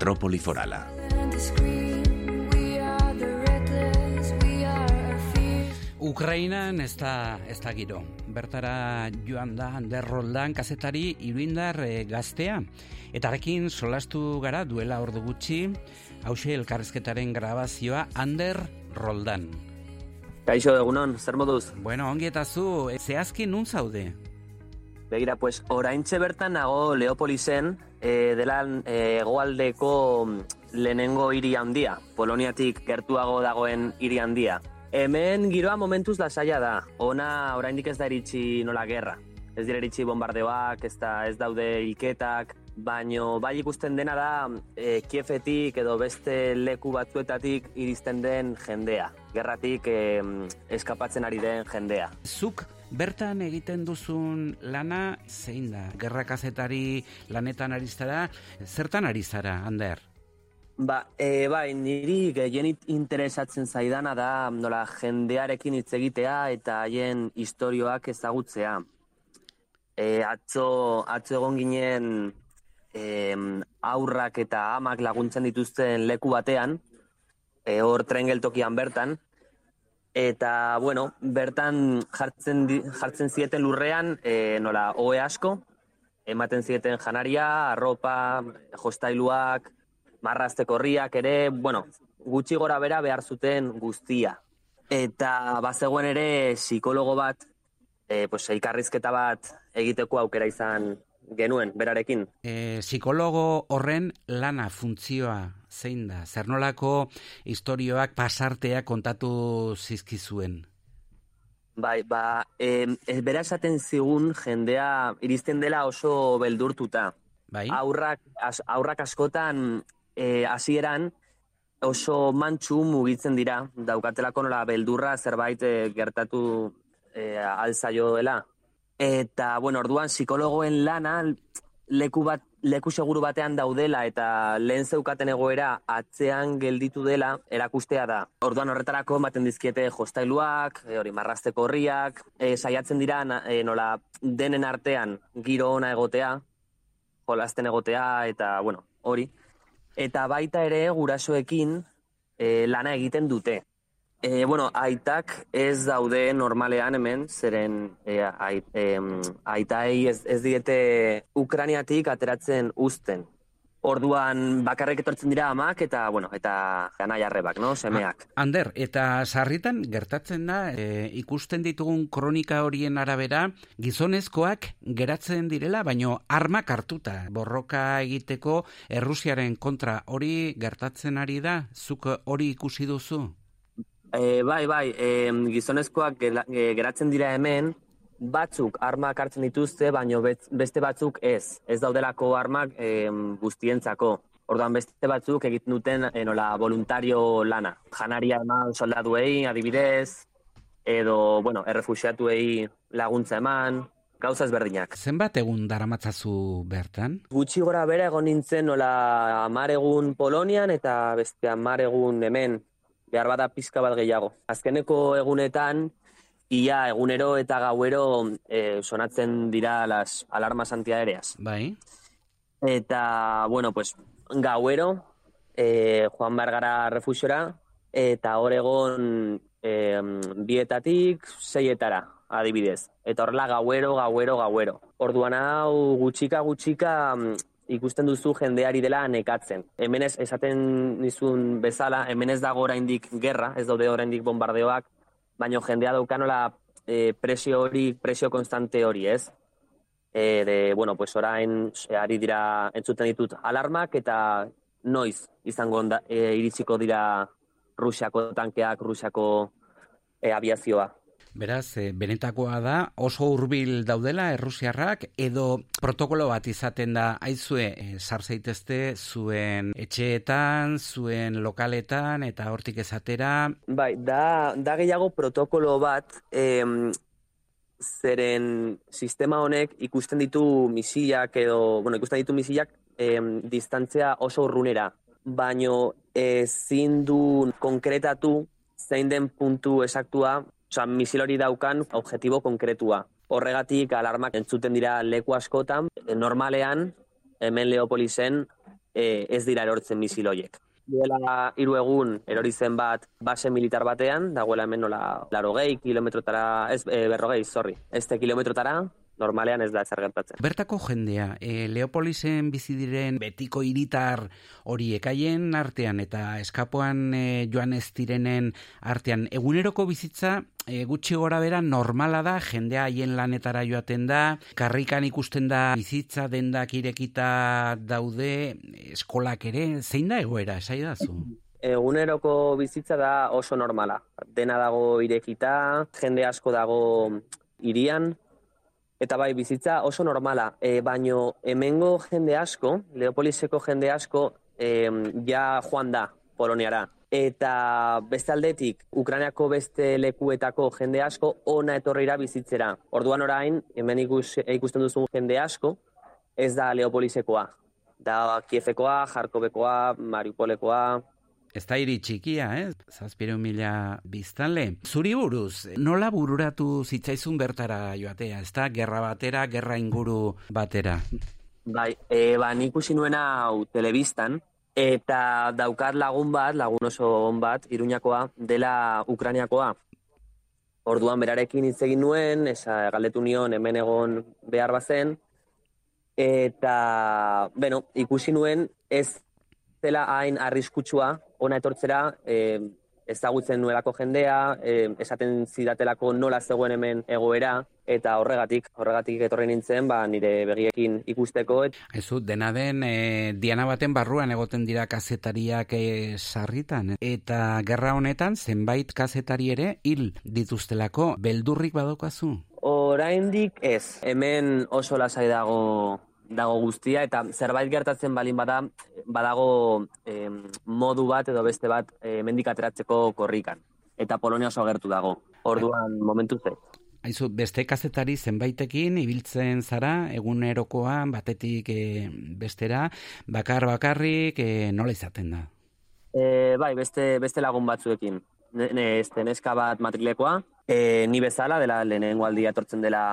Metrópoli Forala. Ukrainan ez da, ez da giro. Bertara joan da Ander Roldan kazetari iruindar e, gaztea. Eta arekin solastu gara duela ordu gutxi, hause elkarrezketaren grabazioa Ander Roldan. Kaixo egunon, zer moduz? Bueno, ongi eta zu, e, zehazki nun zaude? Begira, pues, oraintxe bertan nago Leopolisen, e, dela e, egoaldeko lehenengo hiri handia, Poloniatik gertuago dagoen hiri handia. Hemen giroa momentuz lasaia da. Ona oraindik ez da iritsi nola gerra. Ez dira iritsi bombardeoak, ez, da, ez daude hilketak, baino bai ikusten dena da e, Kiefetik edo beste leku batzuetatik iristen den jendea. Gerratik e, eskapatzen ari den jendea. Zuk bertan egiten duzun lana zein da? Gerra kazetari lanetan ari zara, zertan ari zara, Ander? Ba, e, bai, niri gehien interesatzen zaidana da nola jendearekin hitz egitea eta haien istorioak ezagutzea. E, atzo, atzo egon ginen e, aurrak eta amak laguntzen dituzten leku batean, e, hor tren geltokian bertan, eta, bueno, bertan jartzen, jartzen zieten lurrean, e, nola, oe asko, ematen zieten janaria, arropa, jostailuak, marrazteko horriak ere, bueno, gutxi gora bera behar zuten guztia. Eta bazegoen ere psikologo bat, e, pues, elkarrizketa bat egiteko aukera izan genuen, berarekin. E, psikologo horren lana funtzioa zein da? Zer nolako istorioak pasartea kontatu zizkizuen? Bai, ba, e, e, bera esaten zigun jendea iristen dela oso beldurtuta. Bai. Aurrak, as, aurrak askotan e, hasieran oso mantxu mugitzen dira, daukatelako nola beldurra zerbait e, gertatu e, alzaioela. Eta, bueno, orduan psikologoen lana leku bat leku seguru batean daudela eta lehen zeukaten egoera atzean gelditu dela erakustea da. Orduan horretarako ematen dizkiete jostailuak, e, hori marrazteko horriak, e, saiatzen dira na- e, nola denen artean giro ona egotea, jolasten egotea eta bueno, hori. Eta baita ere gurasoekin e, lana egiten dute. E, bueno, aitak ez daude normalean hemen, zeren e, ait, em, aitai ez, ez diete Ukraniatik ateratzen uzten. Orduan bakarrik etortzen dira amak eta, bueno, eta anai arrebak, no, semeak. Ander, eta sarritan gertatzen da, e, ikusten ditugun kronika horien arabera, gizonezkoak geratzen direla, baino armak hartuta, borroka egiteko Errusiaren kontra hori gertatzen ari da, zuk hori ikusi duzu? E, bai, bai, e, gizonezkoak geratzen dira hemen, batzuk armak hartzen dituzte, baino beste batzuk ez. Ez daudelako armak e, guztientzako. Orduan beste batzuk egiten duten e, nola voluntario lana. Janaria eman soldaduei, adibidez, edo, bueno, errefuxiatuei laguntza eman, gauza ezberdinak. Zenbat egun daramatzazu bertan? Gutxi gora bera egon nintzen nola amar egun Polonian eta beste amar egun hemen, behar bada pizka bat gehiago. Azkeneko egunetan, ia egunero eta gauero eh, sonatzen dira las alarmas antiaéreas. Bai. Eta, bueno, pues, gauero, eh, joan behar gara refusiora, eta hor egon e, bietatik seietara, adibidez. Eta horrela gauero, gauero, gauero. Orduan hau gutxika, gutxika ikusten duzu jendeari dela nekatzen. Hemen ez esaten nizun bezala, hemen ez dago oraindik gerra, ez daude oraindik bombardeoak, baino jendea daukanola e, presio hori, presio konstante hori, ez? E, de, bueno, pues orain e, ari dira entzuten ditut alarmak eta noiz izango onda, e, iritsiko dira Rusiako tankeak, Rusiako e, aviazioa. Beraz, e, benetakoa da oso hurbil daudela errusiarrak edo protokolo bat izaten da aizue e, sar zaitezte zuen etxeetan, zuen lokaletan eta hortik esatera. Bai, da, da gehiago protokolo bat em, zeren sistema honek ikusten ditu misilak edo, bueno, ikusten ditu misilak em, distantzia oso urrunera, baino ezin du konkretatu zein den puntu esaktua, oza, misil hori daukan objetibo konkretua. Horregatik alarmak entzuten dira leku askotan, normalean, hemen Leopolisen e, ez dira erortzen misil horiek. Duela hiru egun erori zen bat base militar batean, dagoela hemen nola larogei kilometrotara, ez e, berrogei, sorry, este kilometrotara, normalean ez da ezer gertatzen. Bertako jendea, e, Leopolisen bizi diren betiko hiritar horiek haien artean eta eskapoan e, joan ez direnen artean, eguneroko bizitza e, gutxi gora bera normala da, jendea haien lanetara joaten da, karrikan ikusten da bizitza dendak irekita daude, eskolak ere, zein da egoera, esai da zu? Eguneroko bizitza da oso normala. Dena dago irekita, jende asko dago irian, Eta bai, bizitza oso normala, e, baino hemengo jende asko, Leopoliseko jende asko, e, ja joan da Poloniara. Eta beste aldetik, Ukrainiako beste lekuetako jende asko ona etorrira bizitzera. Orduan orain, hemen ikus, ikusten duzun jende asko, ez da Leopolisekoa. Da Kiefekoa, Jarkobekoa, Mariupolekoa, Ez da hiri txikia, eh? Zazpiro mila biztanle. Zuri buruz, nola bururatu zitzaizun bertara joatea? Ez da, gerra batera, gerra inguru batera? Bai, e, ba, nik usi nuena hau telebistan, eta daukat lagun bat, lagun oso on bat, iruñakoa, dela Ukrainiakoa. Orduan berarekin hitz egin nuen, esa galdetu nion hemen egon behar bazen, eta, bueno, ikusi nuen ez zela hain arriskutsua ona etortzera e, ezagutzen nuelako jendea, e, esaten zidatelako nola zegoen hemen egoera, eta horregatik, horregatik etorri nintzen, ba, nire begiekin ikusteko. Et... Ezu, dena den, e, diana baten barruan egoten dira kazetariak e, sarritan, eta gerra honetan zenbait kazetari ere hil dituztelako, beldurrik badokazu? Oraindik ez, hemen oso lasai dago dago guztia eta zerbait gertatzen balin bada badago modu bat edo beste bat e, mendik ateratzeko korrikan eta Polonia oso gertu dago. Orduan momentu ze. Aizu, beste kazetari zenbaitekin ibiltzen zara egunerokoan batetik e, bestera bakar bakarrik e, nola izaten da? E, bai, beste beste lagun batzuekin. Ne, ne, este neska bat matrilekoa, e, ni bezala dela lehenengo aldia etortzen dela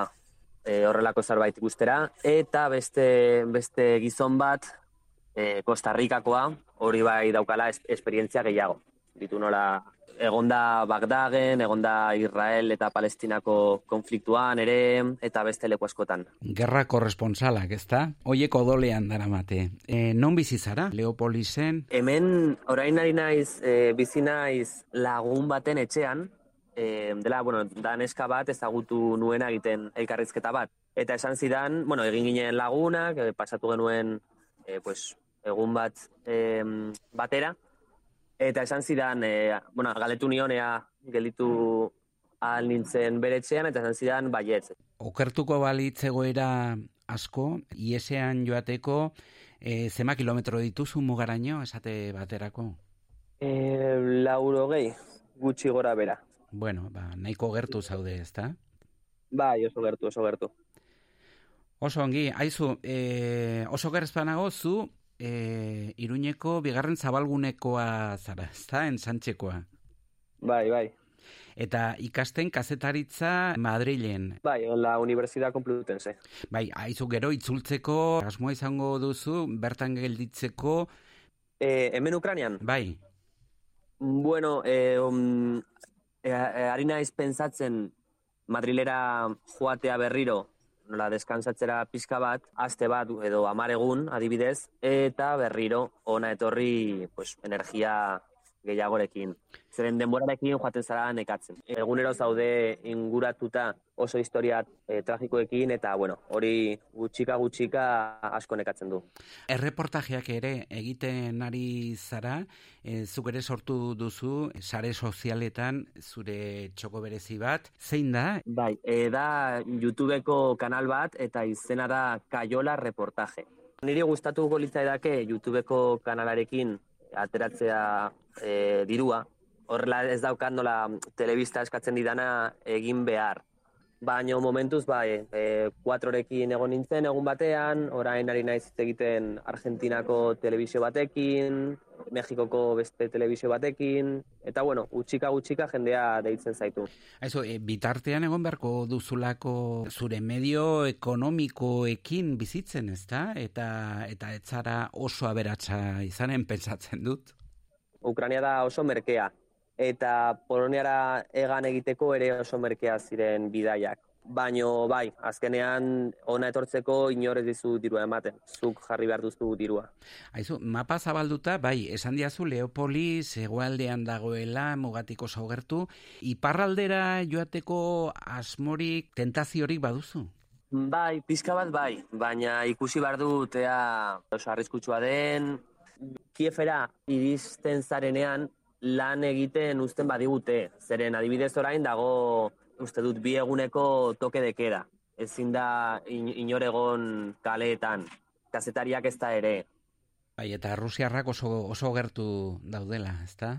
e, horrelako zerbait ikustera eta beste beste gizon bat e, Costa Ricakoa hori bai daukala es, esperientzia gehiago. Ditu nola egonda Bagdaden, egonda Israel eta Palestinako konfliktuan ere eta beste leku askotan. Gerra korresponsalak, ezta? Hoiek odolean daramate. E, non bizi zara? Leopolisen? Hemen orain ari naiz e, bizi naiz lagun baten etxean, e, dela, bueno, da neska bat ezagutu nuena egiten elkarrizketa bat. Eta esan zidan, bueno, egin ginen lagunak, e, pasatu genuen e, pues, egun bat e, batera, eta esan zidan, e, bueno, galetu nionea gelitu ahal nintzen beretzean, eta esan zidan baietz. Okertuko balitzegoera asko, iesean joateko, e, zema kilometro dituzu mugaraino, esate baterako? E, lauro gehi, gutxi gora bera. Bueno, ba, nahiko gertu zaude, ezta? Bai, oso gertu, oso gertu. Oso ongi, aizu, e, oso gertzpanago zu e, iruñeko bigarren zabalgunekoa zara, ezta, ensantxekoa? Bai, bai. Eta ikasten kazetaritza Madrilen. Bai, la Universidad Complutense. Bai, aizu gero itzultzeko, asmoa izango duzu, bertan gelditzeko... E, hemen Ukranian? Bai. Bueno, e, um, e, ari naiz pentsatzen Madrilera joatea berriro, nola deskansatzera pizka bat, aste bat edo hamar egun adibidez, eta berriro ona etorri pues, energia gehiagorekin. Zeren denborarekin joaten zara nekatzen. Egunero zaude inguratuta oso historia e, tragikoekin eta bueno, hori gutxika gutxika asko nekatzen du. Erreportajeak ere egiten ari zara, e, zuk ere sortu duzu sare sozialetan zure txoko berezi bat. Zein da? Bai, e, da YouTubeko kanal bat eta izena da Kaiola Reportaje. Niri gustatuko litzaidake YouTubeko kanalarekin ateratzea e, dirua, horrela ez daukat nola telebista eskatzen didana egin behar. Baina momentuz bai, e, kuatrorekin egon nintzen egun batean, orain ari naiz egiten Argentinako telebizio batekin, Mexikoko beste telebizio batekin, eta bueno, gutxika gutxika jendea deitzen zaitu. Aizu, e, bitartean egon beharko duzulako zure medio ekonomikoekin bizitzen, ezta? Eta eta etzara oso aberatsa izanen pentsatzen dut. Ukrania da oso merkea, eta Poloniara egan egiteko ere oso merkea ziren bidaiak. Baino bai, azkenean ona etortzeko inorez dizu dirua ematen. Zuk jarri behar duzu dirua. Aizu, mapa zabalduta, bai, esan diazu Leopolis egoaldean dagoela mugatik oso gertu. Iparraldera joateko asmorik, tentaziorik baduzu? Bai, pizka bat bai, baina ikusi behar dut ea oso arriskutsua den. Kiefera iristen zarenean lan egiten uzten badigute. Zeren adibidez orain dago uste dut bi eguneko toke dekeda. Ezin da in, inoregon kaleetan. Kazetariak ez da ere. Bai, eta Rusiarrak oso, oso gertu daudela, ezta?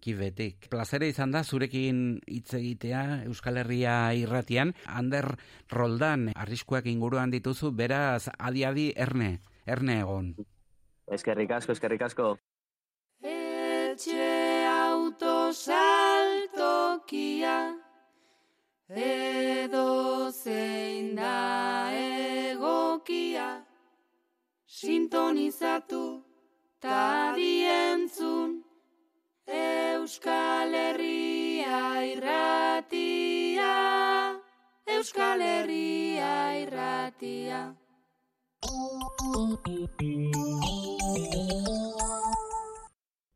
Kibetik. Plazere izan da, zurekin hitz egitea Euskal Herria irratian. Ander Roldan, arriskuak inguruan dituzu, beraz, adi-adi erne, erne egon. Eskerrik asko, eskerrik asko. Etxe autosaltokia edo zein da egokia sintonizatu ta dientzun Euskal Herria irratia Euskal Herria irratia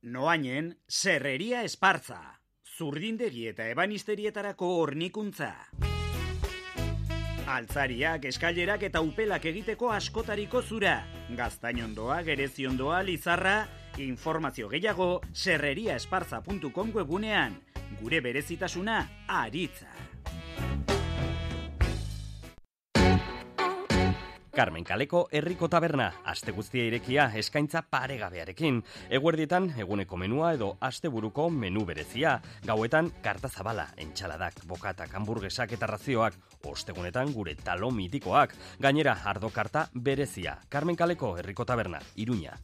Noainen, serreria espartza. Zurdindegi eta ebanisterietarako hornikuntza. Altzariak, eskailerak eta upelak egiteko askotariko zura. Gaztainondoa, gereziondoa, lizarra, informazio gehiago serreriaesparza.com webunean. Gure berezitasuna, aritza. Carmen Kaleko herriko taberna, aste guztia irekia eskaintza paregabearekin. Eguerdietan eguneko menua edo asteburuko menu berezia. Gauetan karta zabala, entxaladak, bokatak, hamburguesak eta razioak. Ostegunetan gure talo mitikoak. Gainera, ardo karta berezia. Carmen Kaleko herriko taberna, Iruña.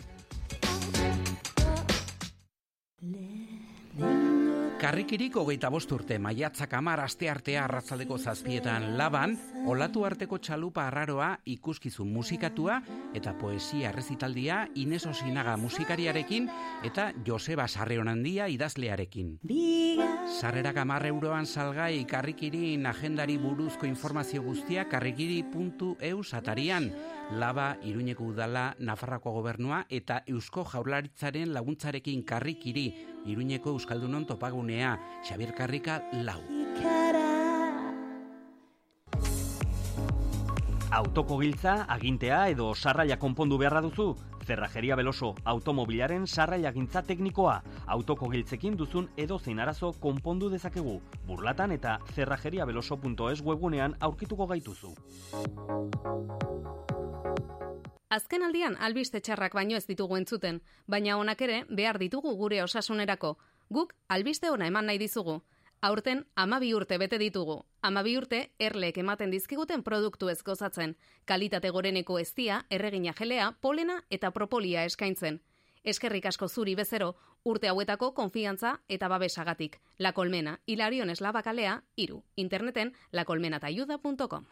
Karrikirik hogeita bost urte maiatzak amar aste artea arratzaldeko zazpietan laban, olatu arteko txalupa arraroa ikuskizun musikatua eta poesia errezitaldia Ines Osinaga musikariarekin eta Joseba Sarreonandia idazlearekin. Sarrerak amar euroan salgai karrikirin agendari buruzko informazio guztia karrikiri.eus atarian. Laba, Iruñeko udala, Nafarrako gobernua eta Eusko Jaurlaritzaren laguntzarekin karrikiri, Iruñeko Euskaldunon topagunea, Xabier Karrika lau. Autoko giltza, agintea edo sarraia konpondu beharra duzu? Zerrajeria Beloso automobilaren sarraia gintza teknikoa. Autoko giltzekin duzun edo zein arazo konpondu dezakegu. Burlatan eta zerrajeriabeloso.es webunean aurkituko gaituzu. Azken aldian albiste txarrak baino ez ditugu entzuten, baina honak ere behar ditugu gure osasunerako. Guk albiste ona eman nahi dizugu. Aurten amabi urte bete ditugu. Amabi urte erlek ematen dizkiguten produktu ez gozatzen. Kalitate goreneko eztia, erregina gelea, polena eta propolia eskaintzen. Eskerrik asko zuri bezero, urte hauetako konfiantza eta babesagatik. La Colmena, Hilarion Eslabakalea, iru. Interneten lacolmenatayuda.com.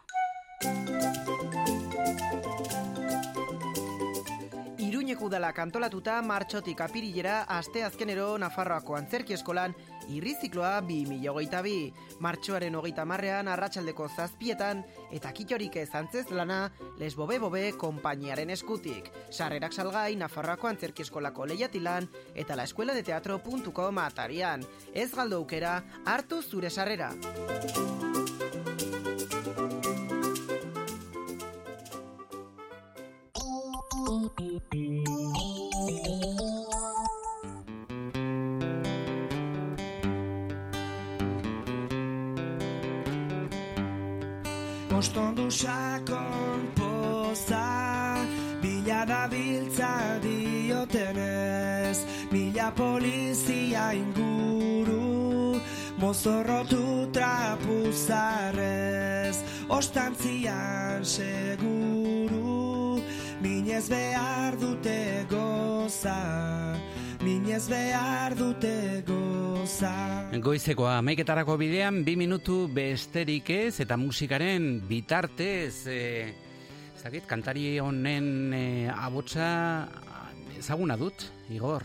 Iruñeko udala kantolatuta martxotik apirilera aste azkenero Nafarroako antzerki eskolan irrizikloa 2008 bi. Martxoaren hogeita marrean arratsaldeko zazpietan eta kitorik ez antzez lana lesbobe bobe kompainiaren eskutik. Sarrerak salgai Nafarroako antzerki eskolako lehiatilan eta la escuela de teatro.com atarian. Ez galdo aukera, hartu zure sarrera. Ostondu sakon poza Bila da biltza diotenez. Mila polizia inguru Mozorrotu trapuzarrez Ostantzian seguru Minez behar dute goza Minez behar dute goza Goizeko amaiketarako bidean, bi minutu besterik ez, eta musikaren bitartez, e, ez dakit, kantari honen e, abotsa ezaguna dut, Igor.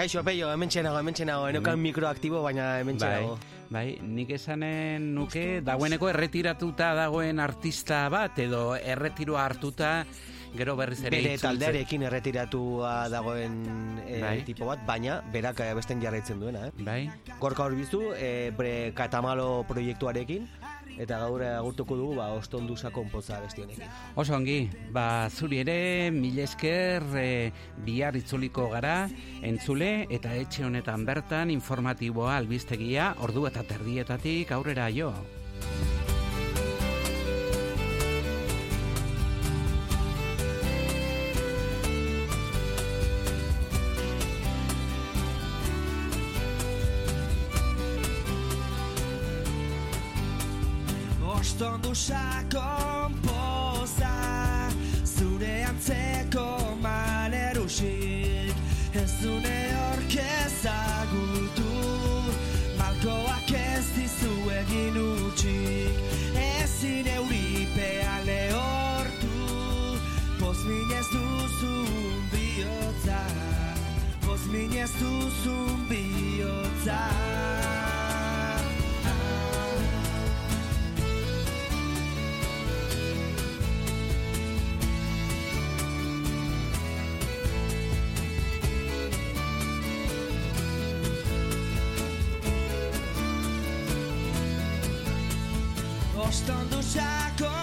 Kaixo, peio, hemen txenago, hemen txenago, enokan mikroaktibo, baina hemen txenago. Bai, nik esanen nuke, dagoeneko erretiratuta dagoen artista bat, edo erretiroa hartuta, gero berriz ere Bere taldearekin erretiratua dagoen e, Bai. tipo bat, baina berak eh, besten jarraitzen duena, eh? Bai. Gorka horbizu, e, bere katamalo proiektuarekin, eta gaur agurtuko dugu, ba, ostondu sakon poza besti honekin. Oso ongi, ba, zuri ere, mil esker, e, bihar itzuliko gara, entzule, eta etxe honetan bertan informatiboa albistegia, ordu eta terdietatik aurrera jo. Ostondu Ostondu sakon